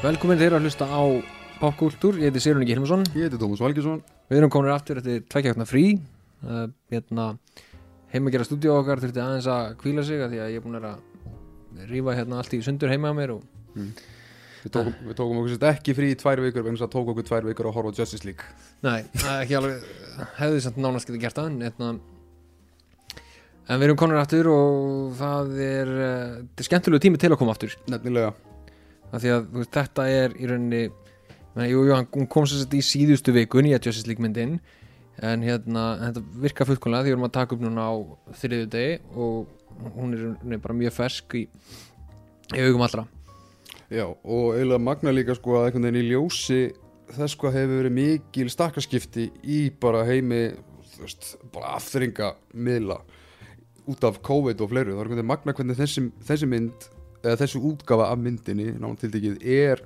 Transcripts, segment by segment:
Velkomin þeir að hlusta á popkultúr, ég heiti Sérun Ingi Hilmarsson. Ég heiti Tómas Valgesson Við erum komin aftur eftir tveikjákna frí. Uh, hérna, heima að gera stúdíu okkar þurfti aðeins að kvíla sig að því að ég er búin að rífa hérna allt í sundur heima á mér og Við tókum, við tókum okkur sérst ekki frí í tvær vikur en þess að tók okkur tvær vikur að horfa Justice League. Nei, ekki alveg hefði samt nánast getið gert það hérna, en við erum komin aftur og það er uh, er skemmtilegu tími til að koma aftur. Nefnilega af því að veist, þetta er í rauninni meni, jú, jú, hann kom sér sett í síðustu vikun í að Justice League myndin en hérna, þetta virka fullkonlega því við erum að taka upp núna á þriðu degi og hún er, hún er bara mjög fersk í, í augum allra. Já, og eiginlega magna líka sko að einhvern veginn í ljósi þess hvað hefur verið mikil stakkarskipti í bara heimi veist, bara aftringa miðla út af COVID og fleiru, það er einhvern veginn magna hvernig þessi, þessi mynd eða þessi útgafa af myndinni, náttúrulega er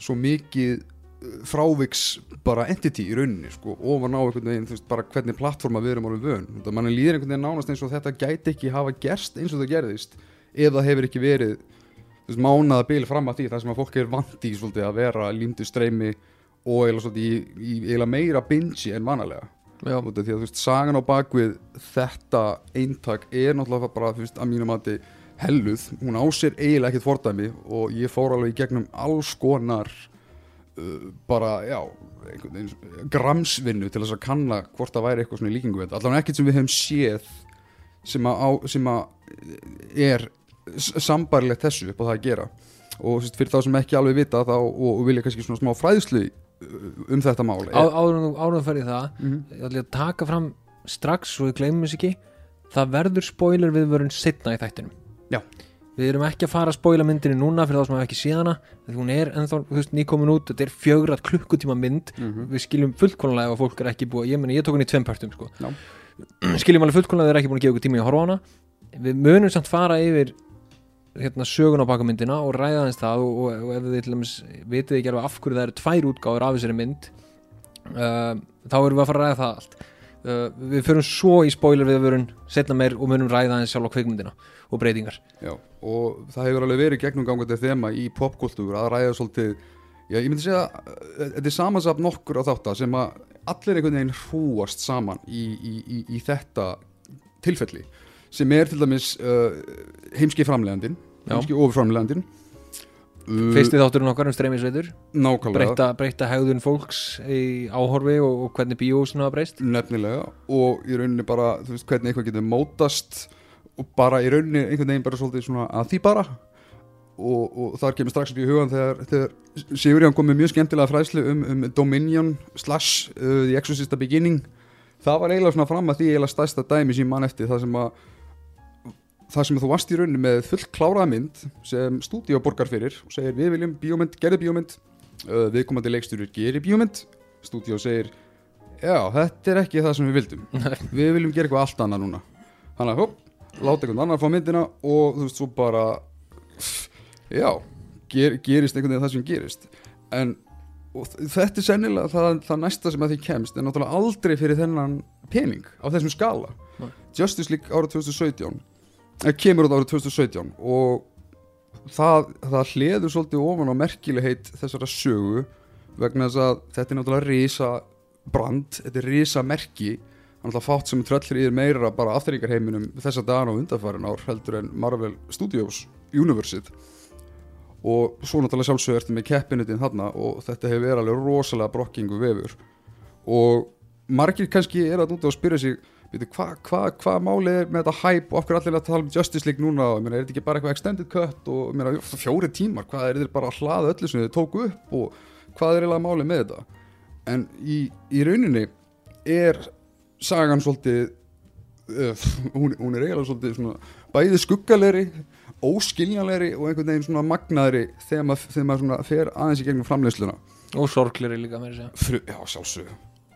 svo mikið uh, fráviks bara entity í rauninni sko, ofan á einhvern veginn, þú veist, bara hvernig plattforma við erum alveg vön, þetta mann líður einhvern veginn nánast eins og þetta gæti ekki hafa gerst eins og það gerðist ef það hefur ekki verið þú veist, mánaða bil fram að því þar sem að fólk er vandi í svolítið að vera límdu streymi og eiginlega svolítið í, í eiginlega meira bingi en vanalega. Já, því að þú veist, sagan á bakvið þetta eintak er náttúrulega bara, þú veist, að mínum mati helluð, hún á sér eiginlega ekkert fordæmi og ég fór alveg í gegnum alls konar uh, bara, já, gramsvinnu til þess að kanna hvort það væri eitthvað svona í líkingu við þetta, allavega ekkert sem við hefum séð sem að, á, sem að er s- sambarlegt þessu upp á það að gera. Og fyrir þá sem ekki alveg vita þá, og, og vilja kannski svona smá fræðslu uh, um þetta mál á, áður en þú- áður en þú ferði það Mhm. ég ætla að taka fram strax svo við gleymum þess ekki það verður spoiler viðvörun setna í þættinum Já. við erum ekki að fara að spoila myndinni núna fyrir þá sem hafa ekki séð hana því hún er ennþá, þú veist, nýkomin út þetta er fjögrat klukkutíma mynd Mhm. við skiljum fullkonlega ef að fólk er ekki búið ég meni, ég tók hann í tveim partum sko. Já. skiljum alveg fullkonlega ef þeir eru ekki búin að gefa ykkur tíma í að horfa á hana við munum samt fara yfir hérna, sögun á baka myndina og ræða þess það og, og, og ef þið til dæmis vitið ekki alveg af hverju það eru tvær útgáður af þessari mynd uh, þá erum við að fara að ræða uh, við förum svo í spoiler við að verum setna meir og munum ræða þess sjálf á kveikmyndina og breytingar. Já, og það hefur alveg verið gegnum gangandi þema í popkultúr að ræða svolítið Já, ég myndi segja að þetta er samansap nokkur á þátt sem að allir einhvern veginn hrúast saman í, í, í, í þetta tilfelli sem er til dæmis uh, heimski framlegandin heimski ofurframlegandin fyrsti þátturinn okkar um streymisveitur. Breyta, breyta hegðun fólks í áhorfi og, og hvernig bíósinu hafa breyst. Nefnilega og í rauninni bara veist hvernig eitthvað getur mótast og bara í rauninni einhvern veginn bara svolítið svona að því bara. Og, og þar kemur strax upp í hugan þegar, þegar Sigurján kom með mjög skemmtilega fræðslu um, um Dominion slash uh, The Exorcist The Beginning. Það var eiginlega svona fram að því eiginlega stærsta dæmi sem ég man eftir það sem að það sem að þú varst í rauninni með full kláraða mynd sem stúdíu borgar fyrir og segir við viljum bíómynd, gerði bíómynd. Uh, viðkomandi leikstjóri gerir bíómynd. Stúdíu segir já, þetta er ekki það sem við vildum. Við viljum gera eitthvað allt annað núna. Hann að láta einhvern annar fá myndina og þú veist svo bara já, ger, gerist einhvern veginn það sem gerist en þetta er sennilega það, það næsta sem að því kemst en náttúrulega aldrei fyrir þennan pening á þessum skala Nei. Justice League árið 2017 eða kemur út árið 2017 og það, það hleður svolítið ofan á merkilegheit þessara sögu vegna þess að þetta er náttúrulega risa brand, þetta er risa merki er náttúrulega fátt sem tröllir þér meira bara afturringarheiminum þessa dagana og undanfærin ár heldur en Marvel Studios University og svo náttúrulega sjálfsögur ertu með keppinutin þarna og þetta hefur verið alveg rosalega brokkingu vefur. Og margir kannski er að út og spyrja sig hvað hva, hva málið er með þetta hype? Og af hverju allir að tala um Justice League núna? Og meina, er þetta ekki bara eitthvað extended cut? Og meina, fjóri tímar, hvað er þetta bara að hlaða öllu sem þið tóku upp og hvað er eiginlega málið með þetta? En í, í rauninni er sagan svolítið uh, hún, hún er eiginlega svolítið svona, bæði skuggalegri óskiljanlegri og einhvern veginn svona magnaðri þegar maður, þegar maður svona fer aðeins í gegnum framleiðsluna. Og sorgleri líka með þess að Fru, já, sjálfsög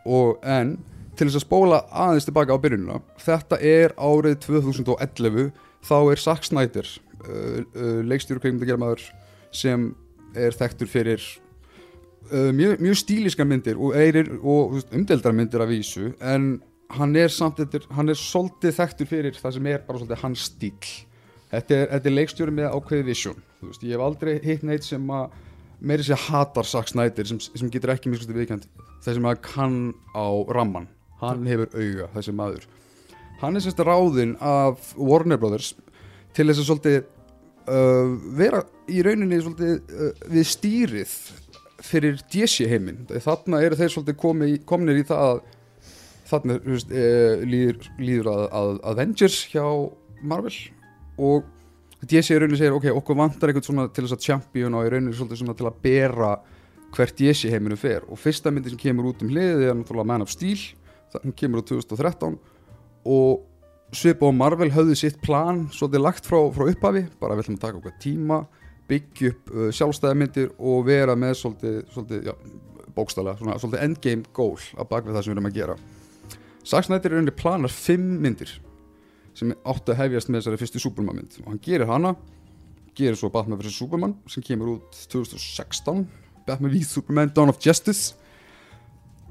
og en til þess að spóla aðeins tilbaka á byrjununa þetta er árið 2011 þá er Zack Snyder uh, uh, leikstjóru kveikmyndagermaður sem er þekktur fyrir uh, mjög, mjög stíliska myndir og, og umdeldar myndir af vísu en hann er samt eftir, hann er svolítið þekktur fyrir það sem er bara svolítið hans stíl þetta er, þetta er leikstjóri með ákveði vision þú veist, ég hef aldrei hitt neitt sem að meiri sér hatar Zack Snyder sem, sem getur ekki miskusti viðkjönd þessi maður kann á ramman hann hefur auga, þessi maður. Hann er sérst ráðinn af Warner Brothers til þess að svolítið uh, vera í rauninni svolítið uh, við stýrið fyrir DC heiminn. Þarna eru þeir svolítið komi, komnir í það að veist, uh, líður, líður að, að Avengers hjá Marvel og DC í rauninni segir ok, okkur vantar eitthvað svona til þess að champion og í rauninni svolítið svona til að bera hvert DC heiminu fer. Og fyrsta myndi sem kemur út um hliðið er náttúrulega Man of Steel það kemur á 2013 og Svipa og Marvel höfðu sitt plan svolítið lagt frá, frá upphafi bara við ætlum að taka okkur tíma byggja upp uh, sjálfstæðamyndir og vera með svolítið, svolítið já, bókstala, svona, svolítið endgame goal að baka við það sem við erum að gera Snyder er unni planar fimm myndir sem áttu að hefjast með þessari fyrstu Superman mynd og hann gerir hana gerir svo Batman vs Superman sem kemur út 2016 Batman v Superman Dawn of Justice.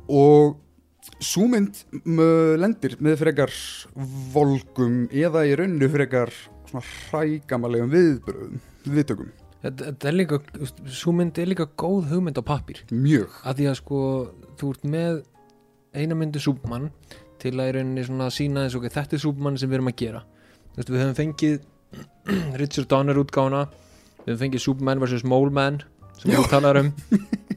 Og súmynd lendir með frekar volgum eða í rauninu frekar svona hrægamalegum viðbröðum viðtökum, Þetta er líka, svo mynd er líka góð hugmynd á pappir mjög. Að því að sko, þú ert með eina myndi Súbmann til að í rauninni svona sína eins og ok, þetta er Súbmann sem við erum að gera. Þú veist, við höfum fengið Richard Donner útgána við höfum fengið Súbmann vs. Mole Man sem við talar um.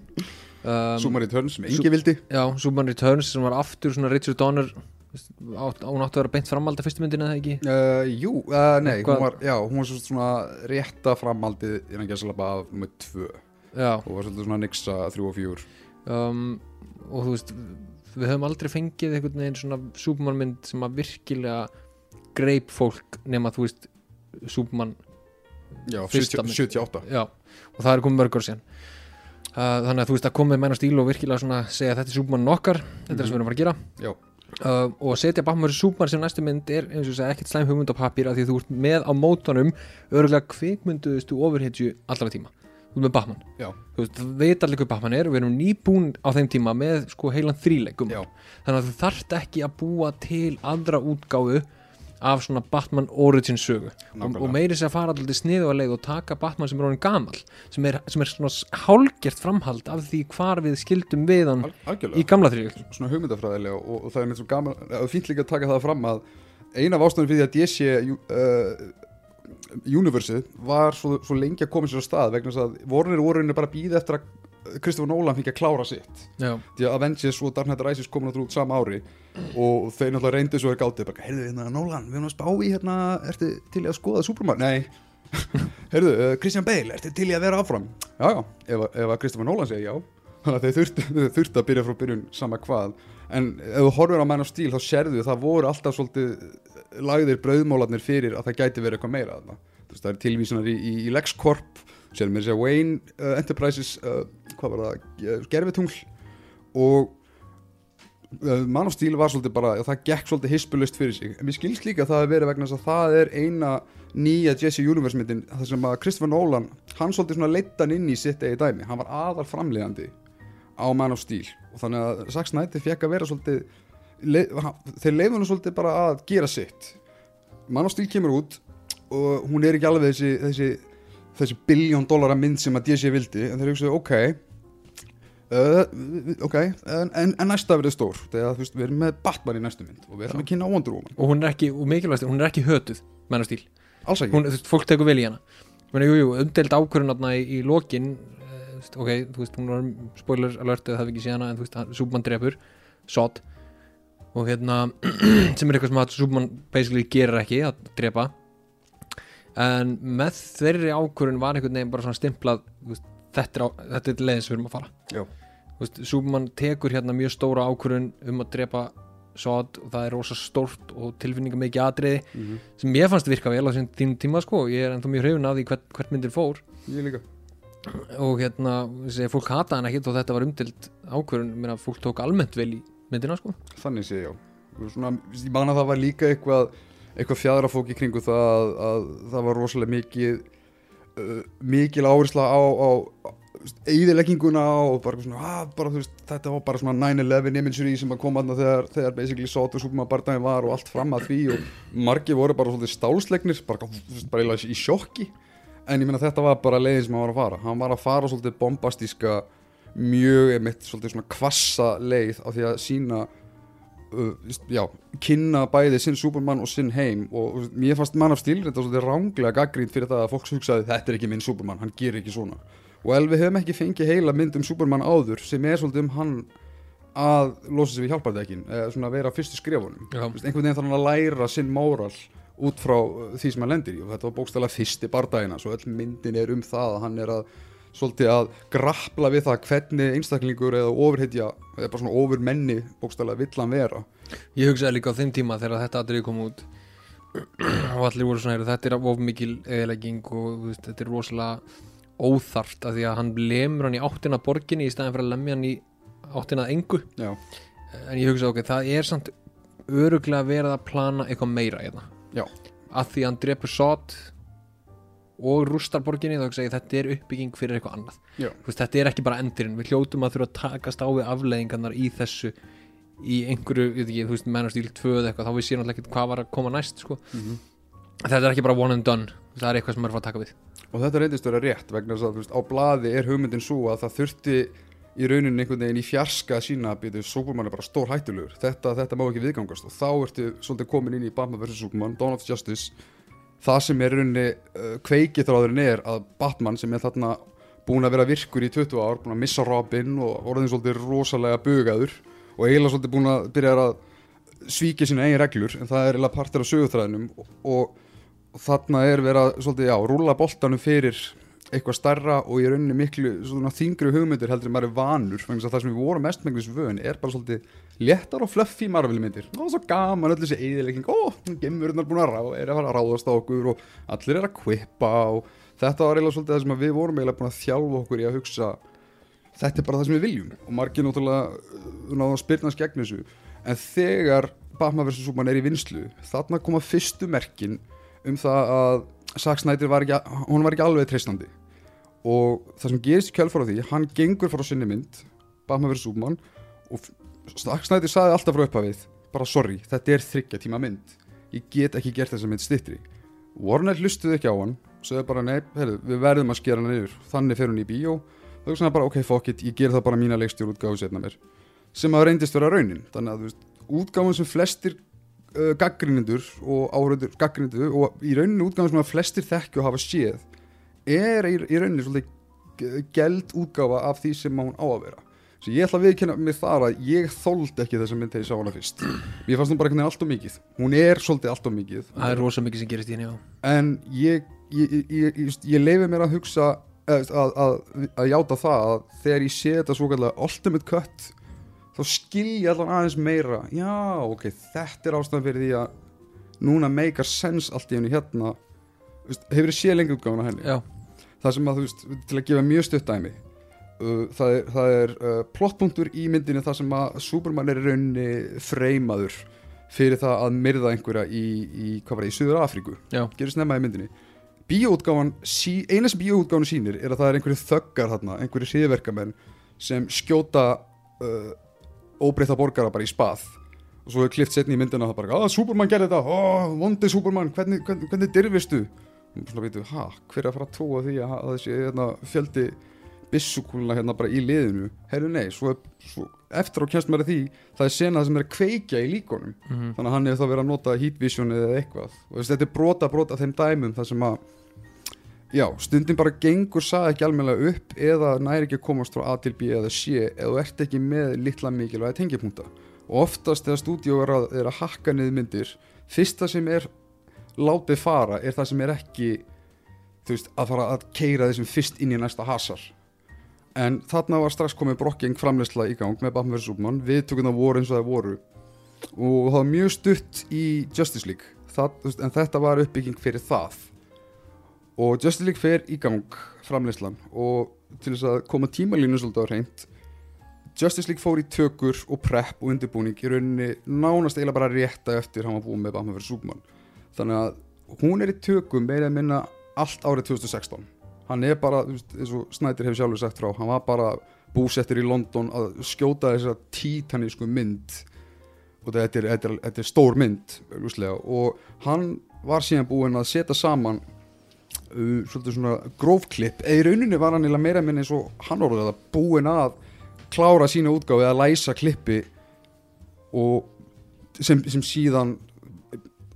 Um, Súmar í törn sem engi vildi. Já, Superman Returns sem var aftur svona Richard Donner hún átti að vera beint framald af fyrstu myndina eða ekki? Uh, Jú, uh, nei, hún var, já, hún var svo- svona rétta framhaldið innan gæsalaba af með tvö. Já, og var svolítið svona nixa þrjú og fjúr um, og þú veist við höfum aldrei fengið einhvern veginn svona Superman mynd sem að virkilega greip fólk nema þú veist Superman, Já, Fyrsta 70, mynd. 78 já og það er komið mörg ár síðan uh, þannig að þú veist að komið á stíl og virkilega svona segja þetta er Superman okkar, þetta er það sem við erum að að gera Já. uh, og að setja vs. Superman sem næstu mynd er eins og segja ekkert slæm hugmynd á pappír af því að þú ert með á mótanum örgulega kvikmynduðustu ofurhetju allra tíma ert með Batman. Já. þú veist, það veit allir hvað Batman er og við erum nýbúin á þeim tíma með sko heilan þríleikum Já. þannig að þú þarft ekki að búa til aðra útgáfu af svona Batman origin sögu. Og, og meiri sér að fara alltaf sniðu að leið og taka Batman sem er honum gamal sem er, sem er svona hálgert framhald af því hvar við skildum við hann Al í gamla þríleikum svona hugmyndafræðilega og, og það er með svo gaman, það er fínt líka að taka það fram að eina af ástæðan fyrir því að DC uh, Universið var svo, svo lengi að koma sér á stað vegna þess að vorunir voru henni bara að býða eftir að Kristofur Nolan fengi að klára sitt. Já, því að Avengers og Dark Knight Rises komin út sama ári og þeir náttúrulega reyndu svo er gáttið bara, heyrðu, hérna, Nolan, við erum að spá í hérna, ertu til að skoða Superman? Nei. Heyrðu, uh, Christian Bale, ertu til að vera áfram? Já, já, ef, að- ef að Kristofur Nolan segir já. Þannig að þeir þurftu að byrja frá byrjun sama hvað, en ef þú horfir á Man of Steel þá sérðu það voru alltaf svolítið lagðir brauðmólarnir fyrir að það gæti verið eitthvað meira veist, það er tilvísunar í, í, í LexCorp sér mér að segja Wayne uh, Enterprises uh, hvað var það, gerfitungl og uh, Man of Steel var svolítið bara það gekk svolítið hispulust fyrir sig. En mér skilst líka að það að vera vegna þess að það er eina nýja Jesse Universe myndin það sem að Christopher Nolan hann svolítið svona leitt hann inn í sitt eigi dæmi. Hann var aðal framleiðandi á Man of Steel og þannig að Zack Snyder fekk að vera svolítið le, hann- þeir leifðu hann svolítið bara að gera sitt. Man of Steel kemur út og hún er ekki alveg þessi þessi, þessi biljón dólara mynd sem að DC vildi en þeir hugsaðu ok Uh, ok, en, en, en næsta verður stór þegar þú veist, við erum með Batman í næstu mynd og við ætlum að kynna Wonder Woman. Og hún er ekki, og mikilvægst, hún er ekki hötuð stíl, alls ekki, hún, fólk tekur vel í hana. Meni, jú, jú, umdelt ákvörðun þarna í, í lokin veist, ok, þú veist, hún var spoiler alert eða það við ekki séð hana, en þú veist, Superman drefur Sod og hérna, sem er eitthvað sem að Superman basically gerir ekki, að drepa. En með þeirri ákvörðun var einhvern veginn bara svona stimplað veist, þetta er, á, þetta er leiðin sem við erum að fara. Superman tekur hérna mjög stóra ákvörðun um að drepa Sod og það er rosa stórt og tilfinninga mikið atriði mm -hmm. sem ég fannst virka vel á þessum tíma sko. Ég er ennþá mjög hrifun af því hvert, hvert myndir fór. Ég líka og hérna, segi, fólk hata hann ekkit og þetta var umdild ákvörun mér að fólk tók almennt vel í myndina sko. Þannig sé ég svona, ég man að það var líka eitthvað eitthvað fjadrafók í kringu það að, að það var rosalega mikið uh, mikil áhersla á, á, á eðilegginguna og bara, svona, að, bara veist, þetta var bara svona 9-11 imagery sem að koma þarna þegar, þegar basically að barndaginn var og allt fram að því. Og margir voru bara svolítið stálslegnir bara, bara í sjokki en ég meina þetta var bara leiðin sem hann var að fara. Hann var að fara svolítið bombastíska mjög emitt svolítið svona kvassa leið á því að sína uh, já, kynna bæði sinn Superman og sinn heim. Og uh, mér fannst mann af stíl þetta svolítið ránglega gaggrínt fyrir það að fólks hugsaði þetta er ekki minn Superman, hann gerir ekki svona. Og ef við höfum ekki fengið heila mynd um Superman áður sem er svolítið um hann að losa sig við hjálpardekkin eða svona vera á fyrstu skrefunum Já. Þú veist, einhvern veginn þarf hann að læra sinn móral út frá uh, því sem hann lendir í. Og þetta var bókstæðlega fyrsti bardagina svo öll myndin er um það að hann er að svolítið að grappla við það hvernig einstaklingur eða ofurhetja eða bara svona ofurmenni bókstæðlega vill hann vera. Ég hugsaði líka á þeim tíma þegar þetta aðrið kom út og allir voru svona "Heyrðu, þetta er of mikil eðilegging og veist, þetta er rosalega óþarft af því að hann lemur hann í áttina að borginni í staðin fyrir að lemja hann í áttina að engu. Já, en ég hugsaði ok, það er samt öruglega verið að plana eitthvað meira hérna. Já. að því að hann drepur sót og rústar borginni þá hugsa ég þetta er uppbygging fyrir eitthvað annað veist, þetta er ekki bara endurinn, við hljótum að þurfa að takast á við afleðingarnar í þessu í einhverju, ekki, þú veist, mennast íl 2 eða eitthvað, þá við séum alltaf ekkert hvað var að koma næst sko. Mhm. þetta er ekki bara one and done það er eitthvað sem að fara að taka við og þetta reyndist vera rétt vegna þess að veist, á blaði er hugmyndin svo að það þurfti í rauninni einhvern veginn í fjarska sína að býtu Superman er bara stór hættulegur þetta, þetta má ekki viðgangast og þá ertu svolítið komin inn í Batman vs. Superman, Dawn of Justice það sem er rauninni uh, kveikithráðurinn er að Batman sem er þarna búin að vera virkur í 20 ár búin að missa Robin og orðin svolítið rosalega bugaður og eiginlega svolítið búin að byrja að svíkja sína eigin reglur en það er eiginlega partur af sögutræðinum og, og þarna er verið að svolítið, já, rúlla boltanum fyrir eitthvað starra og í rauninni miklu þingri hugmyndir heldur en maður er vanur þess að það sem við vorum mest menglis vön er bara svolítið léttar og fluffy Marvel myndir. Og svo gaman öll þessi eðilegging ó, gemurinn er búin að ráða, er að fara að ráðast á okkur og allir er að kvippa og þetta var eiginlega svolítið það sem við vorum eiginlega búin að þjálfa okkur í að hugsa. Þetta er bara það sem við viljum og margir náttúrulega uh, spyrnast gegn þessu. En þegar Batman vs. Superman er í vinslu þarna koma fyrstu merkin um það að Zack Snyder var ekki, var ekki alveg treystandi og það sem gerist í kjálfara því hann gengur frá sinni mynd Batman vs. Superman og Zack Snyder saði alltaf frá upphafið bara sorry, þetta er þryggja tíma mynd. Ég get ekki gert þessa mynd stittri Warner hlustuði ekki á hann sagði bara nei, heyrðu, við verðum að skera hann niður. Þannig fer hún í bíó þá hugsaði hann bara ok, fuck it, ég ger það bara mína leikstjór útgáfu setna mér. Sem að reyndist vera raunin. Þannig að þú veist, útgáfun sem flestir uh, gaggrinendur og áhörður gaggrinendur og í rauninni útgáfun sem að flestir þekkju og hafa séð er í, í rauninni svolítið g- geld útgáfa af því sem hún á að vera. Svo ég ætla að viðkynna mig þar að ég þóldi ekki þessa mynd þegar ég sá hana fyrst. Mér fannst hún bara einhvern veginn allt of mikið. Hún er svolítið allt of mikið. Það er rosa mikið sem gerist í henni já. en ég, ég, ég, ég, leifi mér að hugsa eh, að, að, að játa það að þegar ég sé þetta svo kallega ultimate cut þá skil ég allan aðeins meira. Já, ok, þetta er ástæðan fyrir því að núna meikar sense allt í henni hérna. Hefur þið séð lengi útgáfuna henni já, það sem að þú veist, til að gefa mjög stutt dæmi uh, það er, það er uh, plottpunktur í myndinni það sem að Superman er í rauninni freymaður fyrir það að myrða einhverja í, í hvað var það, í Suður Afríku gerist nefna í myndinni. Bíóutgáfan, sí, eina sem bíóutgáfan sýnir er að það er einhverju þöggar þarna, einhverju hriðverkamenn sem skjóta uh, óbreyta borgara bara í spað. Og svo er klift setni í myndina það bara, að Superman gerði þetta, ó, vondi Superman. Hvernig, hvernig, hvernig dyrfistu og svona veitum, ha, hver er að fara að trúa því að, þessi hérna, fjöldi bissukúluna hérna bara í liðinu? Heyrðu nei, svo, svo eftir á kemst maður að því það er senað sem er að kveikja í líkonum. Mhm, þannig að hann hefur þá verið að nota heat vision eða eitthvað. Og þess, þetta er brota brota þeim dæmum þar sem að já, stundin bara gengur sað ekki almennilega upp eða næri ekki að komast frá A til B eða C eða ert ekki með litla mikilvæga tengjapunkta og oftast þegar stúdíó er, að- er að hakka niður myndir fyrsta sem er látið fara er það sem er ekki veist, að fara að keira þessum fyrst inn í næsta hasar. En þarna var strax komið brokking framleysla í gang með Batman vs. Superman. Við tökum það voru eins og það voru. Og það var mjög stutt í Justice League. Það, veist, en þetta var uppbygging fyrir það. Og Justice League fer í gang framleyslan og til þess að koma tímalínu svolítið á reynd Justice League fór í tökur og prep og undirbúning í rauninni nánast eiginlega bara rétta eftir hann var búinn með Batman vs. Superman þannig að hún er í tökum meira að minna allt árið 2016 hann er bara, eins og Snædir hefur sjálfur sagt frá, hann var bara búsettur í London að skjóta þessa títanísku mynd. Og þetta er, þetta er, þetta er stór mynd augljóslega, og hann var síðan búinn að setja saman uh, svolítið svona grófklipp. Eða í rauninni var hann meira minn eins og hann orðið að búin að klára sína útgáfi eða læsa klippi og sem, sem síðan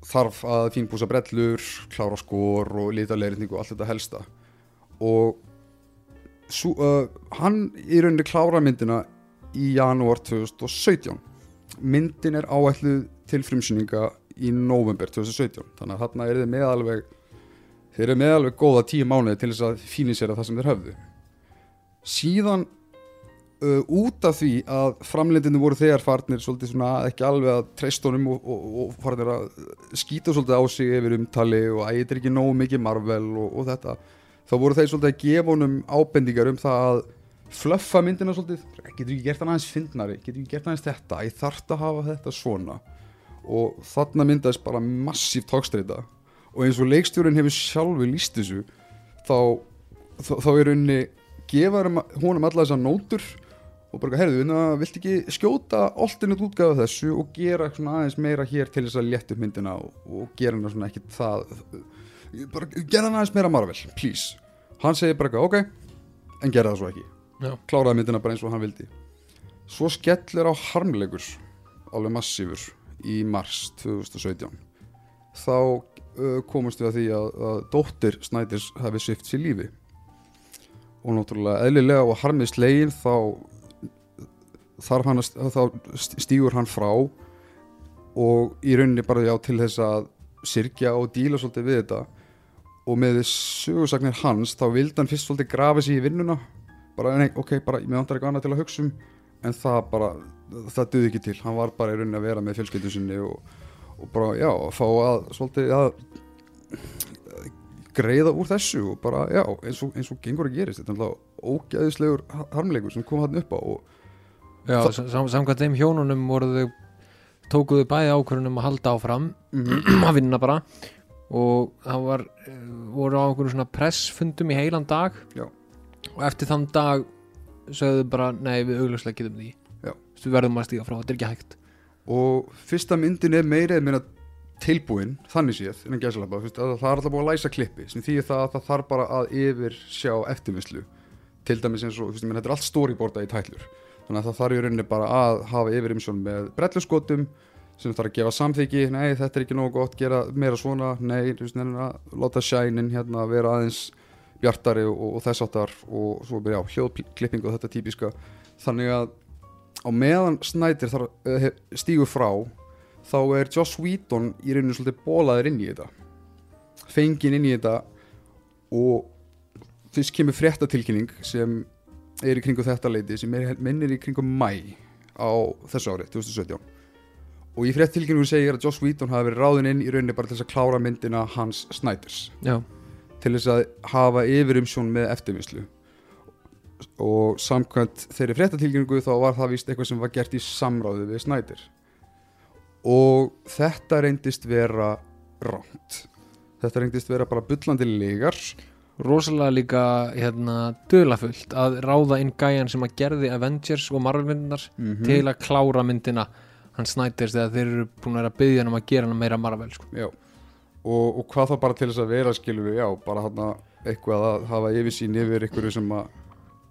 þarf að fínbúsa brellur klára skor og litalegritning og allt þetta helsta. Og sú, uh, hann í rauninni klára myndina í janúar 2017 myndin er áætluð til frumsýninga í november 2017 þannig að þarna er þið með alveg þeir eru með alveg góða tíu mánuði til þess að fínisera það sem þeir höfðu. Síðan uh, út af því að framlendinu voru þegar farnir svolítið svona ekki alveg að treystónum og, og, og farnir að skýta svolítið á sig yfir umtali og að er ekki nógu mikið Marvel og, og þetta þá voru þeir svolítið að gefa honum ábendingar um það að fluffa myndina svolítið. Getur ekki gert hann aðeins fyndnari, getur ekki gert aðeins þetta? Ég þarf að hafa þetta svona? Og þarna myndaðist bara massíft tókstreita og eins og leikstjórun hefur sjálfi líst þessu þá, þá, þá er rauninni gefa honum alla þessar nótur og bara, herðu, vilt ekki skjóta alltinut útgafa þessu og gera aðeins meira hér til þess að létta upp myndina og, og gera hann svona ekkit það bara gera hann aðeins meira Marvel, please. Hann segir bara, ok, en gera það svo ekki. Já. kláraði myndina bara eins og hann vildi. Svo skellur á harmlegur alveg massífur í mars 2017 þá uh, komast við að því að, að dóttir Snædis hefði svift sér lífi. Og náttúrulega eðlilega og harmið slegin þá þarf hann að þá stígur hann frá og í rauninni bara já til þess að sirkja og díla svolítið við þetta. Og með sögursagnir hans þá vildi hann fyrst svolítið grafa sér í vinnuna. Bara nei, ok, bara ég meðandar eitthvað annað til að hugsa um. En það bara, það duði ekki til. Hann var bara í rauninni að vera með fjölskyldu sinni og, og bara, já, fá að svolítið að greiða úr þessu og bara, já, eins og, eins og gengur að gerist, þetta er alltaf ógæðislegur harmleikur sem kom hann upp á og Já, sam, samkvæmt þeim hjónunum voru þau tókuðu bæði ákvörunum að halda áfram mm að vinna bara. Og það var, eh, voru á einhverjum svona pressfundum í heilan dag. Já. og eftir þann dag sögðu bara, nei við augljóslega getum því. Við verðum að stíga frá, þetta er ekki hægt. Og fyrsta myndin er meira eða meina tilbúin, þannig séð það er alltaf búið að læsa klippi sem því það að það þarf bara að yfir sjá eftirvinnslu. Til dæmis eins og, þetta er allt storyboarda í tætlur þannig að það þarf í rauninni bara að hafa yfir umsjón með brelluskotum sem þarf að gefa samþyggi, nei þetta er ekki nógu gott gera meira svona, nei, að láta shine-in hérna vera aðeins bjartari og, og þess áttar og svo byrja á hljóðklippingu og þetta típiska. Þannig að á meðan þarf, uh, stígur frá þá er Joss Whedon í rauninu svolítið bólaður inn í þetta. Fengin inn í þetta og fyrst kemur fréttatilkynning sem er í kringu þetta leiti sem er, minnir í kringu mæ á þessu ári, 2017 og í fréttatilkynningu segir að Joss Whedon hafi verið ráðinn inn í rauninni bara til þess að klára myndina hans Snyders Já, til þess að hafa yfirumsjón með eftirvinnslu. Og samkvæmt þeirri fréttatilkynningu þá var það vist eitthvað sem var gert í samráði við Snyder og þetta reyndist vera ránt þetta reyndist vera bara bullandi legar rosalega líka hérna dölafullt að ráða inn gæjan sem að gerði Avengers og Marvel myndinar mm til að klára myndina hann snætist þegar þeir eru búin að byggja hann um að gera hann meira Marvel sko. og, og hvað þá bara til þess að vera skilur við, já, bara hann eitthvað að hafa yfirsýn yfir ykkur sem að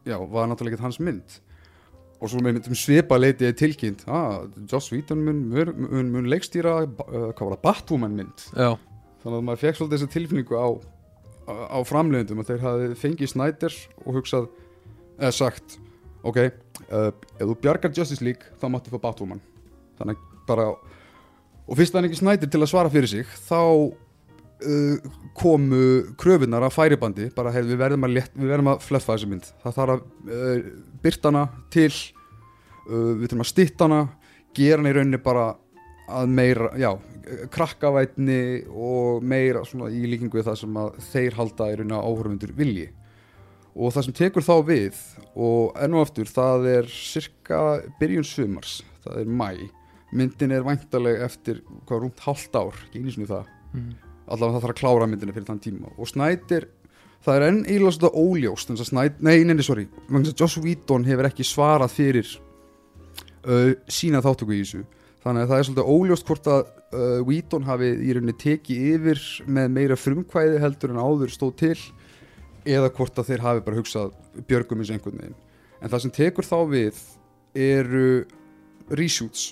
já, var náttúrulega ekki hans mynd. Og svo með myndum svipa leiti ég tilkynnt. Ah, Joss Whedon mun, mun, mun, mun leikstýra uh, hvað var það, Batwoman mynd. Já, þannig að maður fekk svolítið þessa tilfinningu á, á, framleiðendum að þeir hafi fengið Snyder og hugsað eða sagt ok, uh, ef þú bjargar Justice League þá máttu fá Batwoman. Þannig að bara og fyrst það er ekki Snyder til að svara fyrir sig þá uh, komu kröfunar af færibandi bara hey, við verðum að, að fleffa þessu mynd. Það þarf að uh, byrta hana til við þurfum að stytta hana gera hana í rauninni bara að meira, já, krakkavætni og meira svona í líkingu við það sem að þeir halda í rauninni að áhörfundur vilji. Og það sem tekur þá við og enn og aftur það er cirka byrjun sumars, það er mæ myndin er væntaleg eftir hvað rúmt hálft ár, ekki einu sinni það. Mm. allavega það þarf að klára myndina fyrir þann tíma. Og Snyder, það er enn eiginlega svona óljóst en Snyder, nei, nei, nei, sorry Joss Whedon hefur ekki svarað fyrir uh, sína þáttöku í þessu þannig að það er svolítið óljóst hvort að uh, Whedon hafi í rauninni tekið yfir með meira frumkvæði heldur en áður stóð til eða hvort að þeir hafi bara hugsað björgum eins einhvern veginn. En það sem tekur þá við eru reshoots.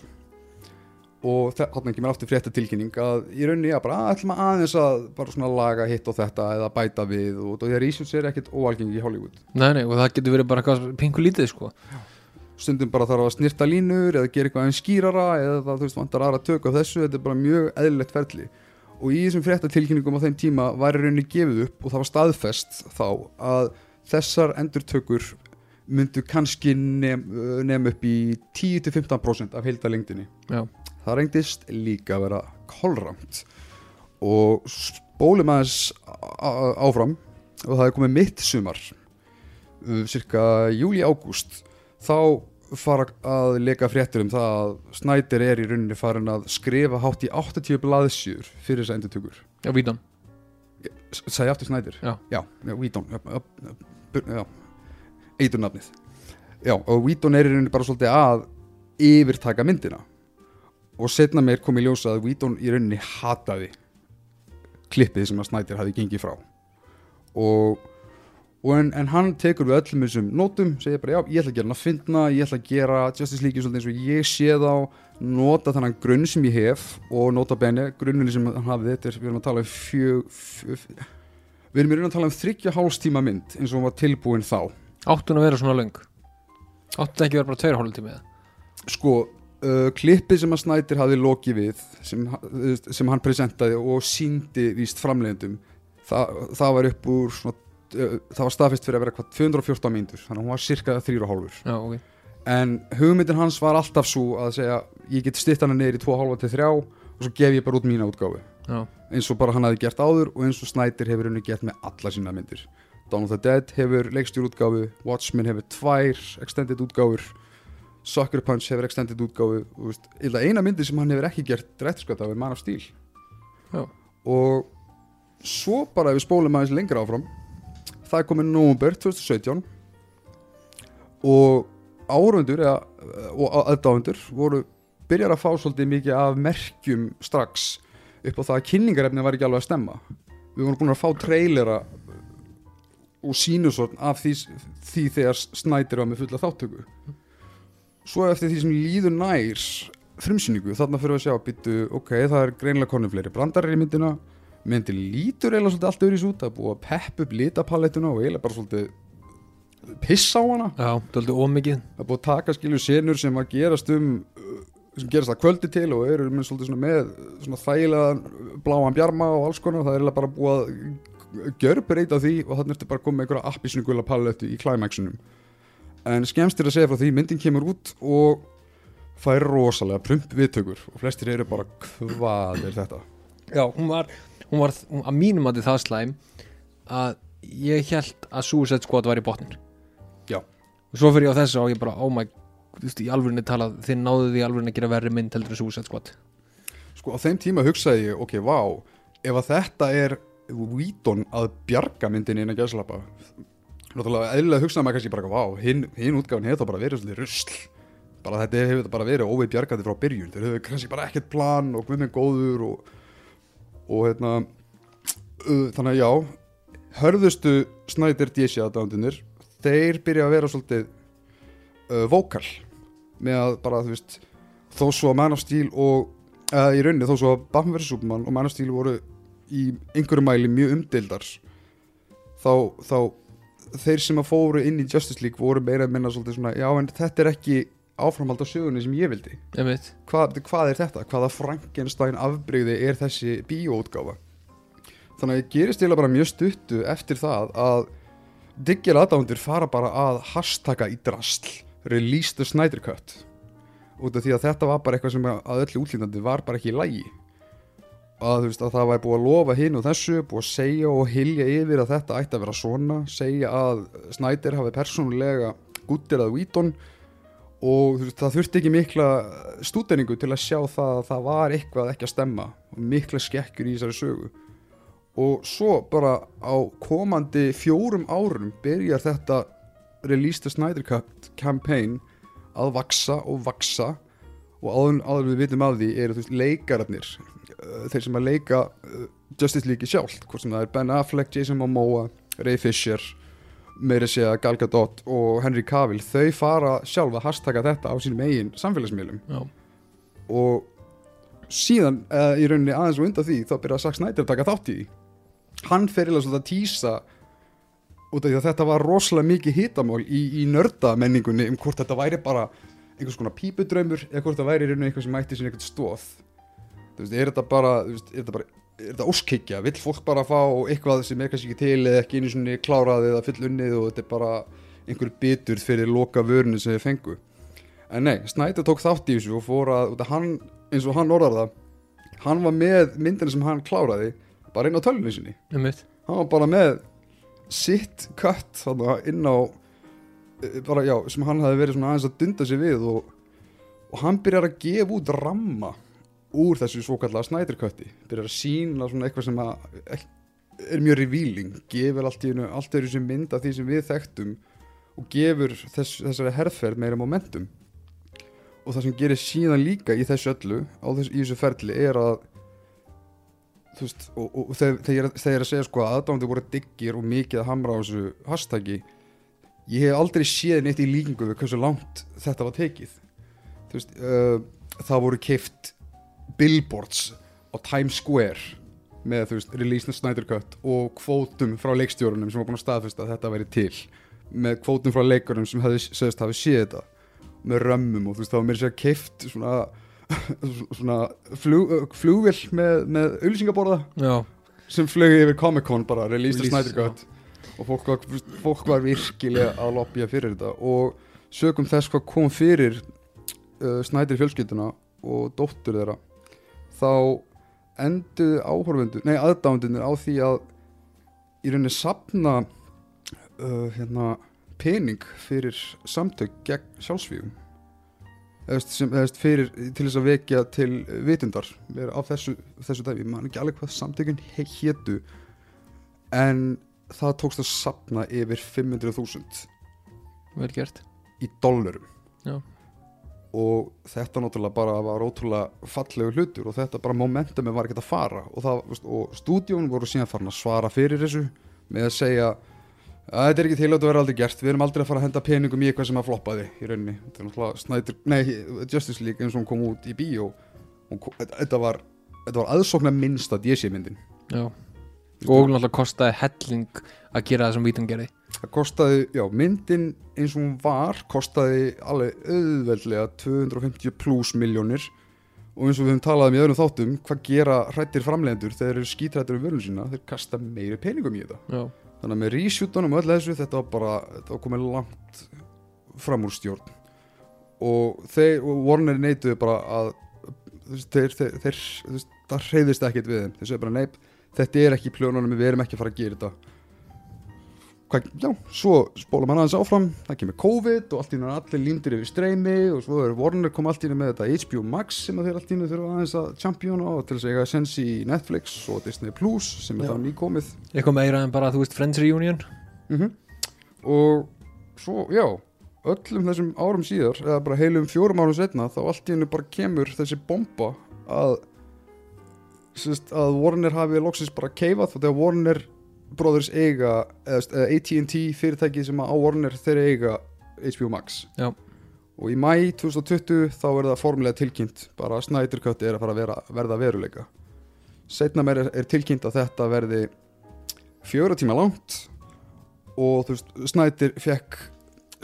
Og þarna ekki mér aftur frétta tilkynning að í rauninni að bara að ætlum að aðeins að bara svona laga hitt og þetta eða bæta við og, og því að reshoots er ekkert óalgengi í Hollywood. Nei, nei, og það getur verið bara eitthvað pingu lítið sko stundum bara þarf að snirta línur eða gera eitthvað aðeins skýrara eða það þú veist vantar aðra tök á þessu. Þetta er bara mjög eðlilegt ferli. Og í þessum frétta tilkynningum á þeim tíma var í rauninni gefið upp og það var staðfest þá að þessar endurtökur myndu kannski nefn nem upp í 10-15% af heildalengdinni Já, það reyndist líka að vera kolramt. Og spólum aðeins áfram og það er komið mitt sumar uh, cirka júli-ágúst þá fara að leka fréttur um það að Snæder er í rauninni farin að skrifa hátt í 80 blaðsjur fyrir þessa endurtökur. Já, vítan Sæði aftur Snæder? Já. Já, já Whedon já, já, og Whedon er í rauninni bara svolítið að yfirtaka myndina. Og setna meir kom í ljósa að Whedon í rauninni hataði klippið sem að Snæder hafi gengið frá. Og en, en hann tekur við öllum þessum nótum segir bara já, ég ætla að gera hann að finna ég ætla að gera Justice League eins og ég sé þá nota þannig grunn sem ég hef og nota benni, grunninni sem hann hafði þetta er, við erum að tala um fjö, fjö, fjö við erum í raun að tala um þryggja hálstíma mynd eins og hún var tilbúin þá. Áttun að vera svona löng. Áttun ekki vera bara tveir hálf tími sko, uh, klippið sem að Snæder hafði lokið við sem, sem hann presentaði og síndi víst framleiðendum það, það var upp úr svona, það var staðfist fyrir að vera hvað 214 mínútur þannig að hún var cirka 3,5 Já, ok. En hugmyndin hans var alltaf svo að segja ég get stytt hana niður í 2,5 til 3 og svo gef ég bara út mína útgáfu. Já, eins og bara hann hafði gert áður og eins og Snæder hefur henni gert með alla sína myndir. Dawn of the Dead hefur leikstjór útgáfu Watchmen hefur tvær extended útgáfur Sucker Punch hefur extended veist, illa eina myndi sem hann hefur ekki gert réttskvætt af er Man of Steel. Já. og svo bara ef við spólum aðeins lengra áfram það er komið november 2017 og eða, og aðdáendur voru byrjar að fá svolítið mikið af merkjum strax upp á það að kynningarefni var ekki alveg að stemma. Við vorum búin að fá trailera og sínusvorn af því, því þegar Snæder var með fulla þáttöku svo eftir því sem líður nær frumsýningu, þarna fyrir að sjá býttu, ok, það er greinlega konum fleiri brandarir í myndina, myndin lítur eiginlega svolítið allt öðru í sút, það er búið að peppa upp litapalettuna og eiginlega bara svolítið pissa á hana. Já, ómikið það er búið að taka skilju senur sem að gerast um sem gerast það kvöldi til og eru með svolítið svona með svona þægilega bláan bjarma og alls konar. Það er eiginlega bara búið að gjörbreyta því og þannig ertu bara að koma með einhverja appisinu gula palettu í klæmæksunum en skemmst er að segja frá því myndin kemur út og fær rosalega prump viðtökur og flestir eru bara hvað er þetta? Já, hún var, hún var hún, að mínum að það slæm að ég held að Suicide Squad var í botnin Já. og svo fyrir ég á þessu og ég bara, oh my þú veist, í alvörinni talað, þið náðu því í alvörinni að gera verri mynd heldur en Suicide Squad. Sko á þeim tíma hugsaði ég, ok, vá ef að þetta er Whedon að bjarga myndinni inn að gæslappa náttúrulega eðlilega hugsaði maður kannski bara, vá, hinn, hinn útgáfin hefur þá bara verið svolítið rusl. Bara þetta hefur þetta bara verið óvið bjargandi frá byrjun þeir hefur kannski bara ekkert plan og guð með góður og, og hérna uh, þannig að já hörðustu Snyder DC aðdándunir þeir byrja að vera svolítið uh, vókal með að bara þú veist þó svo að Man of Steel og eða í rauninni þó svo að Batman vs Superman og Man of Steel voru í einhverju mæli mjög umdeildar þá, þá þeir sem að fóru inn í Justice League voru meira að minna svolítið svona já en þetta er ekki áframhald á sögunni sem ég vildi Einmitt. hvað, er þetta? Hvaða Frankenstein afbreyði er þessi bíóutgáfa? Þannig að ég gerist eiginlega bara mjög stuttu eftir það að diggir aðdándur fara bara að hashtagga í drasl release the Snyder Cut út af því að þetta var bara eitthvað sem að öllu útlýndandi var bara ekki í lægi að, veist, að það var búið að lofa hinn og þessu búið að segja og hilja yfir að þetta ætti að vera svona segja að Snyder hafi persónulega guttir að Whedon og það þurfti ekki mikla stúderingu til að sjá það að það var eitthvað ekki að stemma. Mikla skekkjur í þessari sögu. Og svo bara á komandi fjórum árum byrjar þetta Release the Snyder Cut campaign að vaksa og vaksa og áður, áður við vitum af því eru þú veist leikararnir uh, þeir sem að leika uh, Justice League sjálf hvort sem það er Ben Affleck, Jason Momoa Ray Fisher meira að segja Gal Gadot og Henry Cavill þau fara sjálf að hashtagga þetta á sínum eigin samfélagsmiðlum. Já, og síðan uh, í rauninni aðeins og undan því þá byrjaði Zack Snyder að taka þátt í hann fer eiginlega svolítið að tísa út af því að þetta var rosalega mikið hitamál í, í nördamenningunni um hvort þetta væri bara einhvers konar pípudraumur eða hvort það væri í rauninni eitthvað sem mætti sér einhvern stóð þú veist, er þetta bara þú veist, er þetta bara er þetta óskikja, vill fólk bara fá eitthvað sem er kannski ekki til eða ekki einu svona klárað eða full unnið og þetta er bara einhver bitur fyrir loka vörinu sem þið fengu. En nei, Snyder tók þátt í þessu og fór að, hann, eins og hann orðar það hann var með myndina sem hann kláraði bara inn á tölunni sinni. Hann var bara með sitt kött inn á eh, bara já, sem hann hafi verið aðeins að dunda sig við og, og hann byrjar að gefa út ramma úr þessu svo kallega snæderkötti byrjar að sína svona eitthvað sem að er mjög revealing gefur allt í hennu, allt er þessu mynd af því sem við þekktum og gefur þess, þessari herðferð meira momentum. Og það sem gerir síðan líka í þessu öllu á þessu, í þessu ferli er að þú veist, og, og, og þegar, þegar, þegar ég er að segja sko að aðdándi voru diggir og mikið að hamra á þessu hashtaggi ég hef aldrei séð neitt í líkingu við hversu langt þetta var tekið. Þú veist, uh, það voru keift billboards á Times Square með þú veist, release the Snyder Cut og kvótum frá leikstjórunum sem var búin að staðfesta að þetta væri til. Með kvótum frá leikarum sem hefði segist hafi séð þetta. Með römmum og þú veist, það var mér sér keift svona svona flug, flugvill með, með auðlýsingaborða Já, sem flög yfir Comic Con bara release the Release, Snyder Cut. Og fólk var, fólk var virkilega að lobbya fyrir þetta. Og sögum þess hvað kom fyrir uh, Snyder fjölskylduna og dóttur þeirra þá enduðu áhorfendur nei aðdándunir á því að í rauninni sapna uh, hérna pening fyrir samtök gegn veist, fyrir, til þess að vekja til vitundar. Á þessu, þessu dæmi, maður ekki alveg hvað samtökun hétu en það tókst að sapna yfir 500.000 vel gert. í dollurum. Já. Og þetta náttúrulega bara var ótrúlega fallegu hlutur og þetta bara momentumið var ekkert að fara og, og stúdíón voru síðan farin að svara fyrir þessu með að segja að þetta er ekki til að verður aldrei gert við erum aldrei að fara að henda peningum í eitthvað sem að floppaði í rauninni, þetta er náttúrulega Snyder, nei, Justice League eins og hún kom út í bíó þetta var þetta var aðsóknar minnsta DC myndin. Já, og náttúrulega kostaði helling að gera það sem vítum gerði það kostaði, já, myndin eins og hún var kostaði alveg auðveldlega 250 pluss miljónir og eins og við höfum talað um í öðrum þáttum hvað gera hrættir framlegendur þegar þeir eru skítrættir um vörlun sína, þeir kasta meiri peningum í þetta. Já, þannig að með reshootunum og öll þessu þetta var bara, þetta var komið langt fram úr stjórn. Og þeir, og Warner neituðu bara að þeir, þeir, þeir það hreyðist ekkert við þeim. Þeir segja bara neip, þetta er ekki í plönunum við erum ekki að fara að gera þetta já, svo spóla mann aðeins áfram það kemur COVID og allt í náttúrulega allir líndir yfir streymi og svo er Warner kom allt í náttúrulega með þetta HBO Max sem að þeir allt í náttúrulega aðeins að championa og til þess að eiga sens í Netflix og Disney Plus sem er Já. þá nýkomið. Eitthvað meira en bara, þú veist, Friends Reunion? Mm og svo, já öllum þessum árum síðar eða bara heilum fjórum árum setna þá allt í hennu bara kemur þessi bomba að að Warner hafi loksins bara keifað og þegar Warner Brothers eiga AT&T fyrirtæki sem á Warner þeir eiga HBO Max. Já. og í mæ 2020 þá er það formulega tilkynnt bara að Snyder Cut er að fara að vera, verða veruleika. Setna meir er, er tilkynnt að þetta verði fjóra tíma langt og þú veist, Snyder fekk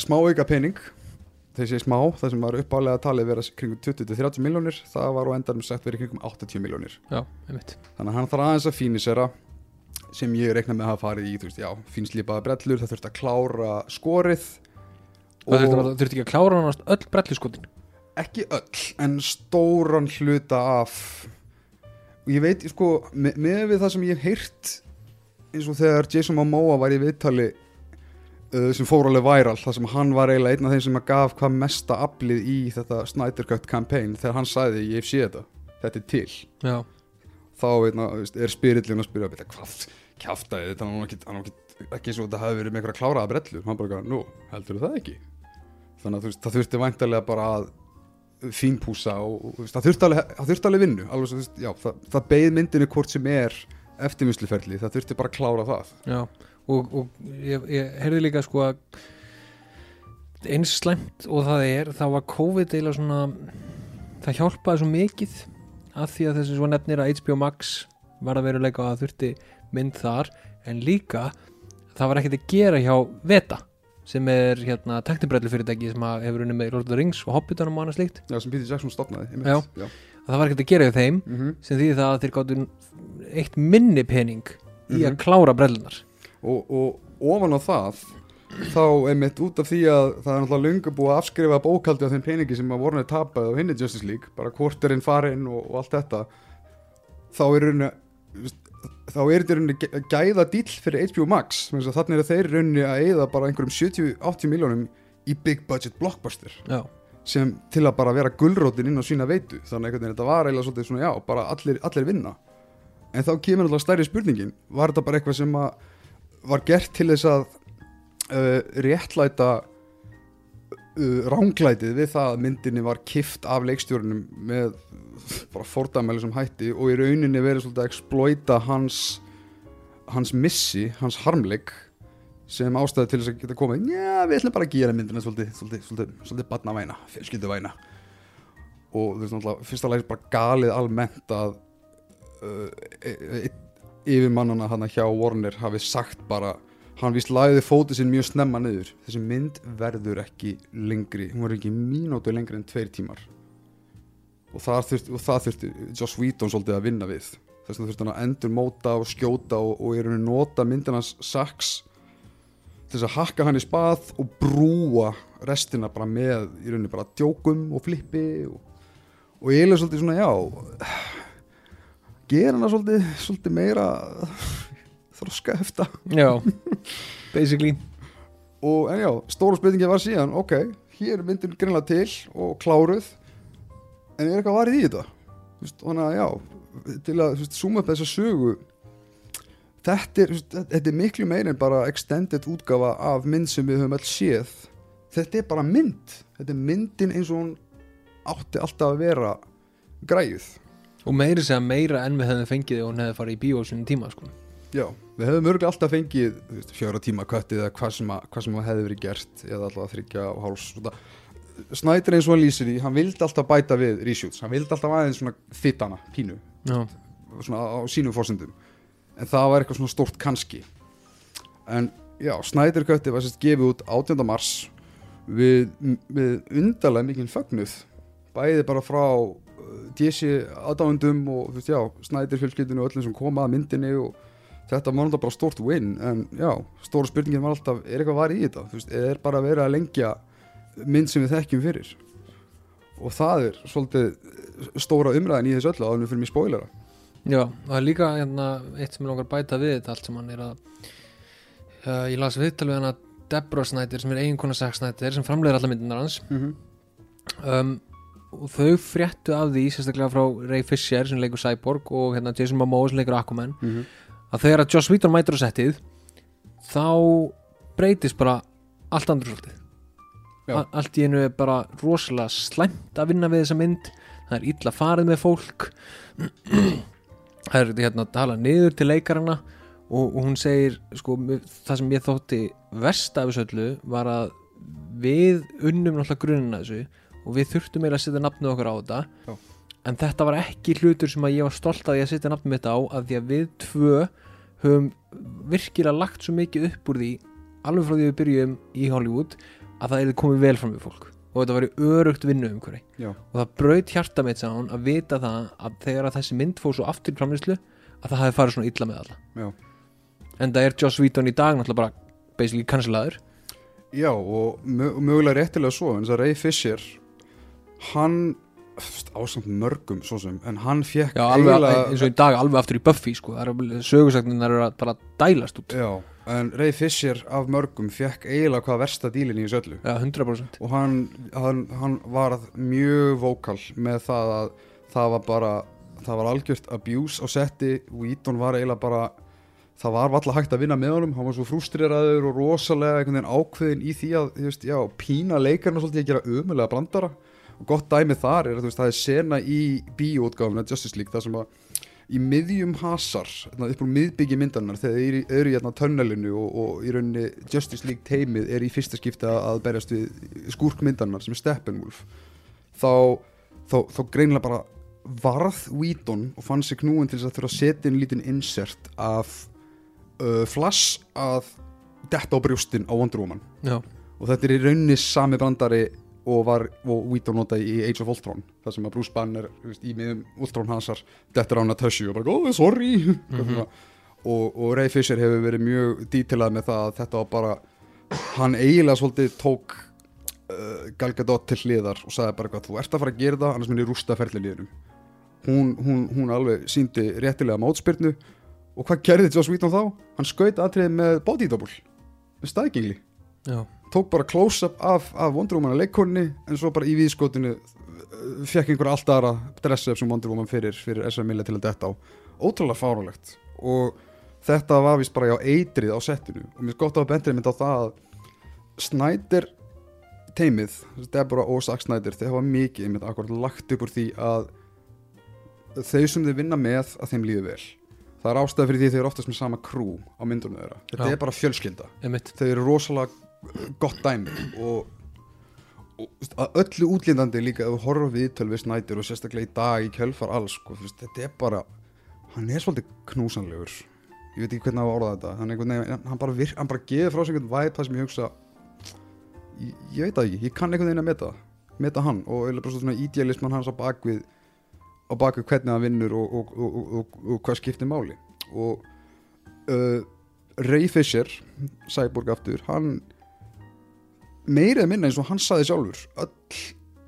smá auka pening. Þessi smá, það sem var uppálega talið vera kringum 20-30 miljónir, það var á endanum sagt verið kringum 80 miljónir þannig að hann þarf aðeins að fínisera sem ég reikna með að hafa farið í þú veist, já, fínslípaða brellur, það þurft að klára skorið Það þurfti, náttúrulega- þurfti ekki að klára hann öll brelluskotin? Ekki öll, en stóran hluta af og ég veit, sko, með, með við það sem ég hef heyrt eins og þegar Jason Momoa var í viðtali uh, sem fór alveg væral, það sem hann var eiginlega einn af þeim sem að gaf hvað mesta aflið í þetta Snyder Cut campaign þegar hann sagði, ég hef séð þetta, þetta er til. Já, þá veitna, er spyrillin að spyrja "Bíddu, hvað kjaftaði þetta hann var ekki, hann var ekki, ekki eins og þetta hafi verið með einhverja kláraða brellur. Hann bara, nú, heldur það ekki? Þannig að þú veist, það þurfti væntalega bara að fínpúsa og, þú veist, það þurfti alveg, það þurfti alveg vinnu. Alveg, þú veist, já, það, það beið myndinu hvort sem er eftirvinnsluferli, það þurfti bara að klára það. Já, og, og ég, ég heyrði líka sko að eins slæmt og það er þá var COVID eiginlega svona það hjálpaði svo mikið að því að þessi svo nefnir að HBO Max var að veruleika að þurfti mynd þar en líka það var ekkert að gera hjá Veta sem er hérna teknibrellu fyrirtæki sem að hefur unni með Lord of the Rings og Hobbitanum og annað slíkt já, sem Peter Jackson stopnaði. Já. Já. að það var ekkert að gera hjá þeim Mm sem því það að þeir gáttu eitt minni pening í að Mhm. klára brellunar og, og ofan á það þá einmitt út af því að það er náttúrulega lungu búið að afskrifa bókaldi á þeim peningi sem að Warner tapaði á hinni Justice League bara kvorterinn farinn og, og allt þetta þá er rauninni þá er þetta rauninni gæ- gæða dýll fyrir HBO Max. Þannig að þeir rauninni að eyða bara einhverjum 70-80 miljónum í big budget blockbuster Já, sem til að bara vera gullrótin inn á sína veitu. Þannig veginn þetta var eiginlega svolítið svona já bara allir, allir vinna. En þá kemur alltaf stærri spurningin. Var þetta bara eitthvað sem að var gert til þess að uh, réttlæta uh, ránglætið við það að myndinni var kift af leikstjórnum með bara fordæmæli sem hætti og í rauninni verið svolítið að exploita hans hans missi, hans harmleik sem ástæði til þess að geta komið. Já, við ætlum bara að gera myndina svolítið, svolítið, svolítið, svolítið badnavæna, fjölskylduvæna. Og þú veist náttúrulega fyrsta lagi bara galið almennt að uh, e- e- yfir mannana hann hjá Warner hafi sagt bara hann víst lagði fótið sinn mjög snemma niður. Þessi mynd verður ekki lengri. Hún verður ekki mínútu lengri en tveir tímar. Og það þurfti, þurfti Joss Whedon svolítið að vinna við. Þess vegna þurfti hann að endur móta og skjóta og, og í rauninni nota myndinans sax til þess að hakka hann í spað og brúa restina bara með í rauninni bara djókum og flippi og, og ég er svolítið svona já gera hana svolítið, svolítið meira þroska hefta. Já. Basically. Og en já, stóra spurningi var síðan ok, hér myndin greinlega til og kláruð en er eitthvað varið í þetta? Veist, þannig að já, til að suma upp þessa sögu þetta er, veist, þetta er miklu meira en bara extended útgafa af mynd sem við höfum öll séð. Þetta er bara mynd. Þetta er myndin eins og hún átti alltaf að vera græjuð. Og meiri segja meira en við hefðum fengið og hún hefði farið í bíó sínum tíma sko. Já, við hefðum örgulega alltaf fengið veist, fjóra tíma köttið eða hvað sem, að, hvað sem hefði verið gert eða alltaf þryggja og háls. Snædur eins og hann lýsir í, hann vildi alltaf bæta við reshoots, hann vildi alltaf aðeins svona þittana, pínu, já, svona á sínum fórsendum en það var eitthvað svona stórt kannski. En já, Snædur köttið var sérst gefið út 18. mars við, við undarlega mikil fögnuð. Bæði bara frá uh, DC aðdáendum og þú veist já, Snædur fjölskyldinu og öllum sem koma að myndinni og þetta var náttúrulega bara stórt win en já, stóra spurningin var alltaf er eitthvað varið í þetta, þú veist, eða er bara verið að lengja mynd sem við þekkjum fyrir? Og það er svolítið stóra umræðin í þessu öllu en við fyrir mig spoilera. Já, það er líka hérna, eitt sem ég langar að bæta við þetta allt sem hann er að uh, ég las viðtal við hana Deborah Snyder sem er eiginkona Snyder sem framleiðir alla myndinar hans. Mm -hmm. um, og þau fréttu af því sérstaklega frá Ray Fisher sem leikur Cyborg og hérna Jason Momoa sem leikur Aquaman að þegar að Joss Whedon mætur á settið þá breytist bara allt andur svolítið. Allt í einu er bara rosalega slæmt að vinna við þessa mynd. Það er illa farið með fólk. Það er hérna að tala niður til leikarana og, og hún segir sko, það sem ég þótti verst af þessu öllu var að við unnum náttúrulega grunnina þessu og við þurftum eiginlega að setja nafnið okkur á þetta. Já. En þetta var ekki hlutur sem að ég var stolt að ég að setja nafnið mitt á af því að við tvö höfum virkilega lagt svo mikið upp úr því alveg frá því við byrjum í Hollywood að það er komið vel fram við fólk. Og þetta var í örugt vinnu umhverfi Já, og það braut hjarta mitt sá hún að vita það að þegar að þessi mynd fór svo aftur í framlýslu að það hafi farið svona illa með alla. Já. En það er Joss Whedon í dag náttúrulega bara basically cancelaður Já, og mö mögulega réttilega svo en þess að Ray Fisher hann ásamt mörgum svo sem, en hann alveg, eiginlega- eins og í dag alveg aftur í Buffy sko. sögursagnin er að bara dælast út. Já, en Ray Fisher af mörgum fekk eiginlega hvað versta dílin í þessu öllu. Já, 100% og hann, hann, hann var mjög vókal með það að það var bara, það var algjört abuse á setti Eaton var eiginlega bara það var valla hægt að vinna með honum hann var svo frústreraður og rosalega ákveðin í því að, þú veist, já, pína leikarna svolítið að gera ömulega brandara og gott dæmi þar er að það er sena í bíóutgáfuna Justice League það sem að í miðjum hasar þarna upp úr miðbyggi myndarinnar þegar þeir eru, í hérna tönnelinu og, og í rauninni Justice League teimið er í fyrsta skipta að berjast við skúrkmyndarinnar sem er Steppenwolf þá, þá, þá greinilega bara varð Whedon og fann sig knúin til þess að þurfa að setja inn lítinn insert af uh, flash að detta á brjóstin á Wonder Woman. Já, og þetta er í rauninni sami brandari og var og Whedon notaði í Age of Ultron þar sem að Bruce Banner veist, í miðum Ultron hansar dettur á Natasha og bara oh sorry. Mhm. og, og Ray Fisher hefur verið mjög dítilað með það að þetta var bara hann eiginlega svolítið tók uh, Gal Gadot til hliðar og sagði bara hvað þú ert að fara að gera það annars minn ég rústa ferðliðinum hún, hún, hún alveg síndi réttilega mótspyrnu og hvað gerði Joss Whedon þá? Hann skaut aðtriði með body double með staðgengli. Já, tók bara close-up af, af Wonder Woman að leikonni en svo bara í viðskotinu fekk einhver alltaf aðra dress-up sem Wonder Woman fyrir, fyrir S.M. Miller til að detta á. Ótrúlega fárulegt og þetta var vist bara á eitrið á settinu. Og mér er gott að bendrið mynd á það að Snyder teimið, Deborah og Zack Snyder þeir hafa mikið einmitt akkurat lagt upp úr því að þau sem þau vinna með að þeim líður vel. Það er ástæða fyrir því þau eru oftast með sama krú á myndunum þeirra, þetta Já. er bara fjölskylda. Þau eru rosalega gott dæmi og, og að öllu útlýndandi líka ef á viðtöl við Snædur og sérstaklega í dag í kjölfar alls sko, veist, þetta er bara hann er svolítið knúsanlegur. Ég veit ekki hvernig að orða þetta hann, einhvern veginn, hann, bara, vir, hann bara geður frá sig einhvern væp það sem ég hugsa ég, ég veit það ekki, ég kann einhvern veginn að meta meta hann. Og eiginlega bara svona idealisman hans á bakvið á bakvið hvernig hann vinnur og, og, og, og hvað skiptir máli. Og uh, Ray Fisher Cyborg aftur, hann meira eða minna eins og hann saði sjálfur öll,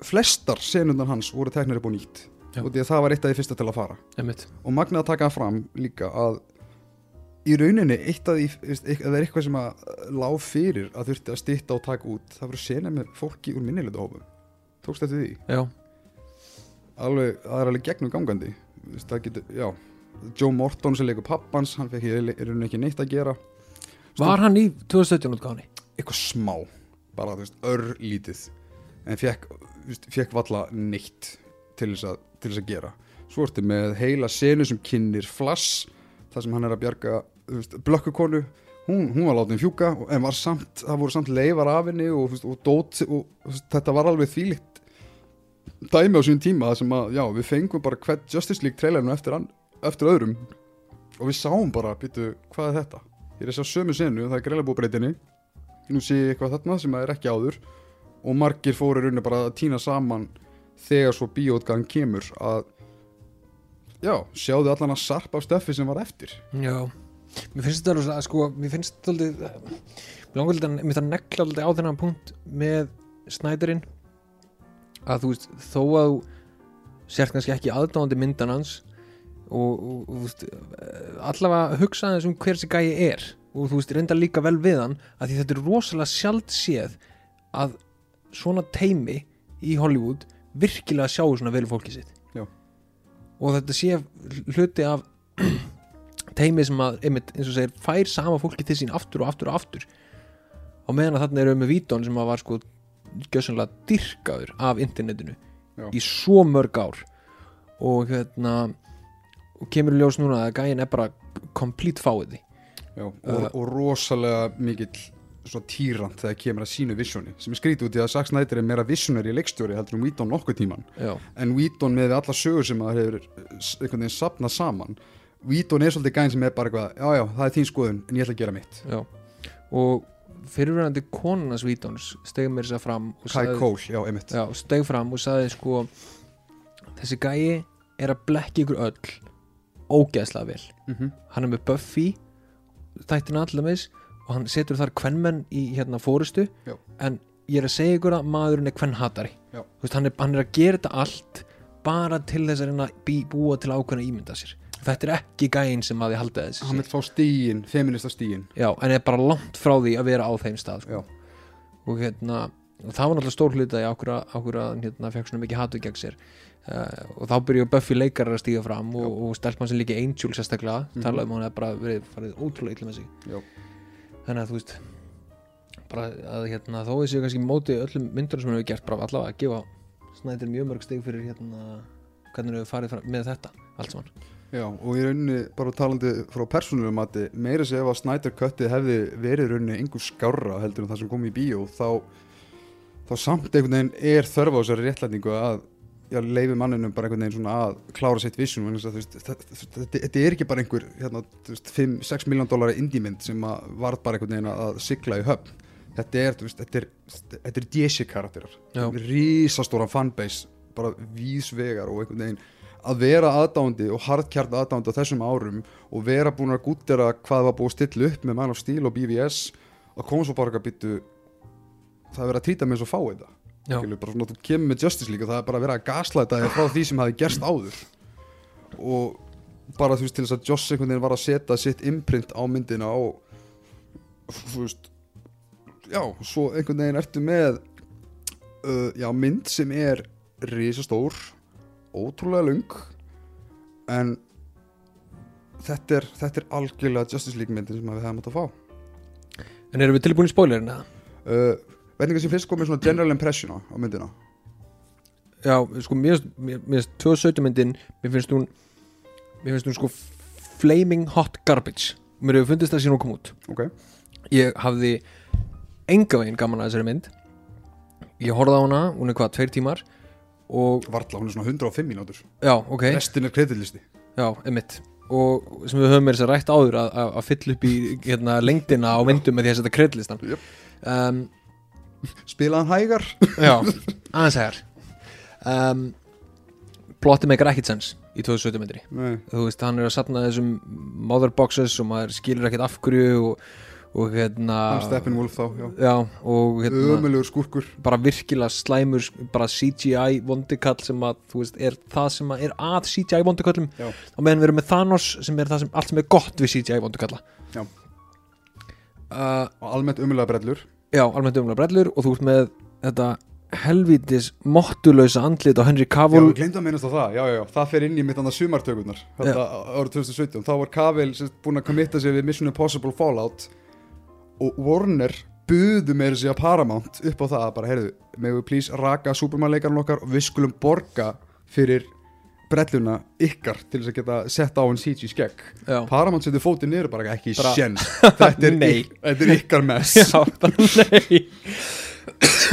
flestar senundar hans voru teknir upp á nýtt Já. og því að það var eitt af því fyrsta til að fara. Einmitt, og magnað að taka fram líka að í rauninni eitt af því ef það er eitthvað sem að lág fyrir að þurfti að stytta og taka út það voru sena með fólki úr minnilegdu hófum tókst eftir því? Já, alveg, það er alveg gegnum gangandi. Getur, já. Joe Morton sem leikur pappans, hann fekk í rauninni ekki neitt að gera. Var hann í 2017 útgáðni eitthvað smá bara þú veist, örlítið. En fekk, fekk valla neitt til þess, að, til þess að gera. Svo ertu með heila senu sem kynir flass þar sem hann er að bjarga blökkukonu hún, hún var látin fjúka og- en var samt, það voru samt leifar af henni og, og dót og þetta var alveg þvílíkt dæmi á sín tíma sem að já, við fengum bara hvert Justice League trailerinu eftir, an, eftir öðrum. Og við sáum bara, býtu, hvað er þetta? Ég er að sjá sömu senu, það er greiðlega búið breytinni nú sé ég eitthvað þarna sem er ekki áður. Og margir fóru raunin bara að týna saman þegar svo bíótgang kemur að já, sjáðu allan að sarpa af stöffi sem var eftir. Já, mér finnst þetta alveg sko, mér finnst þetta langar alltaf, mér það negla alltaf á þennan punkt með snæðurinn að þú veist, þó að þú sért kannski ekki aðdáðandi myndan hans og, og, og eh, allavega hugsa þess um hver þessi gæi er og þú veist, reynda líka vel við hann að því þetta er rosalega sjald séð að svona teimi í Hollywood virkilega sjáu svona vel fólki sitt Já. og þetta sé hluti af teimi sem að, einmitt, eins og segir, fær sama fólki til sín aftur og aftur og aftur á meðan að þarna eru við með Vítón sem að var sko gjössanlega dyrkaður af internetinu Já. í svo mörg ár og hérna og kemur í ljós núna að gæin er bara complete fáiði já, og, og rosalega mikill svo týrant þegar kemur að sínu visjóni sem er skrítið út í að Zack Snyder er meira visionary leikstjóri heldur um Whedon nokkuð tíman já, en Whedon með alla sögur sem það hefur einhvern veginn sapnað saman Whedon er svolítið gæn sem er bara eitthvað já já, það er þín skoðun, en ég ætla að gera mitt. Já. Og fyrirverandi konunas Vítóns steg mér þess að fram Kai Cole, já, steg fram og sagði sko þessi gæi er að blekki ykkur öll ógeðslega vel. Mm hann er með Buffy þættina allamis og hann setur þar kvenmenn í hérna fórustu Já. en ég er að segja ykkur að maðurinn er kvennhatari. Veist, hann, er, hann er að gera þetta allt bara til þess að reyna bí, búa til ákveðna ímynda sér. Þetta er ekki gæinn sem að ég haldi þessi hann vil fá stíin, feminista stíin Já, en er bara langt frá því að vera á þeim stað sko. Og hérna og það var náttúrulega stór hluta í að hérna, svona mikið hatu gegn sér og þá byrjuðu Buffy leikarar að stíga fram og, og stelpmann sem líki Angel sérstaklega Mhm. talaði um að hann hefði bara verið farið ótrúlega illa með sig Já. þannig að þú veist bara að hérna, þó þessi kannski móti öllum myndunum sem hann hefur gert bara allavega að gefa Snyder mjög mörg stig fyrir hérna hvernig við farið fram, með þetta allt saman Já, og í rauninni bara talandi frá persónulegum mati, meira sér ef að Snyder Cuttið hefði verið rauninni einhver skárra heldur en það sem kom í bíó þá, þá samt einhvern veginn er þörf á þessari réttlætningu að já, leifi manninum bara einhvern veginn svona að klára sitt að, veist, þetta- er ekki bara einhver hérna, þú veist, 5-6 miljón dólar indímynd sem að varð bara einhvern veginn að sigla í höfn. Þetta er, veist, þetta er, þetta er DC karakterar, rísastóran fanbase bara vísvegar og einhvern veginn að vera aðdándi og hardkjart aðdándi á þessum árum og vera búin að gúttera hvað var búið að stilla upp með Man of Steel og BVS og koma svo bara að byttu það er verið að trýta með svo fáið það svona, þú kemur með Justice League og það er bara að vera að gaslæta þig frá því sem hafi gerst áður. Og bara þú veist til þess að Joss einhvern veginn var að setja sitt imprint á myndina og þú veist já, svo einhvern veginn ertu með uh, já, mynd sem er risastór ótrúlega lung en þetta er, þetta er algjörlega Justice League myndin sem við hefum átt að fá. En erum við tilbúin í spoilerin eða? uh, veit ekki sem fyrst komið svona general impression á, á myndina? Já, sko, mér finnst- mér mér finnst 2017 myndin, mér finnst hún mér finnst hún sko flaming hot garbage. Mér hefur fundist það síðan hún kom út. Ok, ég hafði enga veginn gaman að þessari mynd. Ég horfði á hana, hún er hvað, tveir tímar og, varla, hún er svona 105 mínútur. Já, ok, restin er kreditlisti já, emitt og sem við höfum með þess að rætt áður að, að, að fylla upp í hérna, lengdina á myndum með því að setja kredlistan Jöp. um, spilaðan hægar. Já, aðeins hegar um, plotti meikar ekkit sens í 2017 myndri Nei. þú veist, hann er að satna þessum motherboxes og maður skilur ekkert af hverju og, og hérna Steppenwolf þá, já. Já, og hérna ömulegur skúrkur. Bara virkilega slæmur bara CGI vondikall sem að þú veist, er það sem að er að CGI vondikallum. Já. og meðan við erum með Thanos sem er það sem, allt sem er gott við CGI vondikalla. Já. uh, og almennt ömulega brellur já, almennt umlega brellur og þú ert með þetta helvítis mottulösa andlit á Henry já, Cavill glemdum að minnast á það, já, já, já, það fer inn í mitt annað sumartökurnar. Þetta árið 2017, þá var Cavill sem búinn að kommitta sig við Mission Impossible Fallout og Warner buðu meira sig að Paramount upp á það að bara, heyrðu, megum við please raka Superman-leikarinn okkar og við skulum borga fyrir brelluna ykkar til þess að geta sett á hann CG skegg. Já, Paramount setur fótið niður bara ekki Bara- sjens þetta, er þetta er ykkar mess. Já, bara nei.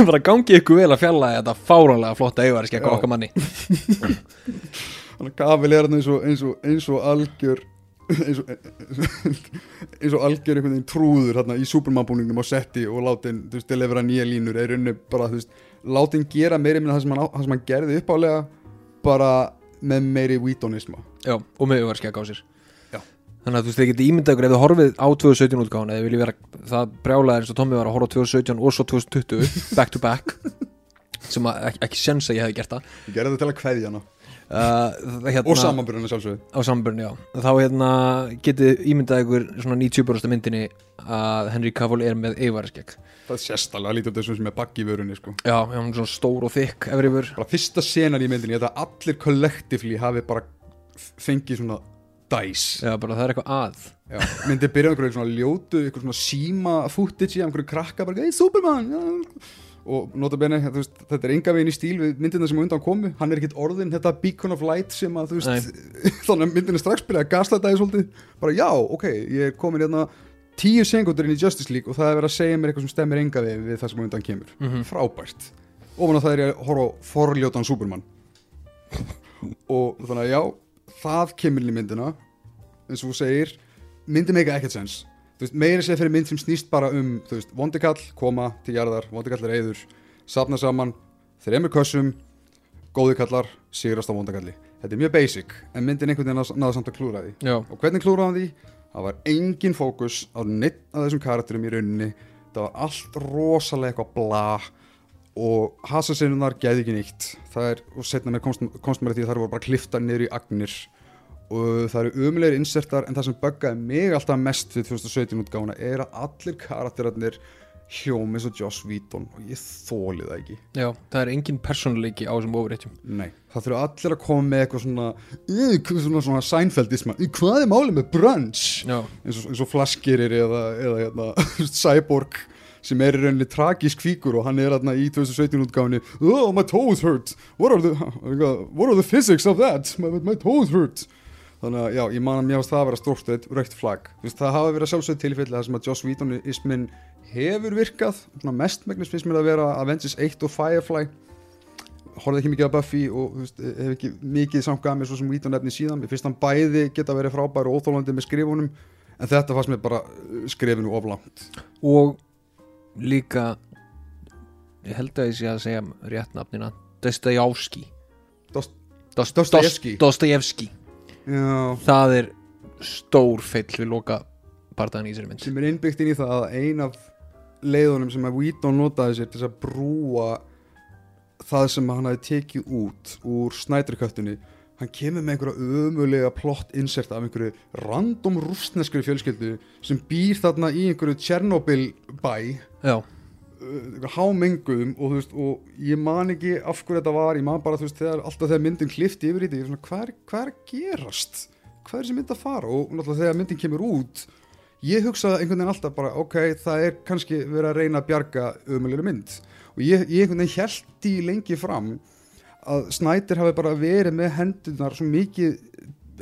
Bara gangi ykkur vel að fjalla þetta fáránlega flotta eigaværi skekka Já. okkar manni. Að Gavil er hann eins og, eins og, eins og algjör eins og, eins og algjör einhvern veginn trúður hérna í Superman-búningnum á setti og látin, þú veist, delivera nýja línur. Er unni bara, þú veist, látin gera meiri minna það sem hann, á- það sem hann gerði uppálega bara með meiri vítonisma. Já, og með skekka á sér. Já. þannig að þú veist, þið getið ímyndað ykkur ef þið horfið á 2017 útgáðan eða viljið vera það brjálega eins og Tommy var að horfa á 2017 og svo 2020 back to back sem að ekki, ekki sens að ég hefði gert það. Ég gerði þetta til að kveðja hana. Uh, hérna, og samanbyrjuna sjálfsögðu. Á samburn, já. Þá hérna getið ímyndað ykkur svona 90% myndinni að Henry Cavill er með eigaværi það er sérstalega lítið þessu sem er baggi í vörunni sko. já, já, hún er svona stór og þykk efrifur bara fyrsta senan í myndinni, þetta að allir kollektifli hafi bara fengið svona dæs já, bara það er eitthvað að. Já, myndi byrja á einhverju svona ljótu einhverju svona síma footage í einhverju krakka bara, hey Superman! Já. og nota bene, þú veist, þetta er enga veginn í stíl við myndina sem undan komu, hann er ekkit orðin þetta beacon of light sem að veist þannig að myndin er strax byrjað að því svolítið. Bara já, ok, ég er komin hérna tíu sekundur inn í Justice League og það er verið að segja mér eitthvað sem stemmir enga veginn við það sem á undan kemur. Mhm. frábært. Ofan á það er ég að horfa forljótan Superman. Og þannig að já það kemur inn í myndina. Eins og þú segir myndi meika ekkert sens meira sér fyrir mynd sem snýst bara um þú veist, vondikall, koma til jarðar vondikall er eyður, safna saman þreymur kössum, góði kallar sigrast á vondakalli. Þetta er mjög basic, en myndin einhvern veginn náða samt að klúra því. Já, og hvernig klúraði því? Það var engin fókus á neitt af þessum karakterum í rauninni. Það var allt rosalega eitthvað bla og hasasinnunar gæði ekki nýtt það er, og setna mér komst, komst mér að því að það voru bara kliftar niður í agnir. Og það eru umulegir insertar en það sem buggaði mig alltaf mest við 2017 útgáfuna er að allir karakterarnir hljómi og Joss Whedon og ég þóli það ekki. Já, það er engin persónuleiki á þessum ofurreitjum Nei, það þurfa allir að koma með eitthvað svona, "Eh, hvað svona, svona sænfeldisma, hvað er málið með brunch? eins og, eins og flaskirir eða, eða hérna, cyborg sem er í rauninni tragísk fíkur og hann er hérna í 2017 útgáfinni oh my toes hurt. What are the, what are the physics of that? My, my toes hurt þannig að já, ég man að mér ást það að vera eitt raukt flagg, þú veist, það hafa verið sjálfsögð tilfelli þar sem að Joss Whedon-ismin hefur virkað, svona mestmægnis finnst mér að vera Avengers 1 og Firefly. Horfði ekki mikið á Buffy og veist, hef ekki mikið samkað með svo sem Whedon nefni síðan, mér finnst hann bæði geta verið frábær og óþólandi með skrifunum en þetta fannst mér bara uh, skrifinu oflangt og líka ég held að ég sé að segja rétt nafnina Dostojevski Dost- Já, það er stór feill við loka partaðan í þessari mynd. Sem er innbyggt inn í það að ein af leiðunum sem að Whedon notaði sér til þess að brúa það sem hann hafi tekið út úr snæturköttunni hann kemur með einhverja ömulega plott insert af einhverju random rústneskri fjölskyldu sem býr þarna í einhverju Tjernobyl bæ já, hámenguðum og þú veist og ég man ekki af hverju þetta var ég man bara þú veist þegar alltaf þegar myndin klifti yfir í er svona hvað er, hvað er gerast? Hvað er þessi mynd að fara? Og náttúrulega þegar myndin kemur út ég hugsaði einhvern veginn alltaf bara ok það er kannski verið að reyna að bjarga ömulegri mynd. Og ég, ég einhvern veginn held í lengi fram að Snyder hafi bara verið með hendunar svo mikið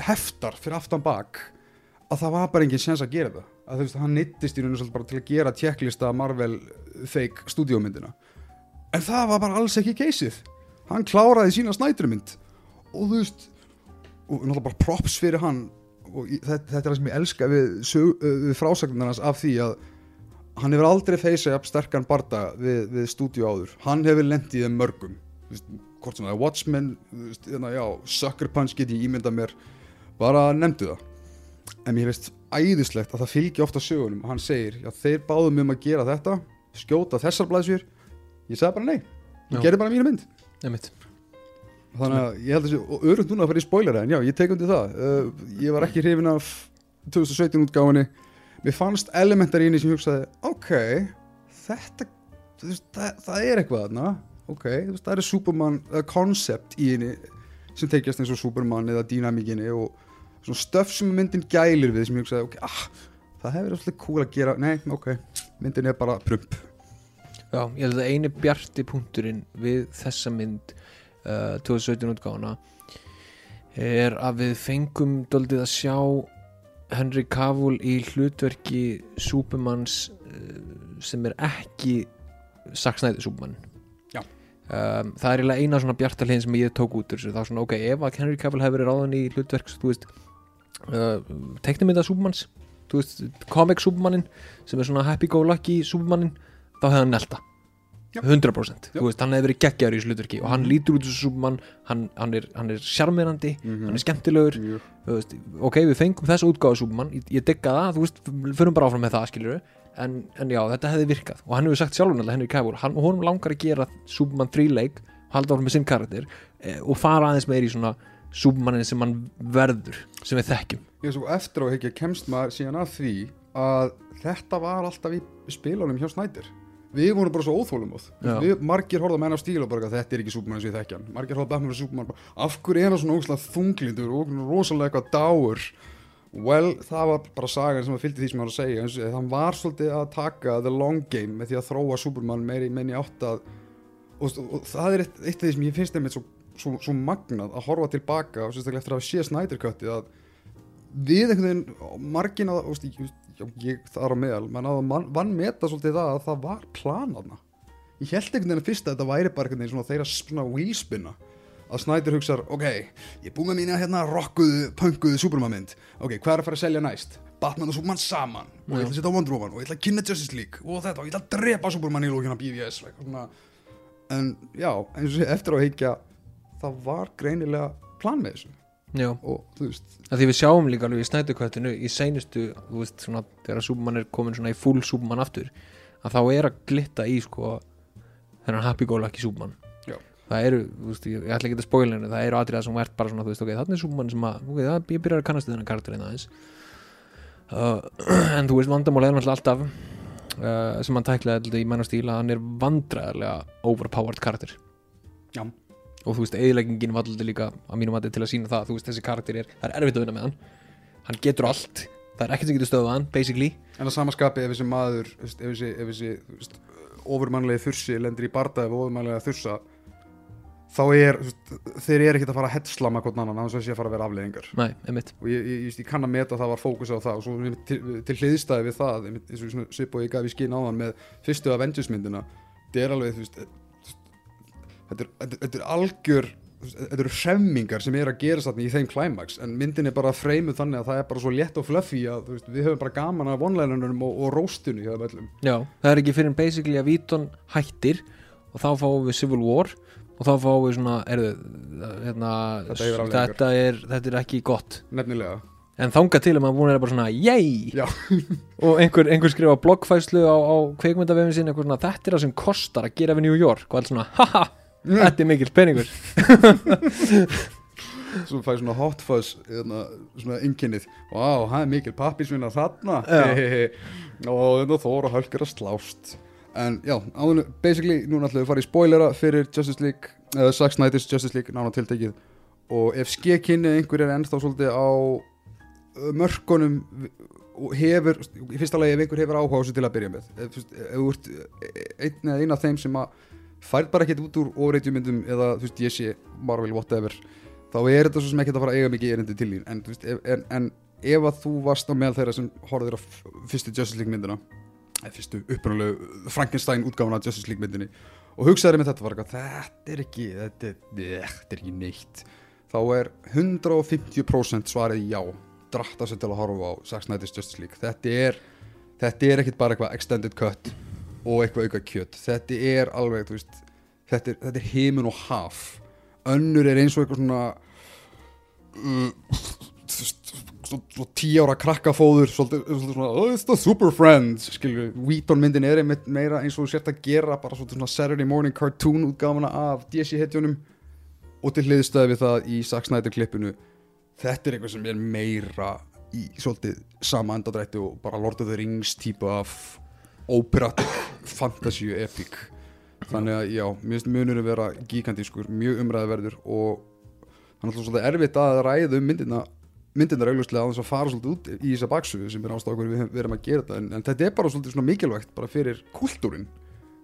heftar fyrir aftan bak að það var bara engin sens að gera það að þú veist, hann neittist í rauninu svolítið bara til að gera tjekklista Marvel fake stúdíómyndina en það var bara alls ekki keisið hann kláraði sína snæturmynd og þú veist og náttúrulega bara props fyrir hann. Og ég, þetta, þetta er það sem ég elska við, uh, við frásagnarnas af því að hann hefur aldrei feysað jafn sterkan barda við, við stúdíu áður. Hann hefur lent í þeim mörgum. Veist, hvort sem það er Watchmen veist, hérna, já, Sucker Punch get ég ímyndað mér. Bara nefndu það. En mér finnst æðislegt að það fylgja ofta sögunum. Og hann segir, já þeir báðum um að gera þetta skjóta þessar blæsjur ég sagði bara nei, Já. ég gerði bara mínu mynd. Nefnitt þannig að ég held að þessi, og örugt núna að fara í spoiler en já, ég tek undir það. Uh, ég var ekki hrifin af 2017 útgáfinni mér fannst elementar í henni sem ég hugsaði ok, þetta veist, það, það er eitthvað þarna. Ok, veist, það er Superman uh, concept í henni sem tekjast eins og Superman eða dýnamíkinni og svona stöf sem myndin gælir við sem ég hugsaði, ok, ah, það hefur alltaf cool að gera, nei, ok myndin er bara prump. Já, ég held að eini bjarti punkturinn við þessa mynd uh, 2017 útgáfuna er að við fengum doldið að sjá Henry Cavill í hlutverki Supermans uh, sem er ekki saksnæði Superman. Um, það er eiginlega eina svona bjarta hliðin sem ég tók út þessu, það er svona ok, ef að Henry Cavill hefur verið ráðan í hlutverk þú veist, uh, teknimynda veist, comic Supermanin sem er svona happy-go-lucky Supermanin þá hefði hann nelta Já. 100% Já. þú veist, hann hefði verið geggjaður í þessu hlutverki og hann lítur út þessu Superman hann, hann er, hann er sjarmirandi Mhm. hann er skemmtilegur. Veist, ok, við fengum þessu útgáðu Superman ég, ég digga það, þú veist, förum bara áfram með það skilur en, en já, þetta hefði virkað. Og hann hefur sagt sjálfur náttúrulega Henry Cavill hann, og honum langar að gera Superman 3 leik halda áfram með sinn karakter eh, og fara aðeins meir í svona Supermanin sem hann verður sem við þekkjum. Ég svo eftir á að hekja kemst maður síðan að því að þetta var alltaf í spilunum hjá Snæder við vorum bara svo óþólum Já. við, margir horfða menn á stíl og bara þetta er ekki Superman eins og ég þekkja hann. Margir horfða Batman Superman. Bara, af hverju er hann svona ógslag þunglindur og rosalega eitthvað dáur? Well, það var bara sagan sem að fylgdi því sem hann var að segja. Eins og hann var svolítið að taka the long game með því að þróa Superman meiri meini átt að og, og, og það er eitt af því sem ég finnst einmitt svo, svo, svo magnað að horfa tilbaka og sérstaklega eftir að sé Snyder Cutti að við einhvern veginn margin að, veist, ég, ég þar á meðal menn að man, vann meta svolítið það að það var planaðna ég held einhvern veginn að fyrst að þetta væri bara einhvern veginn svona þeirra svona wheelspinna að Snyder hugsar, ok, ég er búið með mína hérna rockuðu, punkuðu Superman mynd ok, hvað er að fara að selja næst? Batman og Superman saman og ég ætla að setja á Wonder Woman og ég ætla að kynna Justice League og þetta og ég ætla að drepa Superman í lókina BVS svona. en já, eins og sé eftir að higgja það var greinilega plan með þessu. Já, og þú veist, að því við sjáum líka alveg í snætukvættinu í seinustu, þú veist, svona þegar Superman er komin svona í full Superman aftur að þá er að glitta í sko þennan happy-go-lucky Superman. Já. það eru, þú veist, ég, ætla ekki að spoila henni það eru atriða sem ert bara svona, þú veist, ok, er Superman sem að, ok, það, ég byrjar að kannast þennan karakter einn aðeins. Uh, en þú veist, vandamál er alltaf uh, sem hann tæklaði í mennastýl að hann er vandræðarlega overpowered karakter. Já. Og þú veist, eðileggingin var alltaf líka að mínum að til að sína það, þú veist, þessi karakter er það er erfitt að vinna með hann. Hann getur allt það er ekkert sem getur stöðað hann, basically. En að samaskapi ef þessi maður ef þessi, ef þessi þú veist, ofurmannlegi þursi lendir í barda ef ofurmannlega þursa þá er, þú veist, þeir eru ekkert að fara að headslama hvort annan á þess að sé að fara að vera einmitt. Og ég, ég, ég, ég kann að meta að það var fókus á það og svo til, til hliðstæði við það eins og svona svip og ég gaf í skinn á hann með fyrstu Avengers myndina þetta er alveg, þú veist þetta er, þetta, er algjör þetta eru hremmingar sem er að gera þarna í þeim climax en myndin er bara freimuð þannig að það er bara svo létt og fluffy að veist, við höfum bara gaman af vonlænunum og, og róstunni hjá þeim öllum. Já, það er ekki fyrir basically að Víton hættir og þá fáum við Civil War og þá fáum við svona er, hérna, Þetta þetta, er, þetta er ekki gott. Nefnilega. En þangað til að maður búin er bara svona yey Já. og einhver, einhver skrifa bloggfæslu á, á kveikmyndavefin sinni eitthvað svona þetta er það sem kostar að gera við New York. Og allt svona haha, þetta er mikill peningur. Svo fæði svona hot fuzz hérna, svona inkynnið wow, það er mikil pappisvinna þarna. Og þetta þóra hölk er að slást. En já, áður, basically núna ætlum við að fara í spoilera fyrir Justice League eða Zack Snyder's Justice League nána tiltekið. Og ef skekkinni einhver er ennþá svolítið á uh, mörkunum og hefur, í fyrsta lagi ef einhver hefur áhuga á þessu til að byrja með. Ef, þú veist, ef þú ert einn eða einn af þeim sem að færð bara ekkert út úr ofreitjumyndum eða þú veist ég sé Marvel whatever þá er þetta svo sem ekkert að fara að eiga mikið erindi til þín. En, veist, en, en ef að þú varst á meðal þeirra sem horfður á fyrstu Justice League myndina eða fyrstu upprunalegu Frankenstein útgáfuna af Justice League myndinni og hugsaður með þetta var eitthvað, þetta er ekki þetta er, þetta er ekki neitt. Þá er 150% svarið já dratta sér til að horfa á Zack Snyder's Justice League. Þetta er, þetta er ekkit bara eitthvað extended cut og eitthvað auka kjöt. Þetta er alveg, þú veist þetta er, þetta er heimin og haf. Önnur er eins og eitthvað svona uh, þú veist, svo, svo tí ára krakkafóður svolítið, svona, oh, it's the super friends skilju, Wheaton myndin er einmitt meira eins og þú sért að gera bara svona Saturday morning cartoon útgáfuna af DC hetjunum og til hliðstöði við það í Zack Snyder klippinu þetta er eitthvað sem er meira í svolítið sama endadrætti og bara Lord of the Rings típu af operatic fantasy epic. Þannig að já, mér finnst munurinn vera gigantískur, mjög umræðverður og það er svolítið erfitt að ræða um myndina myndina augljóslega á þess að fara svolítið út í þessa baksugu sem er ástæða okkur við, erum að gera þetta. En, en þetta er bara svolítið svona mikilvægt bara fyrir kultúrin.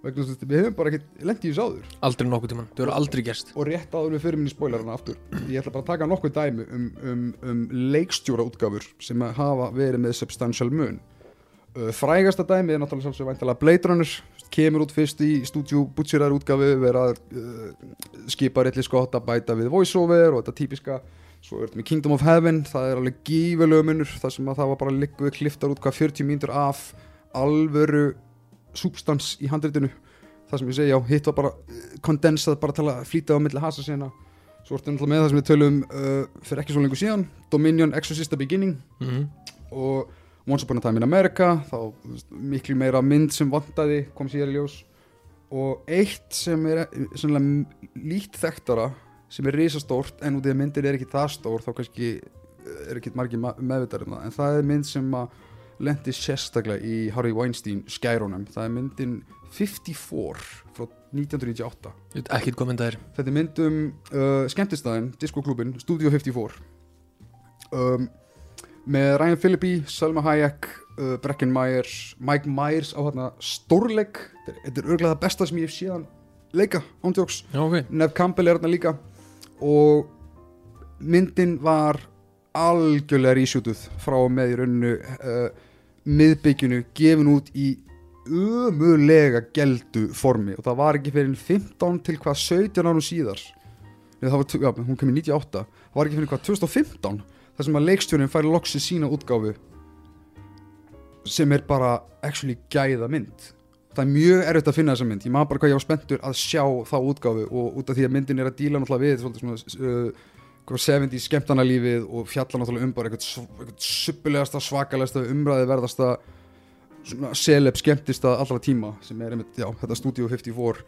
Vegna þess að við hefum bara ekki lent í þessu áður. Aldrei nokkuð tíman, það eru aldrei gerst. Og rétt áður við fyrir minni spoilerana aftur ég ætla bara að taka nokkuð dæmi um, um, um leikstjóra útgáfur sem hafa verið með substantial mun. uh, frægasta dæmi er náttúrulega sjálfsög væntalega Blade Runner. Kemur út fyrst í stúdjú butcherar útgáfu vera uh, skipa réttli skott að bæta við voiceover og þetta típiska svo er þetta með Kingdom of Heaven. Það er alveg gífurlega munur. Það sem að það var bara líkuð kliftar út hvað 40 mínútur af alvöru substans í handritinu. Það sem ég segi, já, hitt var bara kondensað bara til að flýta á milli hasa sína svo ertu náttúrulega með það sem við tölum uh, fyrir ekki svo lengur síðan, Dominion Exorcist The Beginning. Mm og Once Upon a Time in America þá miklu meira mynd sem vantaði kom síðar í ljós. Og eitt sem er eh, líkt þekktara sem er risastórt en út í að myndir er ekki það stór þá kannski eh, er ekki margir meðvitar um það. En það er mynd sem að lendi sérstaklega í Harvey Weinstein skærunum, það er myndin 54 frá 1998 Ég veit ekkert hvað mynd það er. Þetta er mynd um uh, skemmtistæðin, diskoklubin, Studio 54 um, með Ryan Philippi, Selma Hayek uh, Brecken Myers, Mike Myers á hérna stórleik. Þetta er- örglega það besta sem ég hef síðan leika ándjóks, Já, ok. Nev Campbell er hérna líka. Og myndin var algjörlega rísjútuð frá með í rauninu uh, miðbyggjunu gefin út í umulega geldu formi. Og það var ekki fyrir 15 til hvað 17 árum síðar. Nei, var, já, hún kom í 98 það var ekki fyrir hvað 2015 þar sem að leikstjórin færi loksi sína útgáfu sem er bara actually gæða mynd. Það er mjög erfitt að finna þessa mynd. Ég maður bara hvað ég var spenntur að sjá þá útgáfu og út af því að myndin er að díla náttúrulega við svolítið svona uh, hvað 70 skemmtana lífið og fjalla náttúrulega um bara eitthvað, suppulegasta, svakalegasta, umræði verðasta svona celeb skemmtista allra tíma sem er einmitt, já, þetta Studio 54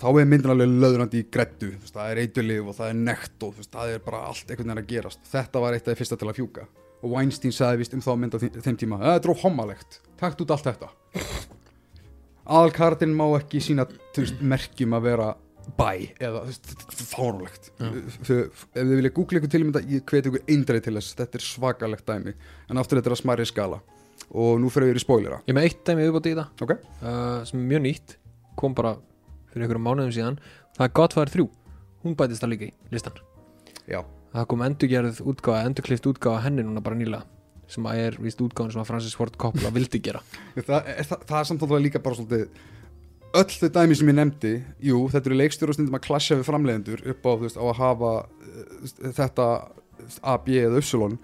þá er myndin alveg löðrandi í grættu það er eitulif og það er nekt og það er bara allt einhvern veginn að gerast. Þetta var eitt af því fyrsta til að fjúka. Og Weinstein sagði vist um þá mynd á þeim tíma "Eh, þetta er óhomalegt, takt út allt þetta. Aðalkartin má ekki sína merkjum að vera bæ eða. Þau- ef þið vilja googla ykkur til þetta ég hveti ykkur eindreið til þess, þetta er svakalegt dæmi. En aftur þetta er að smæri skala. Og nú fyrir við í spoilera. Ég með eitt dæmi viðbót í það. Ok, uh, sem er mjög nýtt. Kom bara fyrir einhverjum mánuðum síðan það er Godfather 3 hún bætist það líka í listan já, það kom endurgerð útgáfa, endurklift útgáfa henni núna bara nýlega sem að er víst útgáfan sem að Francis Ford Coppola vildi gera. Það, er, það, það er samt alveg líka bara svolítið öll þau dæmi sem ég nefndi jú, þetta eru leikstjóru stundum að klasja við framleiðendur upp á, veist, á að hafa uh, þetta A, B eða Upsilon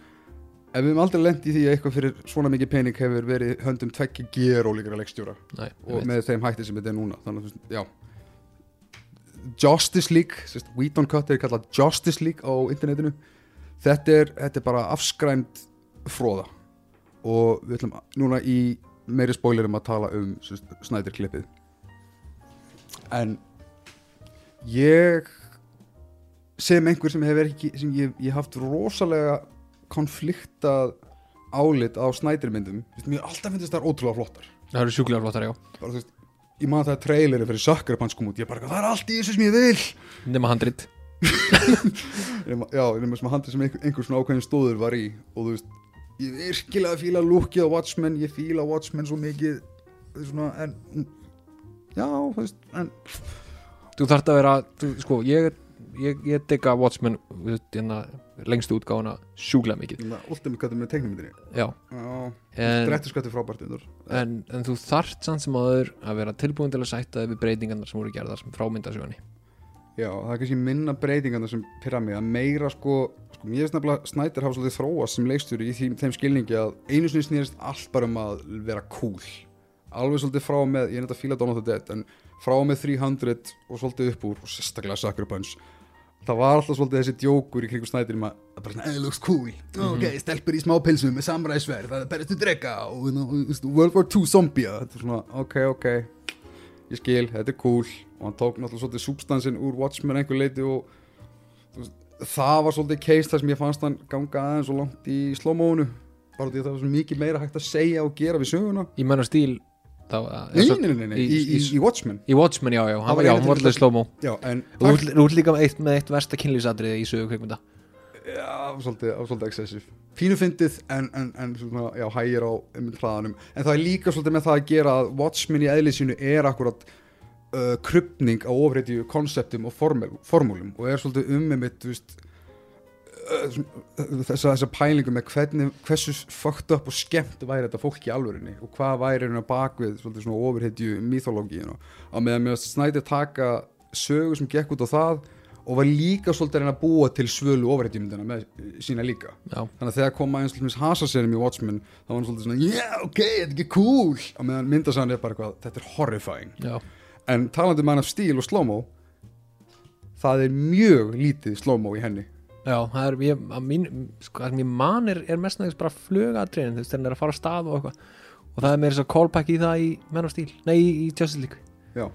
ef við höfum aldrei lent í því að eitthvað fyrir svona mikið pening hefur verið höndum tvekki gerólíkara leikstjóra. Nei, og með þeim hætti sem þetta er núna. Þannig að já Justice League, sérst, We Don't Cut er kallað Justice League á internetinu. Þetta er, þetta er bara afskræmt fróða og við ætlum núna í meiri spoilerum að tala um snædir klippið en ég sem einhver sem hefur ekki sem ég, ég haft rosalega konfliktað álit á snædirmyndum mér alltaf finnst það ótrúlega flottar. Það eru sjúklega flottar já. Bara, veist, ég man það að traileri fyrir Sucker Punch kom út ég bara, það er allt í þessu sem ég vil. Nema handrit. Já, nema sem handið sem einhver, einhver svona ákveðin stóður var í. Og þú veist, ég virkilega fíla lukkið á Watchmen, ég fíla Watchmen svo mikið. Svona, en já, þú veist, en þú þarft að vera, þú, sko, ég ég, ég digga Watchmen veist, hérna, lengstu útgáfuna sjúklega mikið. Ultimate Cutter með teiknumyndinni já, en, drættiskvætti frábært en, en þú þarft samt sem aður að vera tilbúin til að sætta þig við breytingarnar sem voru gerðar sem frámyndasögunni Já, það er kannski minna breytingarna sem að meira sko, sko mér finnst nefnilega Snæder hafa svolítið þróast sem leikstjóri í því, þeim skilningi að einu sinni snýrist allt bara um að vera cool. Alveg svolítið frá með, ég er þetta að fíla of the Dead en frá með 300 og svolítið upp úr og sérstaklega Sucker Punch það var alltaf svolítið þessi djókur í kringu Snæder um að það bara svona, eða looks cool. Ok, stelpur í smá pilsum með samræðsverð það er berist til drega og World War II zombia. Þetta er svona, ok, ok ég skil, þetta er cool. Og hann tók náttúrulega svolítið substansinn úr Watchmen einhver leiti og veist, það var svolítið case þar sem ég fannst hann ganga aðeins og langt í slow-mónu bara því að það var svo mikið meira hægt að segja og gera við söguna. Í menn og stíl í, Watchmen. Í Watchmen, já, já, hann var já, hann var alltaf ert- þú ert líka með eitt, með eitt versta kynlýsadriði í sögu kveikmynda já, svolítið, excessive. Pínu fyndið en, en, en svona, já, hægir á hraðanum. En það er líka svolítið með það að gera að Watchmen í eðlisínu er akkurat uh, krupning á ofreitju konseptum og formúlum og er svolítið um einmitt þú veist, þessa, þessa pælingu með hvernig, hversu fucked up og skemmt væri þetta fólk í alvörinni og hvað væri hérna bakvið svona ofreitju mythológíinu á meðan mér snæti taka sögu sem gekk út á það og var líka svolítið að að búa til svölu ofrættjumyndina með sína líka. Já, þannig að þegar koma eins og hasaserum í Watchmen þá var hann svolítið svona, yeah, ok, þetta er ekki cool. Og meðan myndasann er bara eitthvað, þetta er horrifying. Já, en talandi um Man of Steel og slow-mo það er mjög lítið slow-mo í henni já, það er ég, mín, sko, það sem ég man er, er mest nægist bara flugadriðin, þú veist, þegar hann er að fara að stað og eitthvað. Og það er meira þess að callback í það í menn og stíl, nei, í, í League. Já,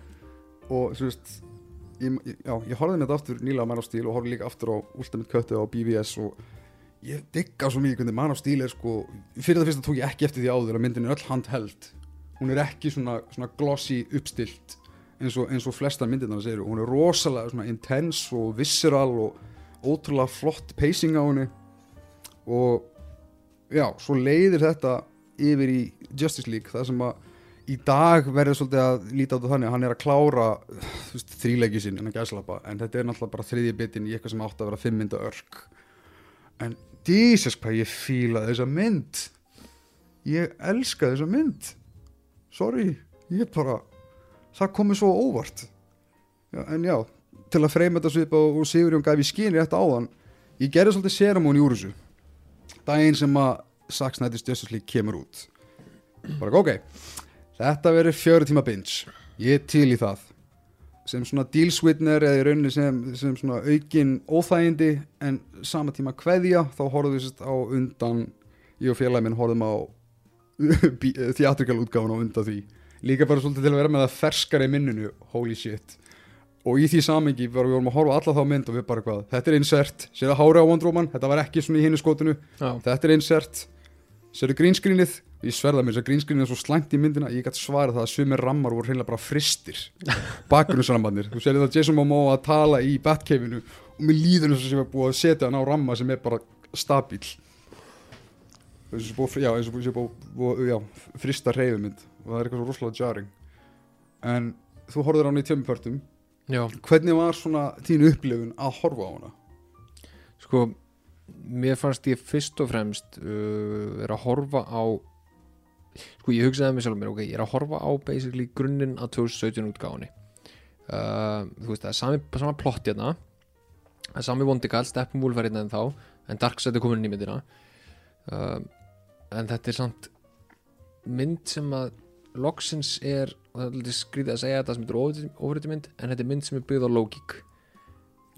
og þú veist ég, já, ég horfði með þetta aftur nýlega á Man of Steel og horfði líka aftur á Ultimate Cut á BVS og ég digga svo mikið hvernig Man of Steel er sko fyrir það fyrsta tók ég ekki eftir því áður að myndin er öll handheld. Hún er ekki svona, svona glossy uppstilt eins og, eins og flesta myndirna það segir hún er rosalega intense og visceral og ótrúlega flott pacing á henni. Og já, svo leiðir þetta yfir í Justice League það sem að í dag verður svolítið að líta á þetta þannig að hann er að klára veist, þríleiki sinn en að gæslappa en þetta er náttúrulega bara þriðji bitin í eitthvað sem átti að vera fimm mynda örk. En Jesus hvað ég fíla þessa mynd. Ég elska þessa mynd. Sorry, ég bara það komið svo óvart. Já, en já, til að freyma þetta svipa og, Sigurjón gaf í skýni rétt áðan. Ég gerði svolítið seramóni úr þessu. Daginn sem að Justice League kemur út. Bara ok. Þetta verður fjöru tíma binge. Ég til í það. Sem svona dealswitner eða í rauninni sem, sem svona aukin óþægindi en sama tíma kveðja þá horfum við sérst á undan ég og félagi minn horfum á theatrical útgáfun á undan því. Líka bara svolítið til að vera með það ferskar í minnunu holy shit og í því samengi var við vorum að horfa alla þá mynd og við bara hvað, þetta er insert sér að hára á Wonder Woman, þetta var ekki svona í hinnu skotinu. Já, þetta er insert sérðu green screenið ég sverða mér þess að grínskrinni er svo slæmt í myndina ég gæti svarað það að sumir rammar voru hreinlega bara fristir bakgrunnsrammarnir. Þú sér þetta Jason Momoa að tala í Batcaveinu og mér líður eins og sem er búið að setja hann á ramma sem er bara stabíl eins og búið, já, frista reyfumynd og það er eitthvað svo rosalega jarring. En þú horfður á hann í tjömmupörtum já, hvernig var svona þín upplifun að horfa á hana? Sko mér fannst ég fyrst og fremst uh, er að horfa á sko ég hugsaði með sjálf mér ok, ég er að horfa á basically grunninn að 2017 útgáfunni. Uh, þú veist það er sami, sama plott hérna það er sami vondikall, Steppenwolf er hérna en þá en Darkseid er komin inn í myndina. Uh, en þetta er samt mynd sem að loksins er, og það er lítið skrítið að segja þetta sem þetta er ofriði mynd en þetta er mynd sem er byggð á lógík.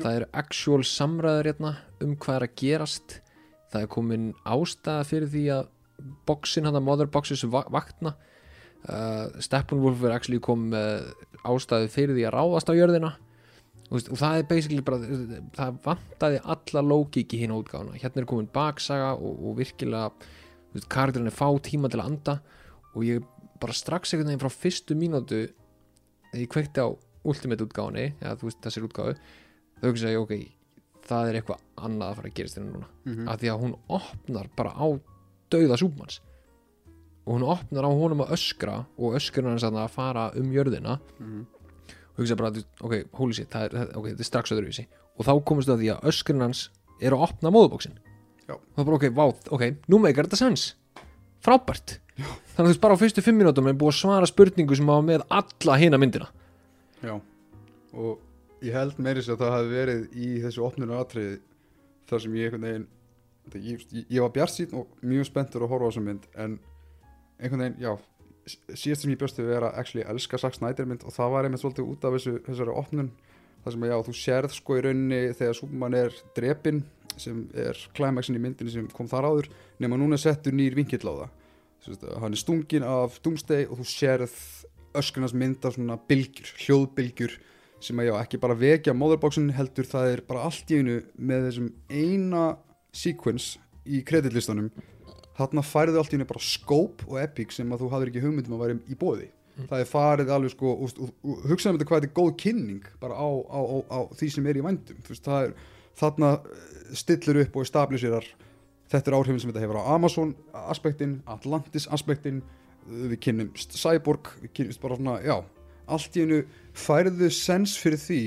Það eru actual samræður hérna um hvað er að gerast. Það er komin ástæða fyrir því að boxin, hann að mother boxes va- vakna. Uh, Steppenwolf er actually komið með ástæðu fyrir því að ráðast á jörðina. Og, og það er basically bara það vantaði alla lógík í hinn útgáfuna. Hérna er komin baksaga og, og virkilega þú veist, karakterin er fá tíma til að anda og ég bara strax einhvern veginn frá fyrstu mínútu þegar ég kveikti á ultimate útgáfunni eða þú veist þessir útgáfu þau hugsa ég ok það er eitthvað annað að fara að gerast hérna núna. Mm af því að hún opnar bara á dauða súpmanns. Og hún opnar á honum að öskra og öskurinn hans að fara um jörðina. Og hugsa bara, þú- ok, holy shit er, ok, þetta er strax öðruvísi. Og þá komist það að því að öskurinn hans er að opna móðubóksin og er bara, ok, vá, ok, nú meikar þetta sens frábært. Já. þannig að þú veist bara á fyrstu fimm mínútum er búið að svara spurningu sem á með alla hina myndina. Já, og ég held meiri sér að það hafi verið í þessu opnunar atriði þar sem ég einhvern veginn það- ég, ég, ég var bjart sín og mjög spenntur að horfa á þessa mynd en einhvern veginn, já síðast sem ég bjóst við vera actually elska Zack Snyder mynd og það var einmitt svolítið út af þessu, þessari opnun þar sem að já, þú sérð sko í rauninni þegar Superman er drepinn sem er climaxin í myndinni sem kom þar áður nema núna settur nýr vinkill á það. Hann er stungin af Doomsday og þú sérð öskrunars mynda svona bylgjur, hljóðbylgjur sem að já, ekki bara vekja motherboxin heldur það er bara allt í einu með þessum eina sequence í kreditlistanum þarna færðu allt í einu bara scope og epic sem að þú hafðir ekki hugmyndum að væri í bóði það er farið alveg sko og, og, og hugsaðum þetta hvað þetta er góð kynning bara á, á, á, á því sem er í veist, það er, þarna eh, stillir upp og establisherar. Þetta er áhrifin sem þetta hefur á Amazon aspektin, Atlantis aspektin við kynnumst Cyborg við kynnumst bara svona, já allt í einu færðu sens fyrir því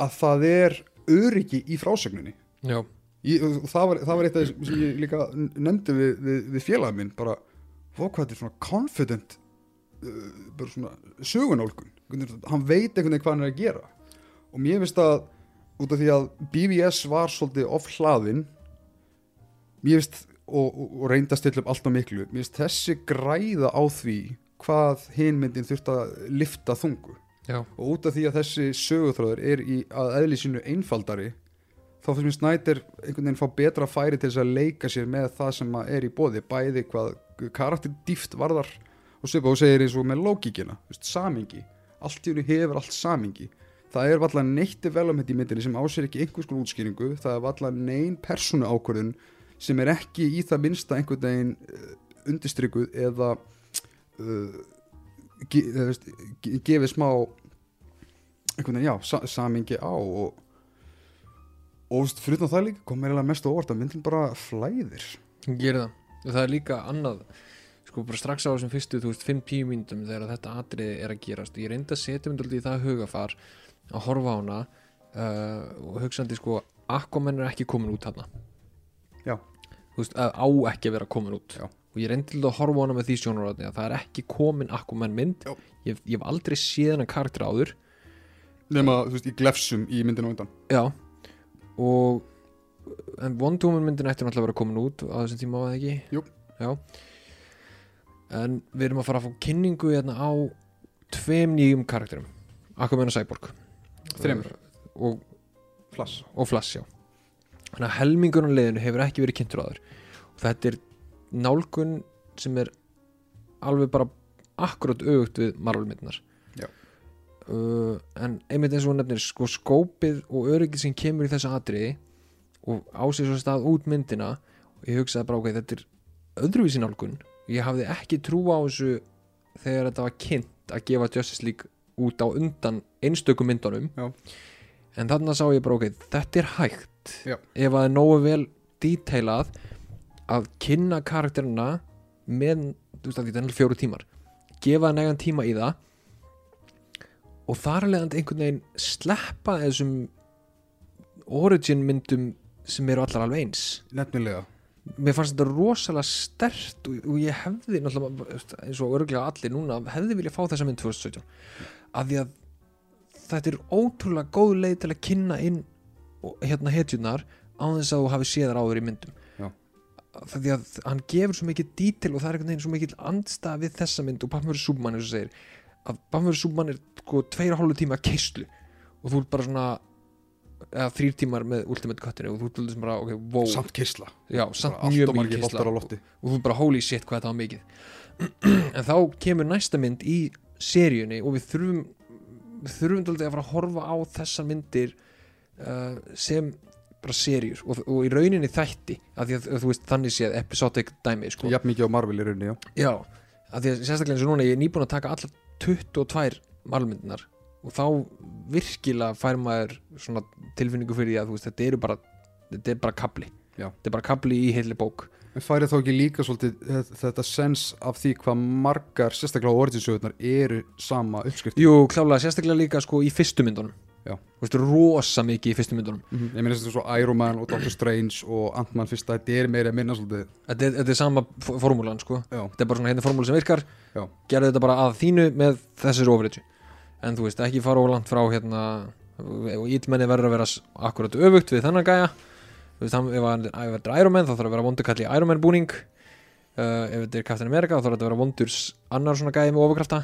að það er öryggi í frásögninni. Já, ég, það, var, það var eitt af þess sem ég líka nefndi við, við, við félagin minn bara, hvað er svona confident uh, bara svona sögunálgun hann veit einhvern veginn hvað hann er að gera. Og mér finnst að út af því að BVS var svolítið off hlaðin mér finnst og, og, og reynda að stilla upp allt á miklu mér finnst þessi græða á því hvað hinmyndin þurft að lifta þungu. Já, og út af því að þessi sögutróður er í að eðli sínu einfaldari þá finnst mér Snæder einhvern veginn fá betra færi til þess að leika sér með það sem er í bóði bæði hvað karakterdýft varðar og svipa og segir eins og með lókíkina samingi, allt í hennu hefur allt samingi það er valla neitt development í myndinni sem ásér ekki einhvers konar útskýringu. Það er valla nein persónu ákvörðun sem er ekki í það minnsta einhvern veginn uh, undistrykkuð eða uh, ge, veist, ge, gefið smá einhvern veginn, já, sa samingi á og og fyrir það líka kom mér mest á óvart að myndin bara flæðir. Gerir það. Er líka annað sko bara strax á þessum fyrstu, þú veist, 5-10 myndum þegar þetta atriði er að gerast. Ég reyndi að setja myndi í það hugafar að horfa á hana uh, og hugsandi sko Aquaman er ekki komin út hana Já. veist, á ekki að vera komin út. Já. og ég reyndi til að horfa á hana með því sjónarotni að það er ekki komin Aquaman mynd. Já. ég, ég hef aldrei séð hana karakter áður. Nema, þú veist, í glefsum í myndinu undan. Já. Og en Wonder Woman myndin ætti náttúrulega að vera komin út á þessum tíma var það ekki? Jú. já. En við erum að fara að fá kynningu hérna á tveim nýjum karakterum. Aquaman og Cyborg Þremur. Uh, og, Flass. Og Flash já. Þannig að helmingurinn leiðinu hefur ekki verið kynntur áður. Og þetta er nálgun sem er alveg bara akkurat auðvögt við Já. uh, en einmitt eins og hún nefnir sko skópið og öryggið sem kemur í þessu atriði og á sig svo stað út myndina og ég hugsaði bara ok, þetta er öðruvísi nálgun. Ég hafði ekki trú á þessu þegar þetta var kynnt að gefa Justice League út á undan einstökum myndunum. Já. en þarna sá ég bara ok, þetta er hægt. Já. ef það er nógu vel detailað að kynna karakterina með, þú veist að þetta er fjóru tímar gefa negan tíma í það og þar leðandi einhvern veginn sleppa þessum origin myndum sem eru allar alveg eins. Nefnilega. Mér fannst þetta rosalega stert og, og ég hefði náttúrulega eins og örglega allir núna hefði viljað fá þessa mynd 2017 af því að þetta er ótrúlega góð leið til að kynna inn og- hérna hetjunar á þess að þú hafi séð þar áður í myndum Já. af því að hann gefur svo mikið dítil og það er einhvern veginn svo mikið andstað við þessa mynd og vs. Superman eins og segir að vs. Superman er sko tveir og hálfu tíma keislu og þú ert bara svona eða þrýr tímar með Ultimate Cuttinu og þú ert alveg bara, ok, wow samt kisla já, samt mjög mikið á lofti og þú bara holy shit hvað þetta var mikið en þá kemur næsta mynd í seríunni og við þurfum við þurfum dálítið að fara að horfa á þessar myndir uh, sem bara seríur og, og í rauninni þætti að því að, að þú veist þannig séð episodic dæmi sko. jafn mikið á Marvel í rauninni, já já, að því að sérstaklega eins og núna ég er nýbúin að taka allar 22 marlmyndinar og þá virkilega fær maður svona tilfinningu fyrir því að þú veist þetta eru bara þetta er bara kabli Já. þetta er bara kabli í heilli bók En færið þá ekki líka svolítið þe- þetta sens af því hvað margar, sérstaklega orðinsögurnar, eru sama uppskrift Jú, klálega, sérstaklega líka sko í fyrstu myndunum. Já. Þú veist, rosa mikið í fyrstu myndunum. Ég meina þess að svo Iron Man og Doctor Strange og Ant-Man fyrsta, þetta er meira að minna svolítið. Þetta er, þetta er sama formúlan, sko. Já, Þetta er bara svona hérna formúla sem virkar. Já. Gerðu þetta bara að þínu með þessir overage En þú veist, ekki fara ólant frá hérna og ítlmenni verður að vera akkurat öfugt við þennan gæja Þú veist, hann, ef þetta er Iron Man þá þarf að vera vondur kall í Iron Man búning. Uh, Ef þetta er Captain America þá þarf þetta að vera vondur annar svona gæja með ofurkrafta.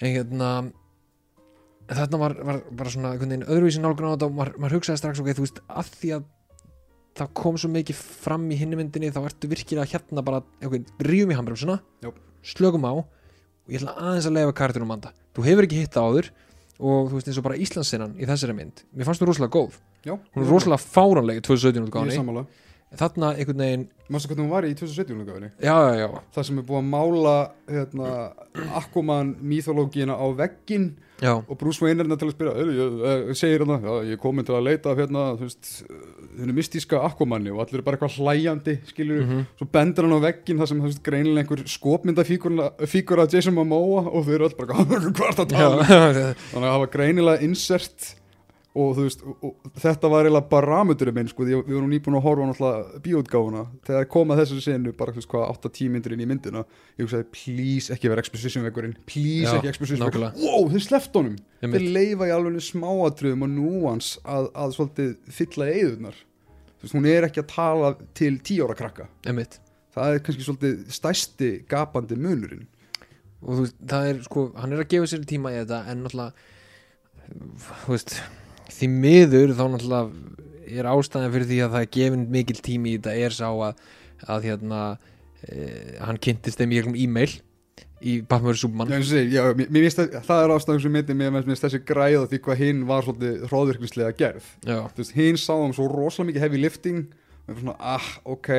En hérna þarna var, var bara svona einhvern veginn öðruvísi nálgun á þetta og maður, maður hugsaði strax ok, þú veist, að því að það kom svo mikið fram í hinni myndinni þá ertu virkilega hérna bara okay, rífum í handbremsuna, Já. slökum á og ég ætla aðeins að leifa karakterum anda. Þú hefur ekki hitt það áður og þú veist eins og bara Íslandsinnan í þessari mynd mér fannst þú rosalega góð, já hún er rosalega fáránlega í 2017 Ég er sammála þarna einhvern veginn Mástu hvernig hún var í 2017 útgáfinni já, já, já, Það sem er búið að mála hérna, Aquaman myþológíina á veggin já, og Bruce Wayne er hérna til að spyrja "Heyrðu, ég, ég, segir hérna, já, ég er komin til að leita hérna, þú veist, þennu mystíska Aquamanni og allir eru bara eitthvað hlæjandi skilur, Mhm. svo bendur hann á veggin þar sem veist, greinilega einhver skopmyndafíkur af Jason Momoa og þau eru öll bara hvað er það að tala um?" þannig að það var greinilega insert og þú veist, og, þetta var eiginlega baramöturinn minn, sko, því við vorum nýbúin að horfa náttúrulega bíóutgáfuna, þegar kom að þessu senu bara, þú veist, hvað, 8-10 myndir inn í myndina ég hugsaði, please ekki vera exposition vekkurinn please Já, ekki exposition vekkurinn nákvæmlega. wow, þeir sleft honum, þeir leifa í alveg smáatriðum og núans að, að svolítið fylla eðunar þú veist, hún er ekki að tala til 10 ára krakka. Einmitt. Það er kannski svolítið stæsti gapandi munurinn. Og þú veist, það er sko, er því miður þá náttúrulega er ástæðan fyrir því að það er gefin mikil tími í þetta er sá að, að hérna e, hann kynntist þeim í einhverjum e-mail í vs. Superman. Já, já, mér, mér að það er ástæðum sem myndi mér finnst þessi græða því hvað hinn var svolítið hróðvirknislega gerð. Veist, hinn sá um svo rosalega mikið heavy lifting og ég var svona, ah, ok.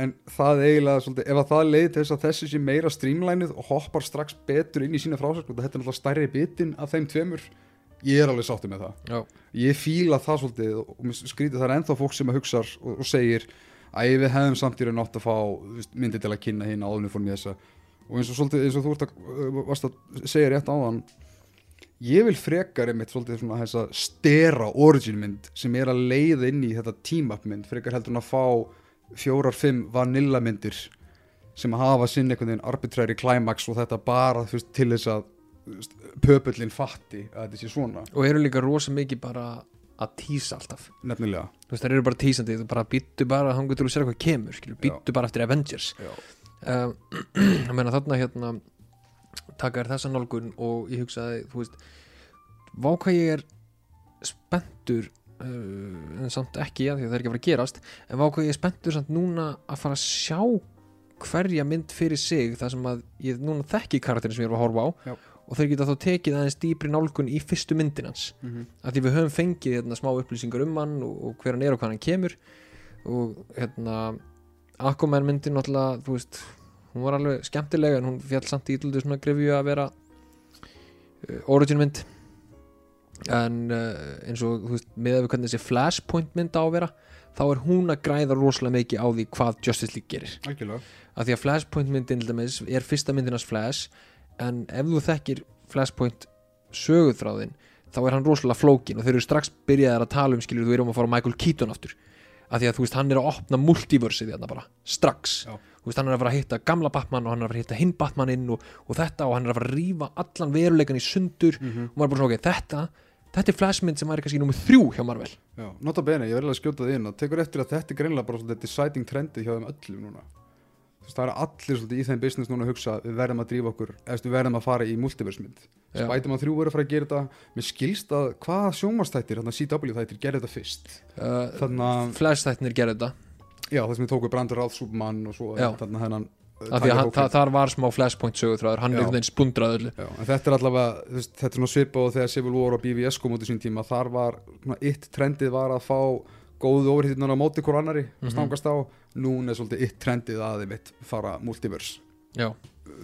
En það eiginlega svolítið, ef að það leiði til þess að þessi sé meira streamlinuð og hoppar strax betur inn í sína frásögn þetta er náttúrulega stærri bitin af þeim tveimur ég er alveg sáttið með það. Já, ég fíla það svolítið og mér skrítið það er ennþá fólk sem hugsa og, og segir að við hefðum samt í raun átt að fá myndi til að kynna hinn áðunni fórum í þessa. Og eins og svolítið eins og þú að, uh, varst að segja rétt áðan ég vil frekar einmitt svolítið svona þessa stera origin mynd sem er að leiða inn í þetta team up mynd frekar heldur en að fá fjórar, fimm vanilla myndir sem hafa sinn einhvern veginn arbitræri climax og þetta bara veist, til þess að pöpullin fatti að þetta sé svona. Og eru líka rosa mikið bara að tísa alltaf. Nefnilega. Þú veist, það eru bara tísandi, þú bara býttu bara hann getur að sér hvað kemur, býttu bara eftir Avengers. Um, ég meina þarna hérna taka er þessa nálgun og ég hugsaði þú veist, vá hvað ég er spenntur uh, en samt ekki, já, því að það er ekki að fara að gerast en vá hvað ég er spenntur samt núna að fara að sjá hverja mynd fyrir sig þar sem að ég núna þekki karakterin sem ég er að horfa á. Já. Og þeir geta þá tekið aðeins dýpri nálgun í fyrstu myndin hans. Mm -hmm. að því við höfum fengið hérna, smá upplýsingar um hann og, og hver hann er og hvað hann kemur. Og hérna Aquaman myndin náttúrulega þú veist, hún var alveg skemmtileg en hún fjall samt í ítlundu svona grefju að vera uh, origin mynd. En uh, eins og þú veist með við hvernig þessi flashpoint mynd á að vera þá er hún að græða rosalega mikið á því hvað Justice League gerir. Algjörlega. Af því að flashpoint myndin er fyrsta myndinars flash en ef þú þekkir flashpoint söguþráðin þá er hann rosalega flókin og þeir eru strax byrjaðar að tala um skilur þú erum að fara Michael Keaton aftur. Af því að þú veist hann er að opna multiversið þarna bara strax. Já. þú veist hann er að fara að hitta gamla Batman og hann er að fara að hitta hinn Batmaninn og, og þetta og hann er að fara að rífa allan veruleikan í sundur. Mhm. og maður er bara svona ok þetta þetta er flashmynd sem væri kannski nummer þrjú hjá Marvel. Já, nota bene, ég verði að skjóta það inn og tekur eftir að þetta er greinlega bara svolítið deciding trendi hjá þeim öllum núna það er allir svolítið í þeim business núna að hugsa við verðum að drífa okkur, eða við verðum að fara í multiversmynd. Spætum að þrjú verður að fara að gera þetta. Mér skilst að hvaða sjónvarstættir, þannig að CW þættir gerði þetta fyrst. Uh, Þannig að, Flash þættinir gerði þetta. Já, það sem við tókum Brandur Ráð Superman og svo þannig að hennan uh, að hann, Tiger það, þar var smá flashpoint söguþráður hann er einhvern veginn spundrað öllu. Þetta er allavega, veist, þetta er svona svipa og þegar Civil War og BVS kom út í sín tíma þar var, eitt trendið var að fá góðu ofrýttunar á móti hvort annari Mhm. að stangast á, núna er svolítið eitt trendið að þeim eitt fara multiverse. Já.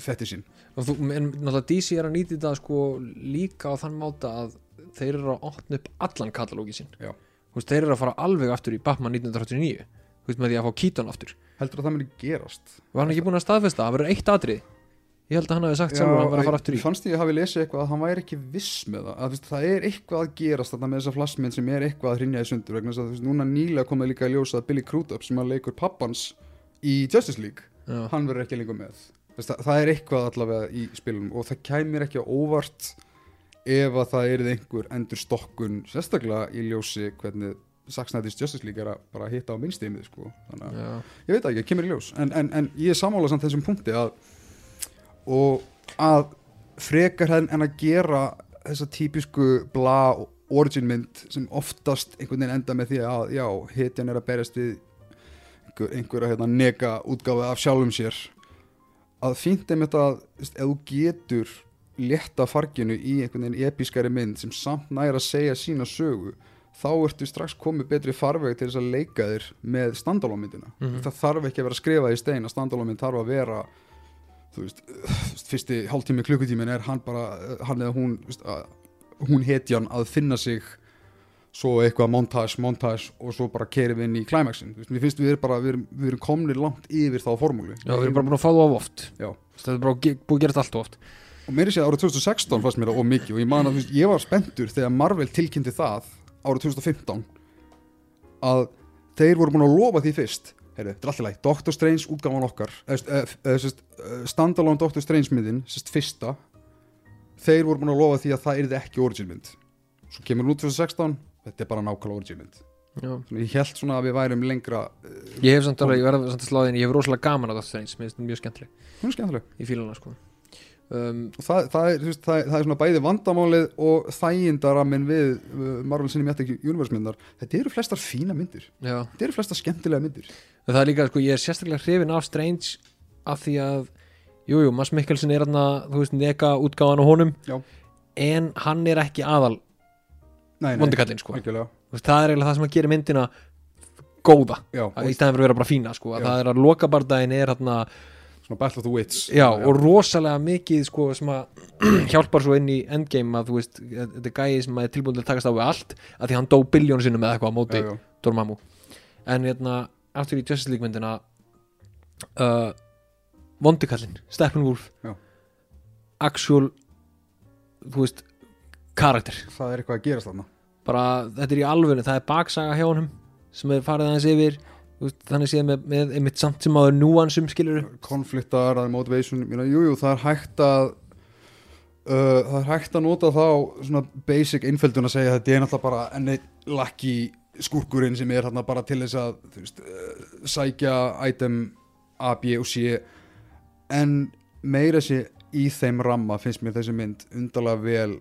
þetta sín. Þú, en náttúrulega DC er að nýta þetta sko líka á þann máta að þeir eru að opna upp allan katalógi. Þú veist, þeir eru að fara alveg aftur í Batman 1939 Þú veist, með því að fá Keaton aftur. Heldur að það muni gerast? Var hann ekki búin að staðfesta, það verður eitt atrið ég held að hann hafi sagt sjálfur að hann var að fara aftur í fannst ég að hafi lesið eitthvað að hann væri ekki viss með það að, það er eitthvað að gerast þarna með þessa flassmynd sem er eitthvað að hrinja í sundur vegna þess að núna nýlega komið líka að ljósa að Billy Crudup sem að leikur pappans í Justice League Já. hann verður ekki lengur með það, það er eitthvað allavega í spilunum og það kæmir ekki á óvart ef að það er einhver endur stokkun sérstaklega í ljósi hvernig Snyder's Justice League er að bara hitta á minnstýmið sko. þannig að Já. ég veit ekki, það kemur í ljós en, en, en ég er sammála samt þessum punkti að og að frekar henn en að gera þessa típisku bla origin mynd sem oftast einhvern veginn enda með því að já, hitjan er að berjast við einhver, einhverja hérna, nega útgáfi af sjálfum sér að fínt einmitt að þú veist, ef þú getur létta farginu í einhvern veginn episkari mynd sem samt næra að segja sína sögu þá ertu strax komið betri farveg til þess að leika þér með standalone myndina Mhm. það þarf ekki að vera skrifað í stein að standalone mynd þarf að vera þú veist, þú veist fyrsti hálftími klukkutímin er hann bara hann eða hún veist, að, hún hetjan að finna sig svo eitthvað montage, montage og svo bara kerum við inn í veist, mér finnst við erum bara, við erum, við erum komnir langt yfir þá formúli Já, við erum bara búin að fá það of oft. Já. það er bara búið að gera þetta allt of oft. Og mér er sér árið 2016 fannst mér það of mikið og ég man að þú veist, ég var spenntur þegar Marvel tilkynnti það árið 2015 að þeir voru búin að lofa því fyrst Heyri, þetta er alltaf læg, Doctor Strange útgáfan okkar standalone Doctor Strange myndin sérst fyrsta þeir voru búin að lofa því að það yrði ekki origin mynd. Svo kemur hún út 2016 þetta er bara nákvæmlega origin mynd. Já. Svona, ég held svona að við værum lengra uh, Ég hef samt alveg, ég verða samt að sláðin ég hef rosalega gaman að það Strange, mér finnst þetta mjög skemmtileg. Hún er skemmtileg. Í fílana sko um, það, það, er, veist, það, er- það er svona bæði vandamálið og þægindaramin við uh, Marvel Cinematic Universe myndar þetta eru flestar fína myndir. Já, þetta eru flestar skemmtilega myndir. Það er líka, sko, ég er sérstaklega hrifin af Strange af því að Jújú, jú, Mads Mikkelsen er hérna, þú veist, neka útgáðan á honum Já. En hann er ekki aðal vondikallinn, sko. veist, Það er eiginlega það sem að gera myndina góða. Já, Í stæðan fyrir að vera bara fína, sko. Það er að lokabardaginn er hérna svona Battle of the Wits. Já, og rosalega mikið sko sem að hjálpar svo inn í endgame að þú veist, þetta er gæði sem er tilbúin til að takast á við allt að því hann dó biljón sinnum með eitthvað á móti já, já. Dormammu. En hérna, aftur í Justice League myndina uh, Vondikallin, Steppenwolf Já. actual þú veist, karakter. Það er eitthvað að gerast þarna. Bara, þetta er í alvöru, það er baksaga hjá honum sem er farið aðeins yfir veist, þannig séð með, með einmitt samt sem áður núansum konfliktar, motivation meina, jú, jú, það er hægt að uh, það er hægt að nota þá basic einföldun að segja að þetta er náttúrulega bara enni lakki skúrkurinn sem er hérna bara til þess að veist, uh, sækja item A, B og C. En meira sé í þeim ramma finnst mér þessi mynd undarlega vel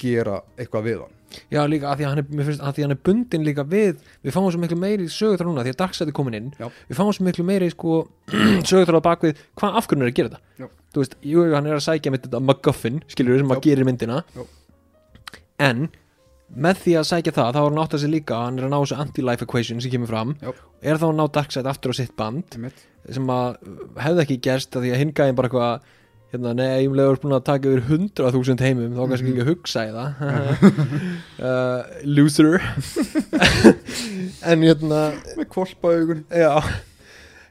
gera eitthvað við hann. Já, líka að því að hann er, finnst, að hann er bundin líka við, við fáum svo miklu meiri sögur þar núna, því að er komin inn. Já. við fáum svo miklu meiri sko, á bakvið, hvað afhverjum er að gera þetta. Já. þú veist, jú, hann er að sækja með þetta MacGuffin, skilur við, sem að gerir myndina. Já. en með því að sækja það, þá er hann átt að sig líka hann er að ná þessu anti-life equation sem kemur fram. Er þá að ná Darkseid aftur á sitt band sem að hefði ekki gerst að því að hingæðin bara eitthvað hérna, nei, ég er búin að taka yfir 100.000 heimum þá kannski Mhm. ekki að hugsa í það. Uh, loser. En hérna með kvolpaaugun já.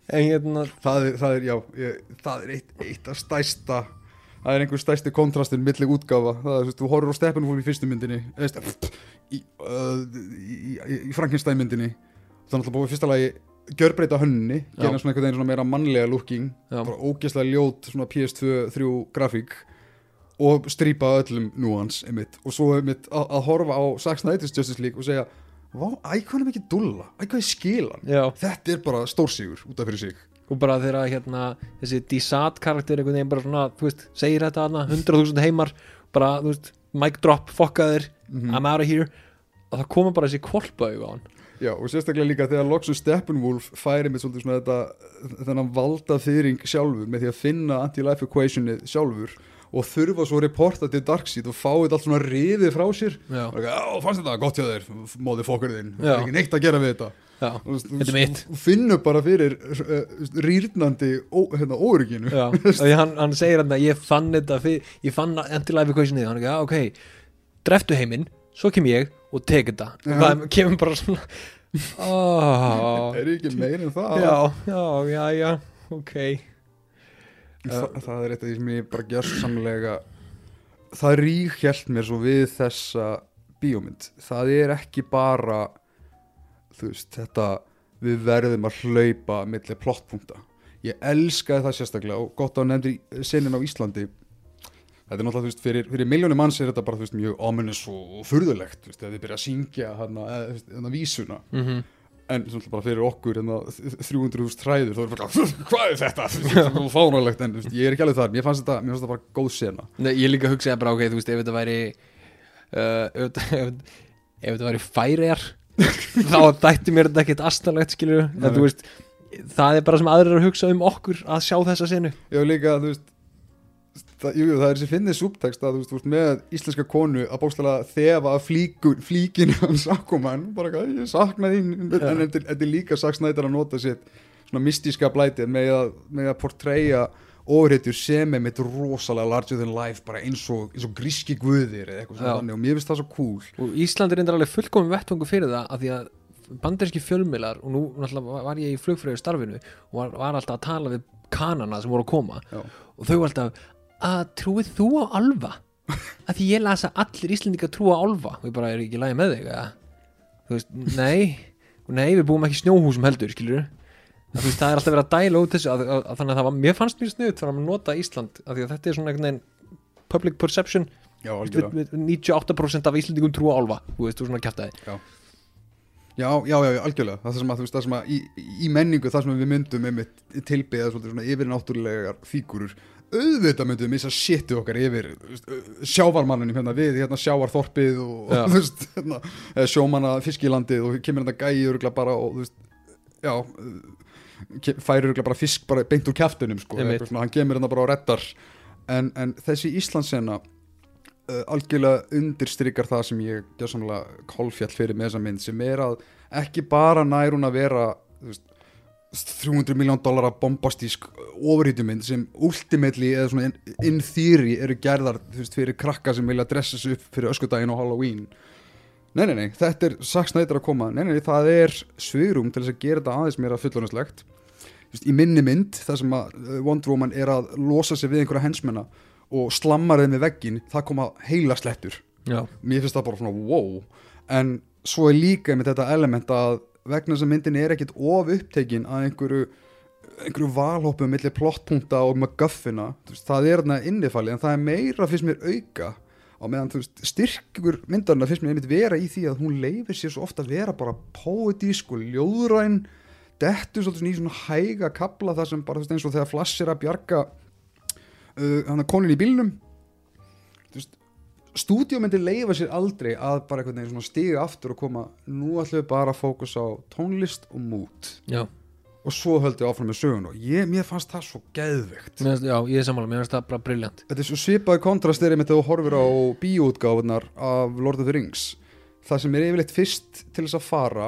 En hérna það er, það er, já, ég, það er eitt, eitt af stæsta það er einhver stæsti kontrastin milli útgáfa. Það er, þú veist, þú horfir á Steppenwolf í fyrstu myndinni eða, í, uh, í, í, í Frankenstein myndinni. Það er náttúrulega búið fyrsta lagi gjörbreyta hönni, gera svona einhvern veginn svona meira mannlega looking, já, bara ógeðslega ljót svona PS2, 3 grafík og strýpa öllum núans einmitt, og svo einmitt að, að horfa á Zack Snyder's Justice League og segja Vá, æ, hvað er mikið dulla, æ, hvað er skilan já. Þetta er bara stórsígur út af fyrir sig. Og bara þegar hérna þessi Desat karakter einhvern veginn bara svona, þú veist, segir þetta hana 100.000 heimar, bara, þú veist mic drop, fokkaðir, Mhm. I'm out of here. Og það koma bara þessi kolpaug á hann Já, og sérstaklega líka þegar Loxu Steppenwolf færi með svolítið svona þetta þennan valda þyring sjálfur með því að finna anti-life equationið sjálfur og þurfa svo að reporta til Darkseid og fá þetta allt svona riðið frá sér. Og fannst þetta gott hjá þér móði fokkurðinn, það er ekki neitt að gera við þetta. Já, Og Þetta er mitt. þú finnur bara fyrir uh, rýrnandi hérna, órygginu og hann, hann segir hann að ég fann þetta fyrir, ég fann anti-life equationið. Hann er ekki, já, ok, dreftu heiminn svo kem ég og tek þetta. Og Já. það kemur bara svona oh, er ekki meir en það? Já, já, já, já ok, Þa, það er eitt af því sem ég bara gjörsamlega það rík hjælt mér svo við þessa bíómynd. Það er ekki bara þú veist, þetta við verðum að hlaupa milli plottpunkta. Ég elskaði það sérstaklega og gott að nefndi senin á Íslandi þetta er náttúrulega, þú veist, fyrir, fyrir miljónum manns er þetta bara, þú veist, mjög ominous og, furðulegt, þú veist, þegar þið byrja að syngja hana, þú veist, hana vísuna. Mhm. En svona bara fyrir okkur hérna, 300.000 træður þá er bara hvað er þetta, þetta er fáralegt en þú veist, ég er ekki alveg þar, mér fannst þetta, mér fannst þetta bara góð sena. Nei, ég líka hugsaði bara, ok, þú veist, ef þetta væri uh, ef, ef, ef þetta væri færiðar þá dætti mér þetta ekkert astalegt, skilur en þú veist, það er bara sem aðrir að hugsa um okkur að sjá þessa senu. Já líka, þú veist það, jú, það er þessi finnið súbtekst að þú veist, með íslenska konu að bókstala þefa flíkinu hans Aquaman, bara hvað, ég sakna þín. En Já. þetta er- líka Zack Snyder að nota sitt svona mystíska blætið með að, með að portreyja ofréttur sem er mitt rosalega larger than life bara eins og, eins og gríski guðir eða eitthvað svona og mér finnst það svo cool. Og Ísland er reyndar alveg fullkomum vettvangu fyrir það að því að banderski fjölmiðlar og nú náttúrulega var ég í flugfröðu starfinu og var, var alltaf að tala við kanana sem voru að koma. Já. og þau var alltaf að trúið þú á alfa? Að því ég las að allir Íslandingar trúa á alfa. Og ég bara er ekki lagi með þig eða? þú veist, nei. Nei, við búum ekki snjóhúsum heldur, skilur að, veist, það er alltaf verið að dæla út þessu að, að, að þannig að það var, mér fannst mér snuðt fyrir að nota Ísland af því að þetta er svona einhvern veginn public perception. Já, við, við, 98% af Íslandingum trúa á álfa þú veist, þú svona kjæftaði Já, já, já, já, algjörlega. Það sem að, þú veist, það sem að í, í menningu það sem við myndum einmitt svolítið svona yfir náttúrulegar fígurur auðvitað myndum við missa shitið okkar yfir sjávarmanninum hérna við hérna sjávarþorpið og, og þú veist, hérna, sjómanna fiskilandið og kemur hérna gæi örgulega bara og þú veist, já færir örgulega bara fisk bara beint úr kjaftunum sko, eitthvað svona, hann kemur hérna bara og reddar. En, en þessi Íslandsena uh, algjörlega undirstrykar það sem ég gjörsamlega kolfjall fyrir með þessa mynd sem er að ekki bara nær hún að vera þú veist, 300 miljón dólara bombastísk ofurhýtumynd sem ultimately eða svona in, theory eru gerðar þú veist, fyrir krakka sem vilja dressa sig upp fyrir öskudaginn og Halloween. Nei, nei, nei, þetta er Snyder að koma. Nei, nei, nei, það er svigrum til þess að gera þetta aðeins meira fullónuslegt Í minni mynd, það sem að uh, Wonder Woman er að losa sig við einhverja hensmenna og slammar þeim með veggin það koma heila slettur. Já, mér finnst það bara svona wow. En svo er líka með þetta element að vegna þess að myndin er ekkit of upptekin að einhverju einhverju valhópum millir plottpunta og veist, það er þarna innifalli en það er meira fyrst mér auka. Á meðan veist, styrkur myndarna fyrst mér einmitt vera í því að hún leifir sér svo ofta að vera bara poetísk og ljóðræn dettur svolítið í svona hæga kabla þar sem bara veist, eins og þegar Flash er að bjarga uh, konin í bílnum. Veist stúdíó myndi leifa sér aldrei að bara einhvern veginn svona stiga aftur og koma. Nú ætlum við bara að fókusa á tónlist og mút. Já, og svo höldum við áfram með sögun og ég, mér fannst það svo geðveikt. Mér, já ég er sammála, mér finnst það bara briljant þetta er svo svipaði kontrast er einmitt þegar þú horfir á bíóutgáfunar af Lord of the Rings. Það sem er yfirleitt fyrst til þess að fara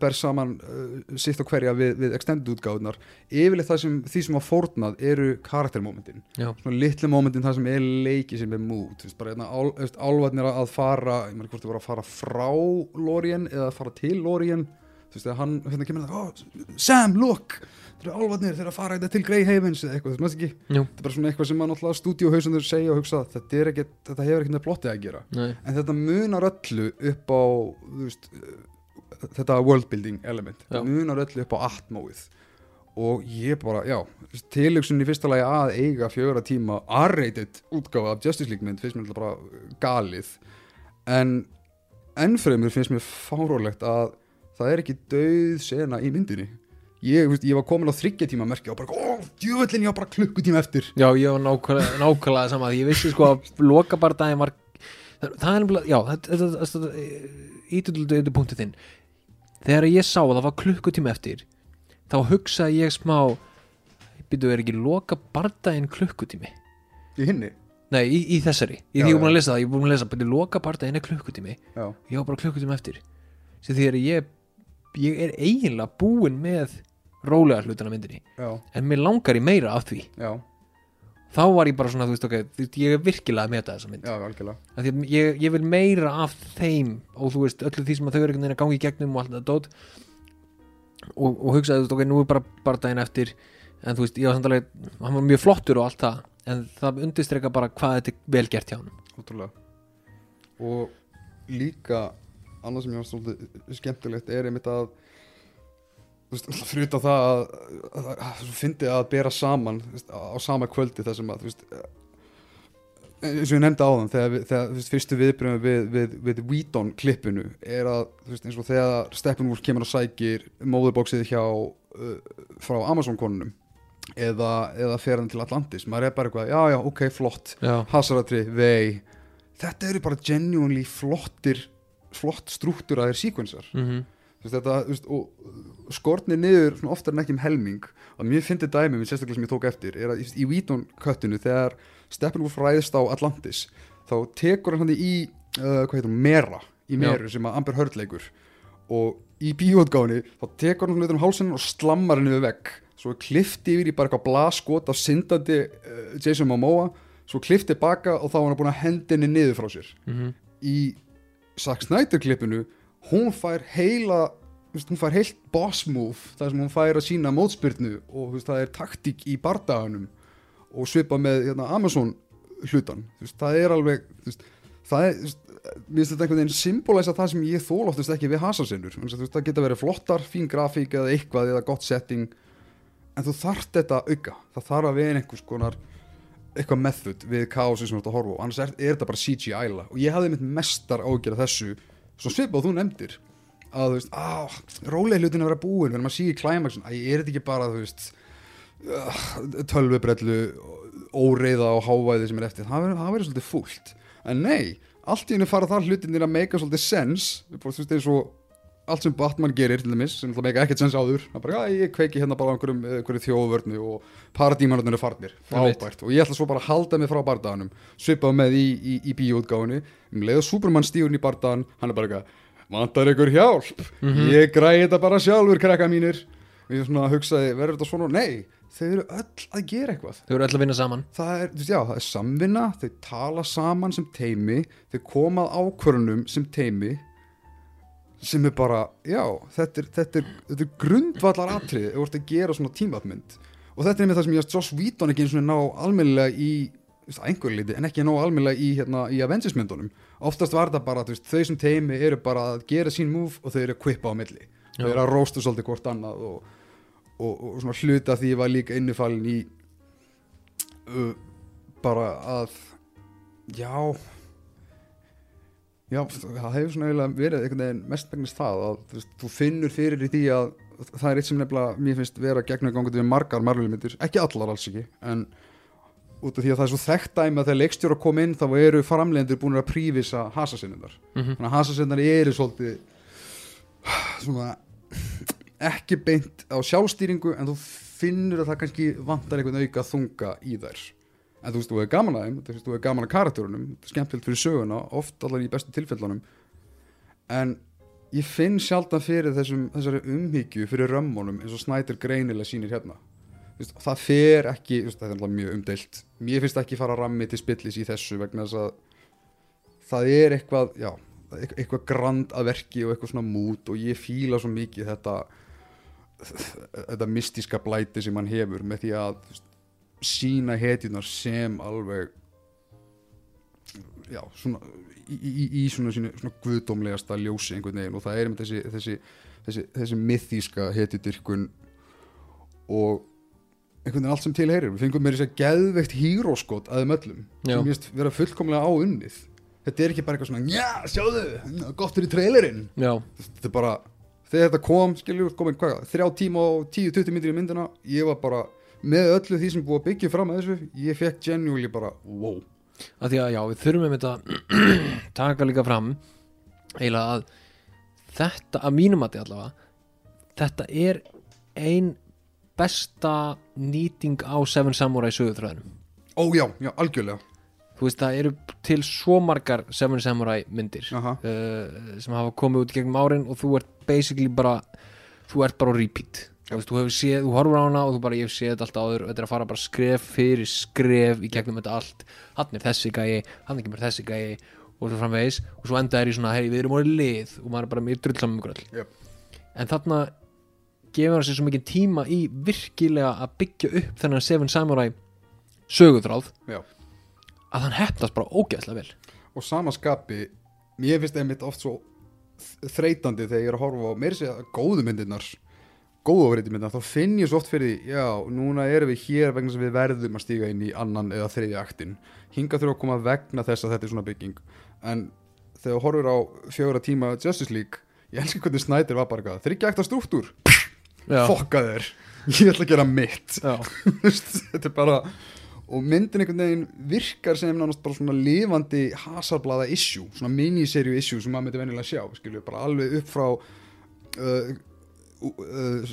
ber saman uh, sitt og hverja við, við extended útgáðunar yfirleitt það sem, því sem var fórnað eru svona litlu momentin það sem er leiki sem er mút hérna, ál, þú veist, álfarnir að fara ég meina hvort það var að fara frá Lorien eða að fara til Lorien. Þú veist, þegar hann hérna kemur það, oh, Sam, look! Þeir eru álfarnir, þeir eru að fara þetta til Grey Havens eða eitthvað, þú veist ekki, Jú. þetta er bara svona eitthvað sem maður náttúrulega stúdíóhausandur segja og hugsa þetta, ekkit, þetta hefur ekkert með plottið að gera. Nei. en þetta munar öllu upp á þú veist, þetta worldbuilding element, þetta munar öllu upp á atmóið og ég bara, já tilöksun í fyrsta lagi að eiga fjögra tíma R-rated útgáfa af Justice League mynd finnst mér bara galið en ennfremur finnst mér fárólegt að það er ekki dauð sena í myndinni ég, veist, ég var komin á þryggja tíma merkja og bara, ó, djúvöllin, ég var bara klukkutíma eftir Já, ég var nákvæmlega, nákvæmlega sama ég vissi sko að lokabardaginn var það, það er nefnilega, já, þetta, ítöldið punktið þinn þegar ég sá að það var klukkutíma eftir þá hugsaði ég smá byrju er ekki lokabardaginn klukkutími? Í hinni? Nei, í, í þessari, í Já, ég er búin að lesa það ég er búin að lesa, byrju lokabardaginn er klukkutími. Já, ég var bara klukkutíma eftir. Sem því að ég ég er eiginlega búinn með rólega hlutana myndinni. Já, en mér langar í meira af því. Já, þá var ég bara svona, þú veist, ok, þú veist, ég er virkilega að meta þessa mynd. Já, algjörlega. Af því að ég, ég vil meira af þeim og þú veist, öllu því sem að þau eru einhvern veginn að gangi í gegnum og allt þetta dót. Og, og hugsaði, þú veist, ok, nú er bara bara daginn eftir en þú veist, ég var samt alveg hann var mjög flottur og allt það en það undirstreka bara hvað þetta er vel gert hjá hann Ótrúlega. Og líka annað sem ég var svolítið skemmtilegt er einmitt að þú alltaf fyrir það að, að, að fyndi að bera saman þú veist, á, á sama kvöldi þar sem að þú veist, eins og ég nefndi á þann þegar, þú fyrstu viðbröðum við, við, við Whedon klippinu er að þú veist, eins og þegar Steppenwolf kemur og sækir móðurbóksið hjá uh, frá Amazon konunum eða, eða fer hann til Atlantis. Maður er bara eitthvað, já já, ok, flott. Hasaratri, vei. Þetta eru bara genuinely flottir flott struktúraðir síkvensar mm Þú veist, þetta, og skortnir niður oftar en ekki um helming. Og mér fyndi dæmi, mér sérstaklega sem ég tók eftir er að í- í Wheaton köttinu þegar Steppenwolf ræðist á Atlantis þá tekur hann í uh, hún, Mera, í Já. Meru sem að Amber Heard leikur. Og í bíótgáni þá tekur hann hlutur um hálsinn og slammar henni við vegg. Svo er klifti yfir í bara eitthvað blaskot af syndandi uh, Jason Momoa. Svo klifti baka og þá var hann búin að hendi henni niður frá sér. -hmm. í Zack Snyder klippinu hún fær heila hún fær heilt boss move þar sem hún fær að sína mótspyrnu og veist, það er taktík í bardaganum og svipa með hérna, Amazon hlutan veist, það er alveg veist, það er mér finnst þetta einhvern veginn symbolæsa það sem ég þól oftast ekki við hasasinnur það geta verið flottar, fín grafík eða eitthvað eða gott setting en þú þarft þetta auka. Það þarf að vera einhvers konar eitthvað method við kaosi sem þú ert að horfa á. Annars er, er þetta bara CGI-la og ég hafði mitt mestar ágjörð þessu svo svipað þú nefndir að þú veist, á, rólega hlutin að vera búin þegar maður sé í klæmaksin, æ, er þetta ekki bara þú veist uh, tölvubrellu óreiða og hávæði sem er eftir, það verður- verður svolítið fúlt. En nei, allt í henni fara þar hlutinir að meika svolítið sens þú veist, eins og allt sem Batman gerir til dæmis, sem meika ekkert sens áður. Það er bara, já, ég kveiki hérna bara á einhverjum, einhverju þjóðvörnu og paradímanarnir eru farnir. Frábært, og ég ætla svo bara að halda mig frá bardaganum. Svipað með í, í, í bíóutgáfunni um leið og Superman stígur í bardagan hann er bara eitthvað, vantar ykkur hjálp? Ég græði þetta bara sjálfur krakka mínir. Og ég svona hugsaði, verður þetta svona? Nei, þau eru öll að gera eitthvað. Þau eru öll að vinna saman. Það er, já, það er samvinna þau tala saman sem teimi þau koma að ákvörunum sem teimi sem er bara, já, þetta er, þetta er, þetta er grundvallar atrið ef þú ert að gera svona tímafmynd og þetta er með það sem ég að Joss Whedon ekki eins og ná almennilega í einhverju liti, en ekki ná almennilega í, hérna, í Avengers myndunum. Oftast var þetta bara, veist, þau sem teimi eru bara að gera sín move og þau eru að kvippa á milli. Þau Já. eru að rósta svolítið hvort annað og, og, og svona hluta því ég var líka innifalinn í uh, bara að já já, það hefur svona eiginlega verið einhvern veginn mestmægnist það að þú, veist, þú finnur fyrir í því að það er eitt sem nefnilega mér finnst vera gegnum gangandi við margar margulmyndir, ekki allar alls ekki en út af því að það er svo þekkt dæmi að þegar leikstjóra kom inn þá eru framlendur búin að prífisa hasasinnundar mm þannig að hasasinnundar eru svolítið svona ekki beint á sjálfstýringu en þú finnur að það kannski vantar einhvern auka þunga í þær en þú veist, þú hefur gaman að þeim þú veist, þú hefur gaman að karakterunum þetta er skemmtilegt fyrir söguna, oft allar í bestu tilfellunum. En ég finn sjaldan fyrir þessum, þessari umhyggju fyrir römmunum eins og Snæder greinilega sýnir hérna. Veist, það fer ekki, veist, það er mjög umdeilt. Mér finnst ekki fara rammi til spillis í þessu vegna þess að það er eitthvað, já eit- eitthvað grand að verki og eitthvað svona mút og ég fíla svo mikið þetta þetta mystíska blæti sem hann hefur með því að veist, sína hetjunar sem alveg já, svona í, í, í svona, sínu, svona guðdómlegasta ljósi einhvern veginn. Og það er einmitt þessi, þessi, þessi, þessi mythíska hetjudyrkun og einhvern veginn allt sem tilheyrir við fengum með þess að geðveikt híróskot að þeim öllum Já. sem ég vera fullkomlega á unnið. Þetta er ekki bara eitthvað svona, já, sjáðu gott fyrir trailerinn. Já, þetta er bara, þegar þetta kom skiljum, komin hvað, þrjá tíma og 10-20 myndir í myndina, ég var bara með öllu því sem búið að byggja fram að þessu ég fekk genuinely bara, wow. Að því að já, við þurfum einmitt að taka líka fram eiginlega að þetta, að mínum að allavega þetta er ein besta nýting á Seven Samurai sögutræðinum ó já, já, algjörlega. Þú veist, það eru til svo margar Seven Samurai myndir uh, sem hafa komið út gegnum árin og þú ert basically bara þú ert bara repeat veist, þú hefur séð, þú horfur á hana og þú bara ég hef séð þetta allt áður og þetta er að fara bara skref fyrir skref í gegnum þetta allt. Hann er þessi gæi, hann er ekki bara þessi gæi og svo framvegis. Og svo enda er í svona hei við erum orðið lið. Og maður er bara mjög drull saman með gröll Yep. en þarna gefur hann sér svo mikið tíma í virkilega að byggja upp þennan Seven Samurai sögutráð já. að hann hefnast bara ógeðslega vel. Og sama skapi mér finnst einmitt oft svo þreytandi þegar ég er að horfa á meiri segja góðu myndirnar góðu ofriði myndirnar, þá finn ég svo oft fyrir því já, núna erum við hér vegna sem við verðum að stíga inn í annan eða þriðja aktin hinga þurfa að koma vegna þess að þetta er svona bygging. En þegar þú horfir á fjögra tíma Justice League ég elskar hvernig Snyder var bara eitthvað þryggja akta struktúr, fokka þér ég ætla að gera mitt. Þetta er bara og myndin einhvern veginn virkar sem nánast bara svona lifandi hasarblaða issue, svona miniserju issue sem maður myndi venjulega sjá, skilju, bara alveg upp frá uh, uh,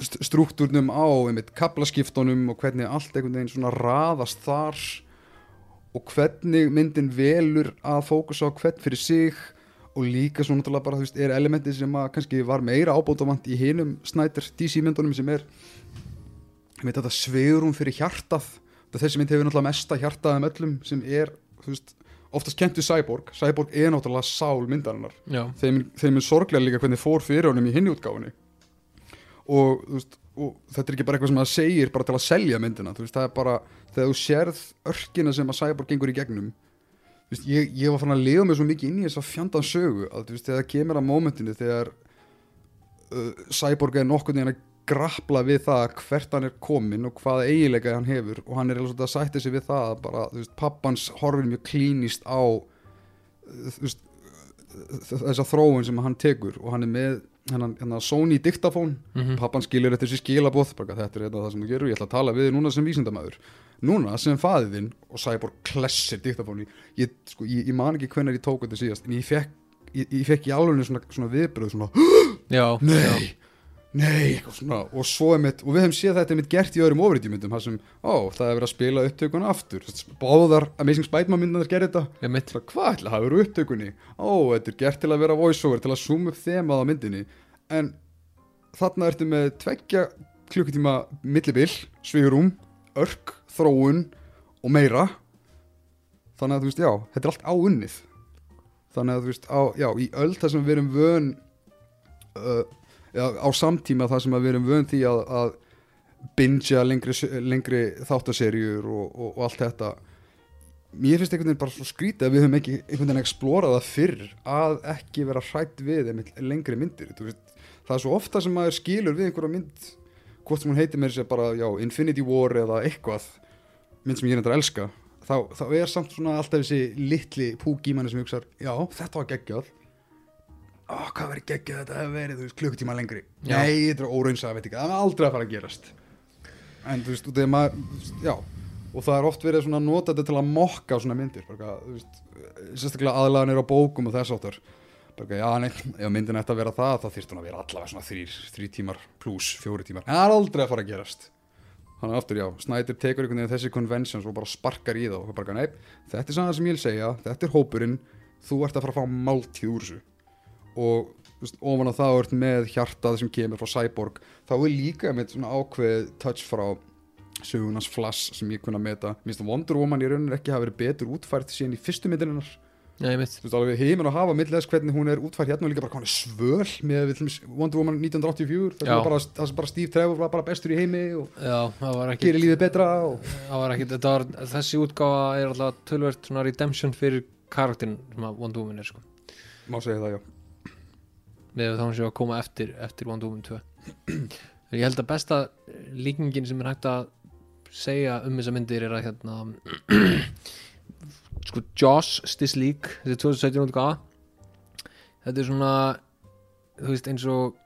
st struktúrnum á einmitt kaplaskiptunum og hvernig allt einhvern veginn svona raðast þar og hvernig myndin velur að fókusa á hvern fyrir sig og líka svo náttúrulega bara, þú veist, er elementi sem að kannski var meira ábótavant í hinum Snyder DC myndunum sem er ég veit þetta sveigurum fyrir hjartað. Þessi mynd hefur náttúrulega mesta hjartað um öllum sem er, þú veist, oftast kent við Cyborg, Cyborg er náttúrulega sál myndarinnar, þeim, þeim er sorglega líka hvernig fór fyrir honum í hinni útgáfunni. Og, veist, og þetta er ekki bara eitthvað sem það segir bara til að selja myndina, veist, það er bara þegar þú sérð örkina sem að Cyborg gengur í gegnum veist, ég, ég var fann að lifa mig svo mikið inn í þess að fjandan sögu að þegar það kemur að mómentinu þegar uh, Cyborg er nokkurn veginn að grappla við það hvert hann er komin og hvaða eiginleika hann hefur og hann er alveg svolítið að sætti sig við það að bara, þú veist, pappans horfir mjög klínist á veist, þessa þróun sem hann tekur og hann er með hennan, hennan Sony diktafón. Mhm. pappan skilur eftir sér skilabóð bara, þetta er þetta það sem þú gerur, ég ætla að tala við þig núna sem vísindamæður núna sem faðið þinn og Cyborg klessir diktafóni ég, sko, ég, ég man ekki hvenær ég tók þetta síðast en ég fekk, ég, ég fekk í alveg svona, svona viðbröð svona, já, nei, nei eitthvað svona, og svo er mitt, og við hefum séð þetta mitt gert í öðrum ofriðjumyndum, það sem, ó, það er verið að spila upptökuna aftur, báðar Amazing Spider-Man myndanar gerir þetta Bara, hvað ætla að hafa verið upptökunni? Ó, þetta er gert til að vera voiceover til að zooma upp þemað á myndinni. En þarna ertu með tveggja klukkutíma millibill svigurum, örk, þróun og meira. Þannig að þú veist, já, þetta er allt áunnið þannig að þú veist, á, já, í öll það sem við erum vön uh, já, á samtíma það sem að við erum vön því að, að bingja lengri, lengri þáttaserjur og, og, og allt þetta. Mér finnst einhvern veginn bara svo skrítið að við höfum ekki einhvern veginn explorað það fyrr að ekki vera hrætt við lengri myndir. Veist, það er svo ofta sem maður skilur við einhverja mynd hvort sem hún heitir mér sér bara já, Infinity War eða eitthvað mynd sem ég er endur að elska þá, þá er samt svona alltaf þessi litli púk í manni sem hugsa já, þetta var geggjað Ó, hvað verið geggjað þetta hefur verið, klukkutíma lengri. Já. Nei, þetta er óraunsa, veit ekki, það er aldrei að fara að gerast. En þú veist, þegar maður, já. Og það er oft verið svona að nota þetta til að mokka svona myndir, bara, veist sérstaklega aðlaganir á bókum og þess áttar bara, já, nei, ef myndin ætti að vera það þá þyrfti hún að vera allavega svona þrýr, þrý tímar pluss fjóri tímar, en það er aldrei að fara að gerast. Þannig að aftur, já, Snyder tekur einhvern veginn þessi conventions og bara sparkar í þá. Og bara, nei, þetta er svona það sem ég vil segja þetta er hópurinn, þú ert að fara að fá máltíð úr þessu og ofan á það ert með hjartað sem kemur frá Cyborg þá er líka með svona ákveð touch frá sögunars Flash sem ég kunna meta. Mér finnst að Wonder Woman í rauninni ekki hafa verið betur útfært síðan í fyrstu myndirinnar heiminn að hafa millið þess hvernig hún er útfært hérna og líka bara hvað hún er svöl með Wonder Woman 1984 það sem bara, bara Steve Trevor var bara bestur í heimi og ekki gerir lífið betra og var ekki, var, þessi útgáfa er alltaf tölvert redemption fyrir karakterin sem að Wonder Woman er sko. Má segja það já með þá hann sé að koma eftir, eftir Wonder Woman 2 En ég held að besta líkingin sem er hægt að segja um þessa myndir er að hérna sko Justice League þetta er 2017 útgáfa þetta er svona þú veist eins og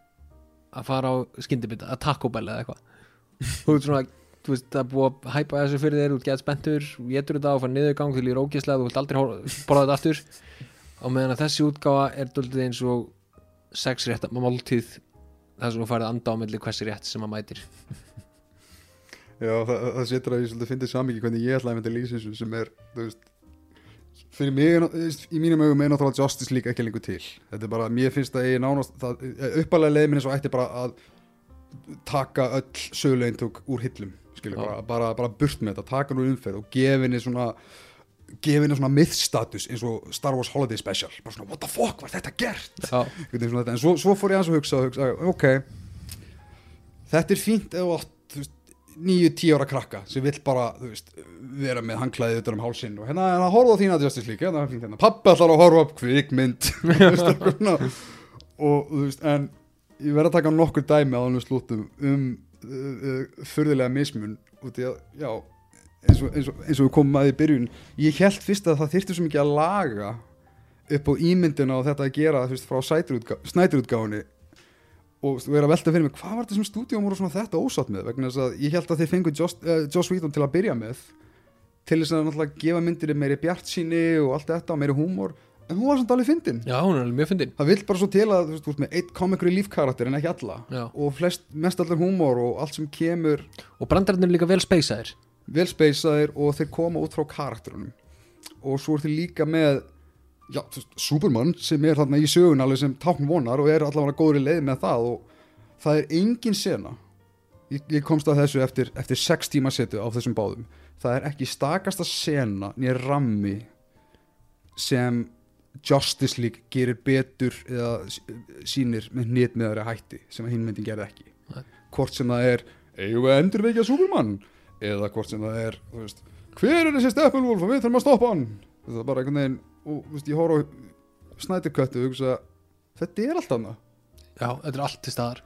að fara á skyndibita, að Taco Bell eða eitthvað. Þú veist svona þú veist, það er búið að hæpa þessu fyrir þér, þú gett spenntur þú getur þetta og fara niðurgang, þú líður ógislega þú vilt aldrei borða þetta aftur. Og meðan að þessi útgáfa er döldið eins og sex rétt máltíð þar sem þú farið að anda á milli hversi rétt sem að mætir Já, það, það setur að ég svolítið fyndið samingi hvernig ég ætlaði með þetta lýsinsu sem er, þú veist fyrir mig, er í mínum augum er náttúrulega Justice League ekki lengur til þetta er bara, mér finnst að ég nánast það, uppalega leið minni svo ætti bara að taka öll sögulegintök úr hillum, skilur, Já. bara, bara, bara burt með þetta, taka nú umferð og gefa henni svona gefa henni svona mythstatus eins og Star Wars Holiday Special. Bara svona, what the fuck, var þetta gert? Svona en svo, svo fór ég aðeins að hugsa, hugsa ok, þetta er fínt nýju, tíu ára krakka sem vill bara, veist, vera með hangklæðið utan um hálsinn og hérna, hérna horfa á þína Justice League, hérna, fínt hérna, pappi ætlar að horfa upp kvikmynd og þú veist, en ég verð að taka nokkur dæmi á hann um uh, uh, furðulega mismun út í að, já eins og, eins, og, eins og við komum að í byrjun ég held fyrst að það þyrfti svo mikið að laga upp á ímyndina og þetta að gera veist, frá snæturútgáfunni og er að velta fyrir mig hvað var þetta sem stúdíum voru þetta ósátt með? Vegna þess að ég held að þeir fengu Joss, uh, Whedon til að byrja með til þess að náttúrulega gefa myndir meiri bjart og allt þetta og meiri húmor. En hún var samt alveg fyndin. Já hún er alveg mjög fyndin. Það vill bara svo til að þú veist, þú veist með eitt comic relief karakter en ekki alla. Já. og flest, mest allir húmor og allt sem kemur. Og brandarinn er líka vel speysaðir vel speysaðir og þeir koma út frá karakterunum. Og svo er þeir líka með já, Superman sem er þarna í sögun alveg sem tákn vonar og er allavega góðri leið með það og það er engin sena ég, ég komst að þessu eftir, eftir sex tíma setu á þessum báðum það er ekki stakasta sena nýja rammi sem Justice League gerir betur eða s- sýnir með hnitmiðari hætti sem að hinn myndin gerði ekki. Nei. hvort sem það er eigum við að endurveikja Superman eða hvort sem það er veist, hver er þessi Steppenwolf og við þurfum að stoppa hann. Það er bara einhvern veginn og veist, ég horf á snættirköttu og hugsa þetta er allt annað. Já, þetta er allt til staðar.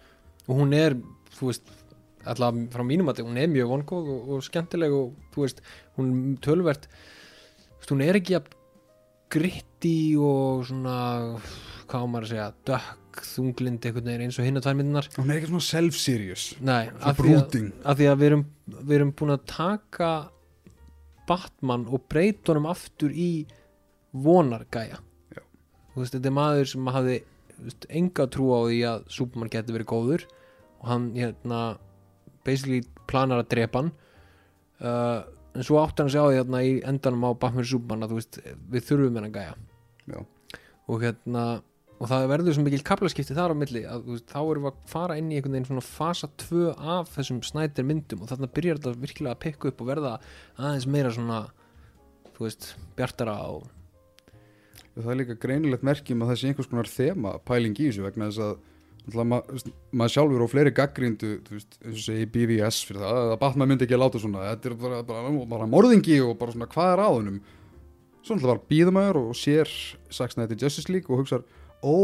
Og hún er, þú veist alltaf frá mínum að hún er mjög vongóð og, og skemmtileg og þú veist, hún er tölvert veist, hún er ekki að gritti og svona hvað á maður að segja, dökk þunglind einhvern veginn eins og hinn að tvær myndunar hún er ekki svona self-serious nei, af því, að, brooding. af því að við erum, við erum búin að taka Batman og breyta honum aftur í vonargæja. Já. þú veist, þetta er maður sem hafði þú veist, enga trú á því að Superman geti verið góður og hann hérna basically planar að drepa hann. Uh, en svo átti hann að sjá því hérna í endanum á Batman vs Superman að þú veist, við þurfum hennan gæja. Já. og hérna og það verður svo mikil kaplaskipti þar á milli að veist, þá erum við að fara inn í einhvern veginn svona fasa 2 af þessum snætir myndum og þarna byrjar þetta virkilega að pikka upp og verða aðeins meira svona þú veist, bjartara og það er líka greinilegt merkjum að það sé einhvers konar þema pæling í þessu vegna þess að maður sjálfur og fleiri og segi BVS fyrir það að Batman myndi ekki að láta svona þetta er bara, bara, bara morðingi og bara svona hvað er á hennum svo náttúrulega bara býða maður og sér Snyder Justice League og hugsar ó,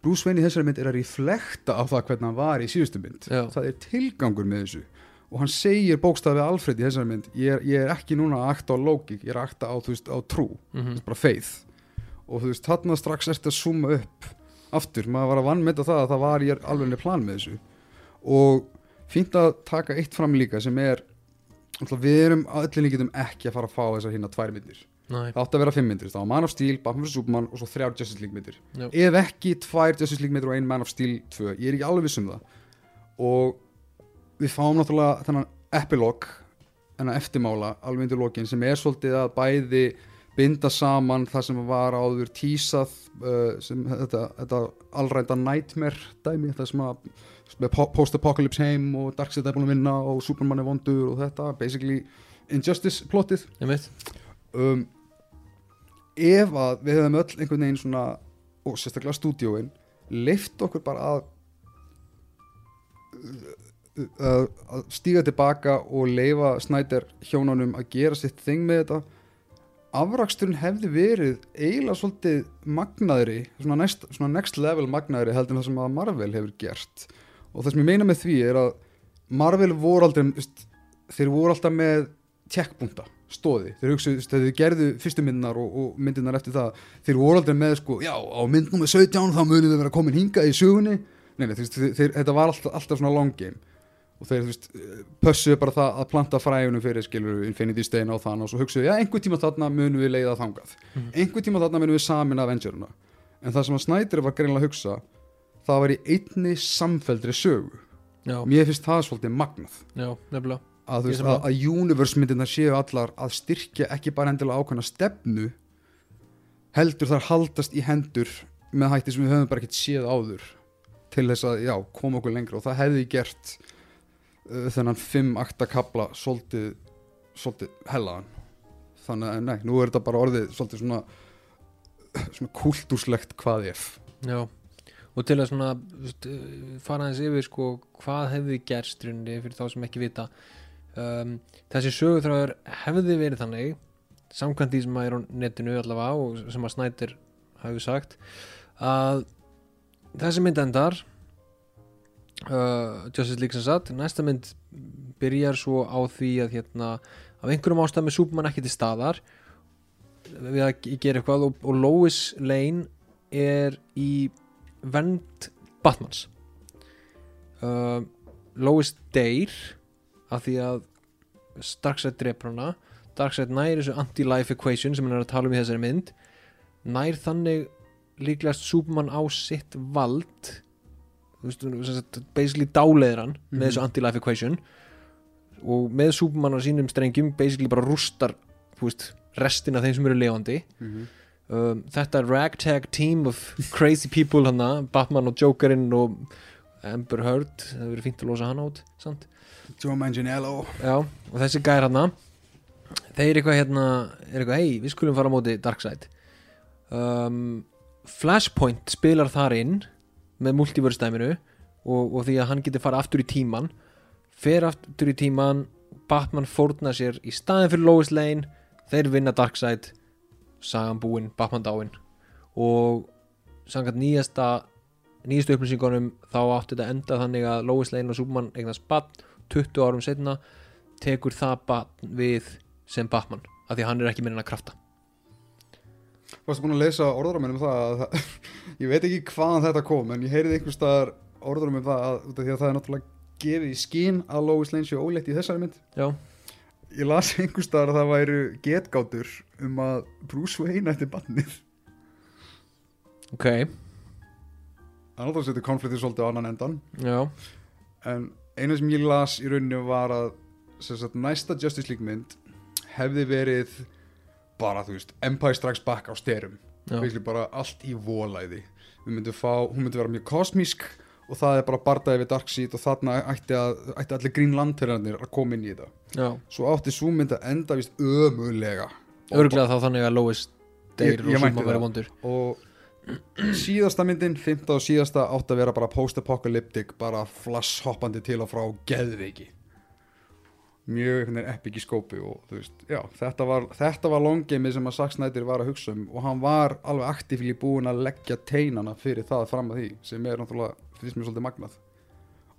Bruce Wayne í þessari mynd er að reflekta á það hvernig hann var í síðustu mynd. Já. það er tilgangur með þessu. Og hann segir bókstafið Alfred í þessari mynd ég er, ég er ekki núna að akta á lógik ég er að akta á, veist, á trú. Mm bara faith. Og þú veist, þarna strax ertu að zooma upp aftur, maður var að vannmeta það að það var ég alveg plan með þessu. Og fínt að taka eitt fram líka sem er við erum allir líkitum ekki að fara að fá þessar hérna tvær Næ, það átti að vera fimm myndir, það var Man of Steel, Batman vs. Superman og svo þrjár Justice League myndir. Já. ef ekki tvær Justice League myndir og ein Man of Steel 2, ég er ekki alveg viss um það. Og við fáum náttúrulega þennan epilog þennan eftirmála alveg undir lokin sem er svolítið að bæði binda saman það sem var áður tísað uh, sem þetta, þetta allrænda nightmare dæmi það sem að post-apocalypse heim og Darkseid er búin að vinna og Superman er vondur og þetta basically Injustice einmitt. Um, ef að við hefum öll einhvern veginn svona og sérstaklega stúdíóin leift okkur bara að að, stíga tilbaka og leifa Snyder hjónunum að gera sitt þing með þetta afraksturinn hefði verið eiginlega svolítið magnaðri svona next, svona next level magnaðri heldur en það sem að Marvel hefur gert. Og það sem ég meina með því er að Marvel voru aldrei þeir voru alltaf með tjekkbúnta stóði, þeir hugsu, þegar þeir gerðu fyrstu myndinar og, og myndinar eftir það. Þeir voru aldrei með sko, já, á mynd nummer 17 þá munum við vera komin hingað í sögunni. Nei, nei, þeir, þeir, þetta var alltaf, alltaf svona long game. Og þeir, þú veist, pössuðu bara það að planta fræjunum fyrir, skilur, Infinity Stein og þann og svo hugsuðu, já, einhver tíma þarna munum við leiða þangað, Mhm. einhver tíma þarna munum við samin Avengeruna, en það sem að Snyder var greinilega að hugsa, það var í einni samfeldri sögu, já, mér finnst það svolítið magnað. Já, að, veist, að, að universe myndirnar séu allar að styrkja ekki bara endilega ákveðna stefnu heldur þar haldast í hendur með hætti sem við höfum bara ekkert séð áður til þess að já, koma okkur lengra. Og það hefði gert uh, þennan fimm akta kabla svolítið, svolítið hellaðan. Þannig að nei, nú er þetta bara orðið svolítið svona svona kultúrslegt hvað ef. Já, og til að svona fara aðeins yfir sko hvað hefði gerst runni fyrir þá sem ekki vita um, þessi sögutráður hefði verið þannig samkvæmt því sem að er á netinu allavega og sem að Snæder hafi sagt að þessi mynd endar uh, Justice League sem sagt næsta mynd byrjar svo á því að hérna af einhverjum ástæðum er Superman ekki til staðar við að gera eitthvað og, og Lois Lane er í vend Batmans. Uh, Lois deyr af því að Darkseid drepur hana Darkseid nær þessu anti-life equation sem hann er að tala um í þessari mynd nær þannig líklegast Superman á sitt vald þú veist, basically dáleiðir hann Mhm. með þessu anti-life equation og með Superman á sínum strengjum basically bara rústar veist, restina þeim sem eru lifandi um, þetta ragtag team of crazy people hana, Batman og Jokerinn og Amber Heard það hefur verið fínt að losa hann át sant? Joe Manganiello. Já, og þessi gæir hana þeir eitthvað hérna er eitthvað, hei, við skulum fara á móti Darkseid. Um, Flashpoint spilar þar inn með multiverse dæminu og, og því að hann getur fara aftur í tíman fer aftur í tíman Batman fórna sér í staðin fyrir Lois Lane þeir vinna Darkseid sagan búinn, Batman dáinn og samkvæmt nýjasta nýjastu upplýsingunum þá átti þetta enda þannig að Lois Lane og Superman eignast Batman 20 árum setna tekur það Batman við sem Batman af því að hann er ekki minna að krafta. Varstu búin að lesa orðurum um það að það, ég veit ekki hvaðan þetta kom en ég heyrði einhvers staðar orðurum um það að, að það er náttúrulega gefið í skín að Lois Lane séu óleitt í þessari mynd. Já, ég las einhvers staðar að það væru getgátur um að Bruce Wayne ætti bannið ok. Þannig að það setur konfliktið svolítið á annan endan. Já, en eina sem ég las í rauninu var að sem sagt, næsta Justice League mynd hefði verið bara þú veist Empire Strikes Back á styrum bara allt í volæði. Myndum fá, hún myndi vera mjög kosmísk og það er bara bardaði við Darkseid og þarna ætti, að, ætti allir Green Lanternarnir að koma inn í þetta. Já. Svo átti svo mynd að enda vist ömulega Örglega þá þannig að Lois deyr og Superman verið það. vondur. Og síðasta myndin, fymta og síðasta átti að vera bara post-apocalyptic bara flash hoppandi til og frá geðveiki. Mjög einhvern veginn epic í skópi og þú veist, já, þetta var, var longgamið sem að Zack Snyder var að hugsa um og hann var alveg aktífli búinn að leggja teinana fyrir það fram að því sem er náttúrulega, finnst mér svolítið magnað.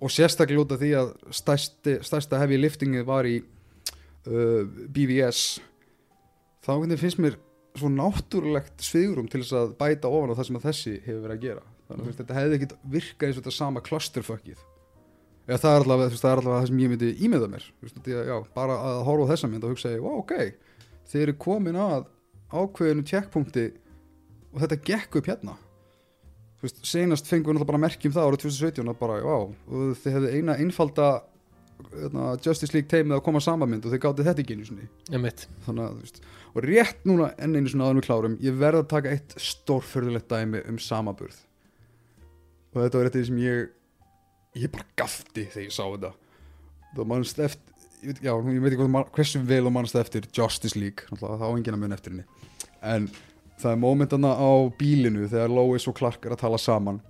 Og sérstaklega út af því að stærsti, stærsta heavy liftingið var í uh, BVS þá finnst mér svo náttúrulegt svigurum til þess að bæta ofan á það sem að þessi hefur verið að gera. Þannig að þetta hefði ekkit virkað eins og þetta sama clusterfuckið. Eða það er allavega, það sem ég myndi ímiða mér. Veist, að, já, bara að horfa á þessa mynd og hugsa, wow, ok þeir eru komin að ákveðinu tjekkpunkti og þetta gekk upp hérna. Veist, senast fengum við náttúrulega bara merkjum það árið 2017 að bara, já, og þið hefðu eina einfalda hérna, Justice League teimið að koma saman mynd og þeir gáti þetta ekki einu einmitt. Þannig að þú veist og rétt núna enn einu svona aðeins við klárum ég verð að taka eitt stórförðulegt dæmi um samaburð og þetta var eitt sem ég ég bara gafti þegar ég sá þetta. Það mannst eftir ég veit, já, ég veit ekki hversu vel þú mannst eftir Justice League, það á enginn að mun eftir henni. En það er mómentana á bílinu þegar Lois og Clark er að tala saman.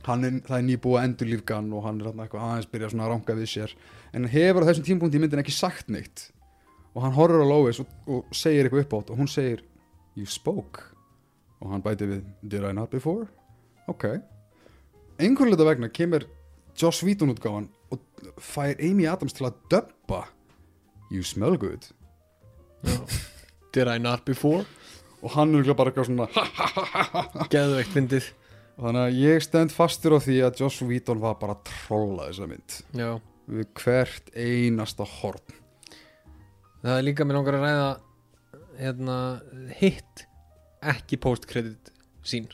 Er, það er nýbúið að endur lífgan og hann er aðeins byrja svona að ranga við sér en hefur á þessum tímpunkti í myndin ekki sagt neitt. Og hann horfir á Lois og, og segir eitthvað upp átt og hún segir you spoke. Og hann bæti við did I not before? ok. Einhvern leita vegna kemur Joss Whedon útgáfan og fær Amy Adams til að döbba. You smell good. Did I not before? og hann er bara eitthvað svona. Geðveikt fyndið. Og þannig að ég stend fastur á því að Joss Whedon var bara að trolla þessa mynd. Já við hvert einasta horn. Það er líka mér langar að ræða hérna, hitt ekki post-credit sín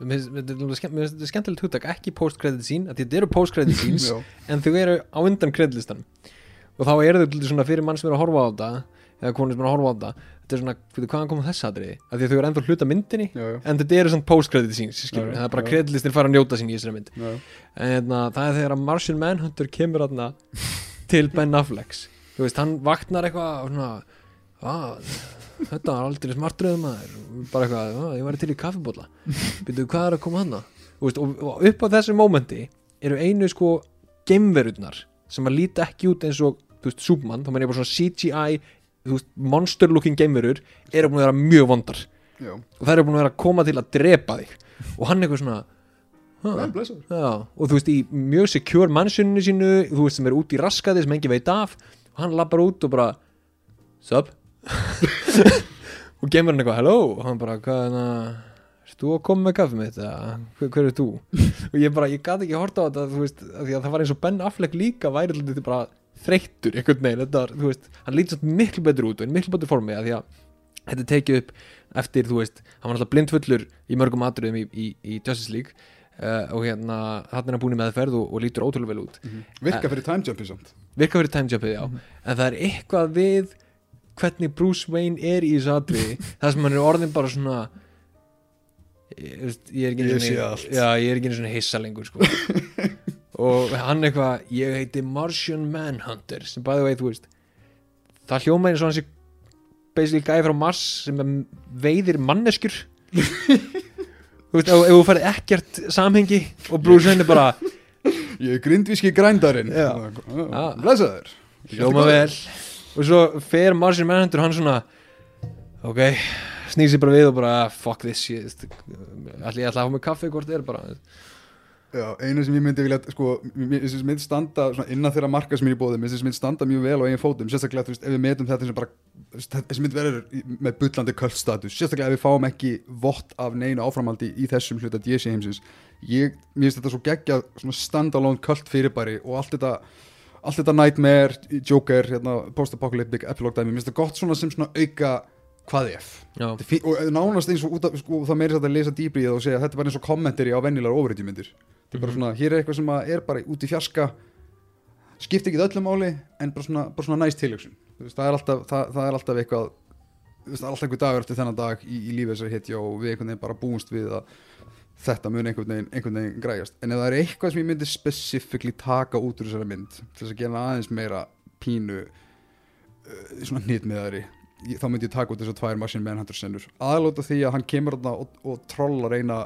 Mér finnst- þetta skemmtilegt hugtak ekki post-credit sín þetta eru post-credit síns en þau eru á undan kreditlistan og þá eru þau til svona fyrir mann sem er að horfa á þetta eða konur sem er að horfa á þetta þetta er svona, fyrir hvaðan komum þess aðriði að því að þau eru ennþá hluta myndinni Já, já. en þetta eru svona post-credit síns það er bara kreditlistin fara að njóta sín í þessari mynd. Já. en hérna, það er þegar að Martian Manhunter kemur aðna til Ben Affleck. Þú veist, hann vaknar eitthvað og svona að, þetta var aldrei smartröðum bara eitthvað, að, ég var til í kaffibólla byrjuðu hvað er að koma veist, og, og upp á þessu mómenti eru einu sko geimverurnar sem að líta ekki út eins og þú veist, Superman, þá menn ég bara svona CGI monster looking geimverur eru búin að vera mjög vondar Já. og það eru búin að vera að koma til að drepa þig og hann eitthvað svona blessaður. Já, og þú veist í mjög secure mansioninu sínu, þú veist sem er út í raskaði sem engi veit af og hann lappar út og bara Sup? og gemur hann eitthvað hello og hann bara, hvað er það Erst þú að koma með kaffi mitt eða hver, hver er þú? og ég bara, ég gati ekki að horta á þetta þú veist, af því að það var eins og Ben Affleck líka væri alltaf bara þreyttur einhvern veginn, þetta var, þú veist, hann lítið samt miklu betur út og í miklu betur formi af því að þetta tekið upp eftir, þú veist, hann var alltaf blindfullur í mörgum atriðum í, í, í Justice League uh, og hérna, hann er hann búin í meðferð og, og lítur ótrúlega vel út. Virka fyrir time jumpi samt. Virka fyrir timejumpið, já. En það er eitthvað við hvernig Bruce Wayne er í þessu atriði það sem hann er orðin bara svona ég, ég er ekki er einu svona hissa lengur sko. og hann eitthvað ég heiti Martian Manhunter sem bæði veit, þú veist það hljóma eins og hann sé basically gæði frá Mars sem er- veiðir manneskjur. Þú veist, ef, þú færði ekkert samhengi og Bruce Wayne er bara ég er grindvíski grændarinn. Ah, blessaður. Hljóma vel. og svo fer Martian Manhunter hann svona ok, snýr sér bara við og bara "Ah, fuck this ég ætla ég ætla að hafa með kaffi hvort það er bara Já, einu sem ég myndi vilja, sko, mér finnst þessi mynd standa innan þeirra marka sem er í bóðum, mér finnst þessi mynd standa mjög vel á eigin fótum, sérstaklega, þú veist, ef við metum þetta sem bara, þessi mynd verður með bullandi kultstatus, sérstaklega ef við fáum ekki vott af neinu áframhaldi í þessum hluta DC heimsins, ég, mér finnst þetta svo geggjað, svona standalone kult fyrirbæri og allt þetta, allt þetta Nightmare, Joker, hérna, post-apocalyptic, epilogue dæmi, mér finnst þetta gott svona sem svona auka hvað ef. Já, Þetta er fín- og nánast eins og út af, sko, það meiri satt að lesa dýbri í það og segja að þetta er bara eins og kommentari á venjulegar ofriðjumyndir þetta er bara svona, hér er eitthvað sem er bara út í fjarska skipti ekki öllu máli en bara svona, bara svona næst tilöksun það, er alltaf, það, það er alltaf eitthvað það er alltaf einhver dagur eftir þennan dag í, í lífi þessari hitja og við einhvern veginn bara búumst við að þetta mun einhvern veginn, einhvern veginn græjast. En ef það er eitthvað sem ég myndi specifíkli taka út úr þessari mynd til þess að gera aðeins meira pínu uh, svona hnitmiðari ég- þá myndi ég taka út þessar tvær Machine Manhunter senur aðlóta því að hann kemur þarna og, og trollar eina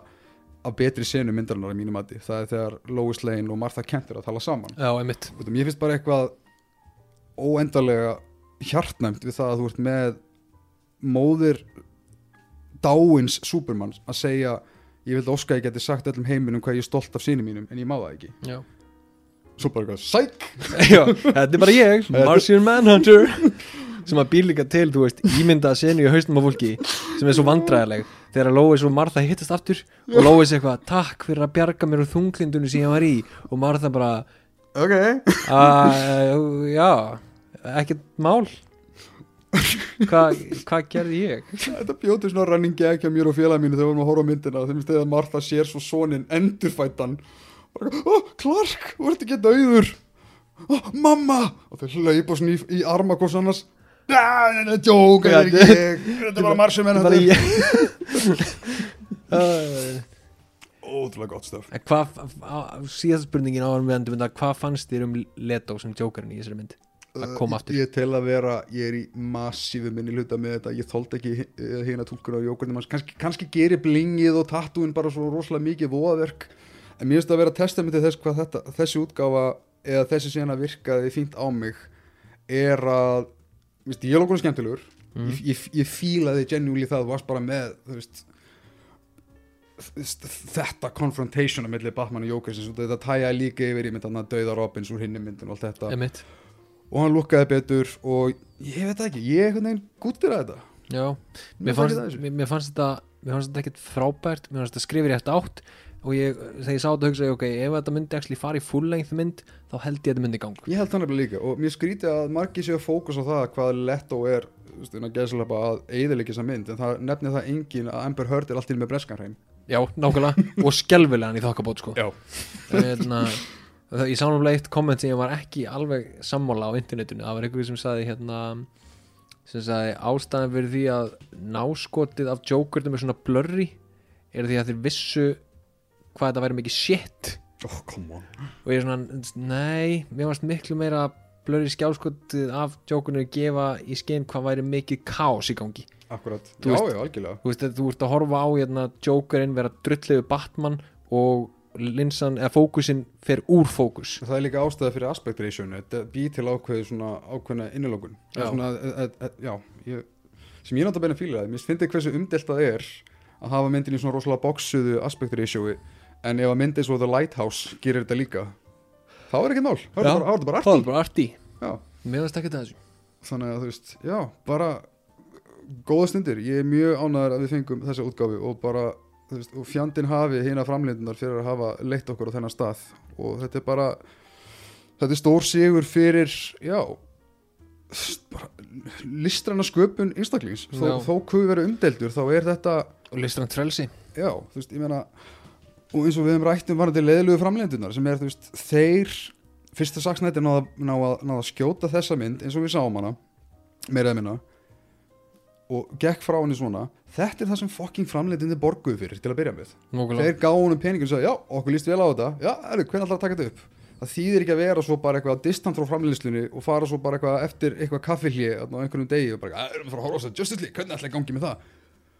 af betri senu myndarinnar í mínum mati. Það er þegar Lois Lane og Martha Kent eru að tala saman. Já, einmitt. Út af, Mér finnst bara eitthvað óendarlega hjartnæmt við það að þú ert með móðir dáins Superman að segja ég vildi óska að ég geti sagt öllum heiminum hvað ég er stolt af síni mínum en ég má það ekki. Já. svo bara eitthvað, sæk! Já, þetta er bara ég Martian Manhunter sem að býr líka til, þú veist, ímynda senu í haustum á fólki sem er svo vandræðileg þegar Lois og Martha hittast aftur og Lois eitthvað, takk fyrir að bjarga mér úr þunglindunum sem ég var í. Og Martha bara, ok, já ekkert mál. Hvað hva gerði ég? Þetta bjóti svona running gag hjá mér og félag mínu þegar við vorum að horfa á myndina. Þegar þegar Martha sér svo sonin endurfættan. Bara, ó, Clark, þú ert ekki dauður. Oh, mamma. Og þau hlaupa svona í, í arma hvort annars þetta er djók, þetta er bara marsum ótrúlega gott stöf síðast spurningin á við endum þetta, hvað fannst þér um Leto sem Jokerinn í þessari mynd? Að koma aftur. Ég tel að vera, ég er í massífu minni hluta með þetta, ég þóldi ekki hérna túlkur á jókurnum, kannski, kannski gerir blingið og tattúin bara svo rosalega mikið voðaverk, en mér finnst að vera testamenti þess hvað þetta, þessi útgáfa eða þessi sena virkaði fínt á mig er að veist, ég er okkur skemmtilegur. Mm. ég, ég, ég fílaði genjúli það varst bara með veist, þetta confrontation á milli Batman og og þetta tæjaði líka yfir í mynd þannig að dauða Robins úr hinni myndin og allt þetta. Emitt, og hann lukkaði betur og ég veit ekki, ég er einhvern veginn gúttir að þetta. Já. Mér mér fannst fannst, þetta mér fannst þetta ekkert frábært, mér fannst þetta skrifir rétt átt og ég, þegar ég sá þetta hugsa ég, ok, ef þetta myndi actually fara í full length mynd þá held ég að þetta myndi í gang ég held það nefnilega líka og mér skríti að margir séu að fókus á það hvað Leto er veist, innan gæðslega að eiðilegja þessa mynd en það nefnir það engin að Amber Heard er alltaf með breskanreim Já, nákvæmlega, og skelfilega hann í þokkabót sko. Já. Hérna, það, ég sá náttúrulega eitt komment sem ég var ekki alveg sammála á internetinu það var einhver sem sagði hérna sem sagði ástæðan fyrir því að náskotið af Jokernum er svona blurry er því að þeir vissu hvað þetta væri mikið shit. Oh, og ég er svona, nei, mér varst miklu meira blurry skjáskotið af Jokernum gefa í skein hvað væri mikið kaos í gangi. Akkurat, já, veist- já, algjörlega. þú veist, þú ert að horfa á hérna, Jokerinn vera drullegu Batman og linsan, eða fókusin fer úr fókus. Það er líka ástæða fyrir aspect ratio þetta bý til ákveði svona ákveðna innilókun e, e, e, sem ég náttúrulega beina fílaði, mér finnst hversu umdelt það er að hafa myndin í svona rosalega bóksuðu aspect ratio en ef að myndi svo The Lighthouse gerir þetta líka þá er ekki mál, þá er þetta bara, þá er þetta bara arti arti, finnst ekki þessu. Þannig að þú veist, já, bara góða stundir, ég er mjög ánæður að við fengum þessa útgáfi og bara þú veist, og fjandinn hafi hérna framlindunar fyrir að hafa leitt okkur á þennan stað. Og þetta er bara þetta er stór sigur fyrir já bara listræna sköpun einstaklings, þó, þó kuð vera umdeldur þá er þetta, og listrand frelsi. Já, þú veist, ég meina og eins og við hefum rætt um varandi leðlugu framlindunar sem er, þú veist, þeir fyrsta saksnætti náða ná að, náða að skjóta þessa mynd eins og við sáum hana meira eða minna og gekk frá henni svona þetta er það sem fucking framleitinni borguðu fyrir til að byrja með. Nógulega. þeir gáðu honum peningum og sagði já, okkur líst vel á þetta. Já, er, hvernig ætlar að taka þetta upp? Það þýðir ekki að vera svo bara eitthvað distant frá framleiðslunni og fara svo bara eitthvað eftir eitthvað kaffilji á einhvernum degi og bara, erum við fara að horfa á þetta Justice League, hvernig ætlar að gangi með það?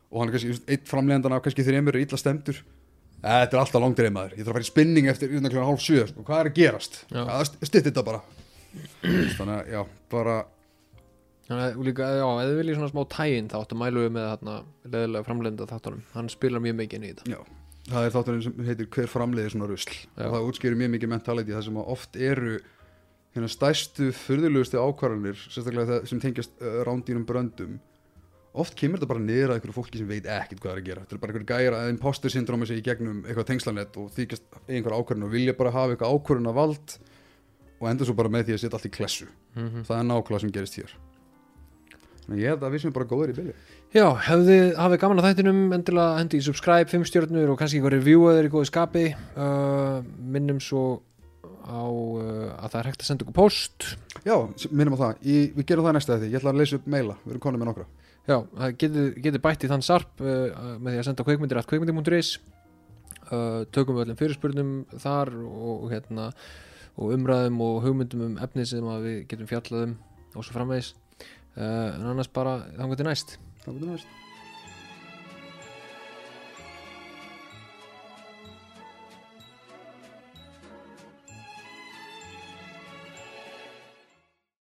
Og hann er kannski, eitt framleiðandan af kannski þreymur er illa stemdur þetta er alltaf langdreið maður, ég þarf að fara í spinning eftir undan kljóðan hálf sjö, sko. hvað er að gerast? Stytti þetta bara. Þannig að, já, bara Þannig að líka, já, ef þið viljið svona smá tæinn þá áttu mælu við með þarna leðilega framlenda þáttunum, hann spilar mjög mikið inn í þetta. Já, það er þátturinn sem heitir hver framleiðir svona rusl? Já. og það útskýrir mjög mikið mentality það sem oft eru hérna stærstu fyrðulegustu ákvarðanir sérstaklega það sem tengjast uh, rándýrum bröndum oft kemur þetta bara niður að einhverju fólki sem veit ekkert hvað það er að gera. Þetta er bara einhverju gæra að imposter syndrómi sig í gegnum eitthvað tengslanett og þykjast einhver ákvarðan og vilja bara hafa eitthvað ákvarðan vald og endur svo bara með því að setja allt í klessu. Mm það er nákvæmlega sem gerist hér. Að ég held að við sem bara góður í bylli Já, hefði hafið gaman að þættinum endilega hendi í subscribe, 5 stjórnur og kannski eitthvað review eða í góðu skapi. Uh, minnum svo á uh, að það er hægt að senda okkur post Já, minnum á það, í, við gerum það næsta því ég ætla að leysa upp meila, við erum konum með nokkra Já, það getur, getur bætt í þann sarp uh, með því að senda kveikmyndir að kveikmyndir.is uh, tökum við öllum fyrirspurnum þar og, hérna og umræðum og hugmyndum um efni sem við getum fjallað um og svo framvegis. Uh, en annars bara þannig til næst. Það verður næst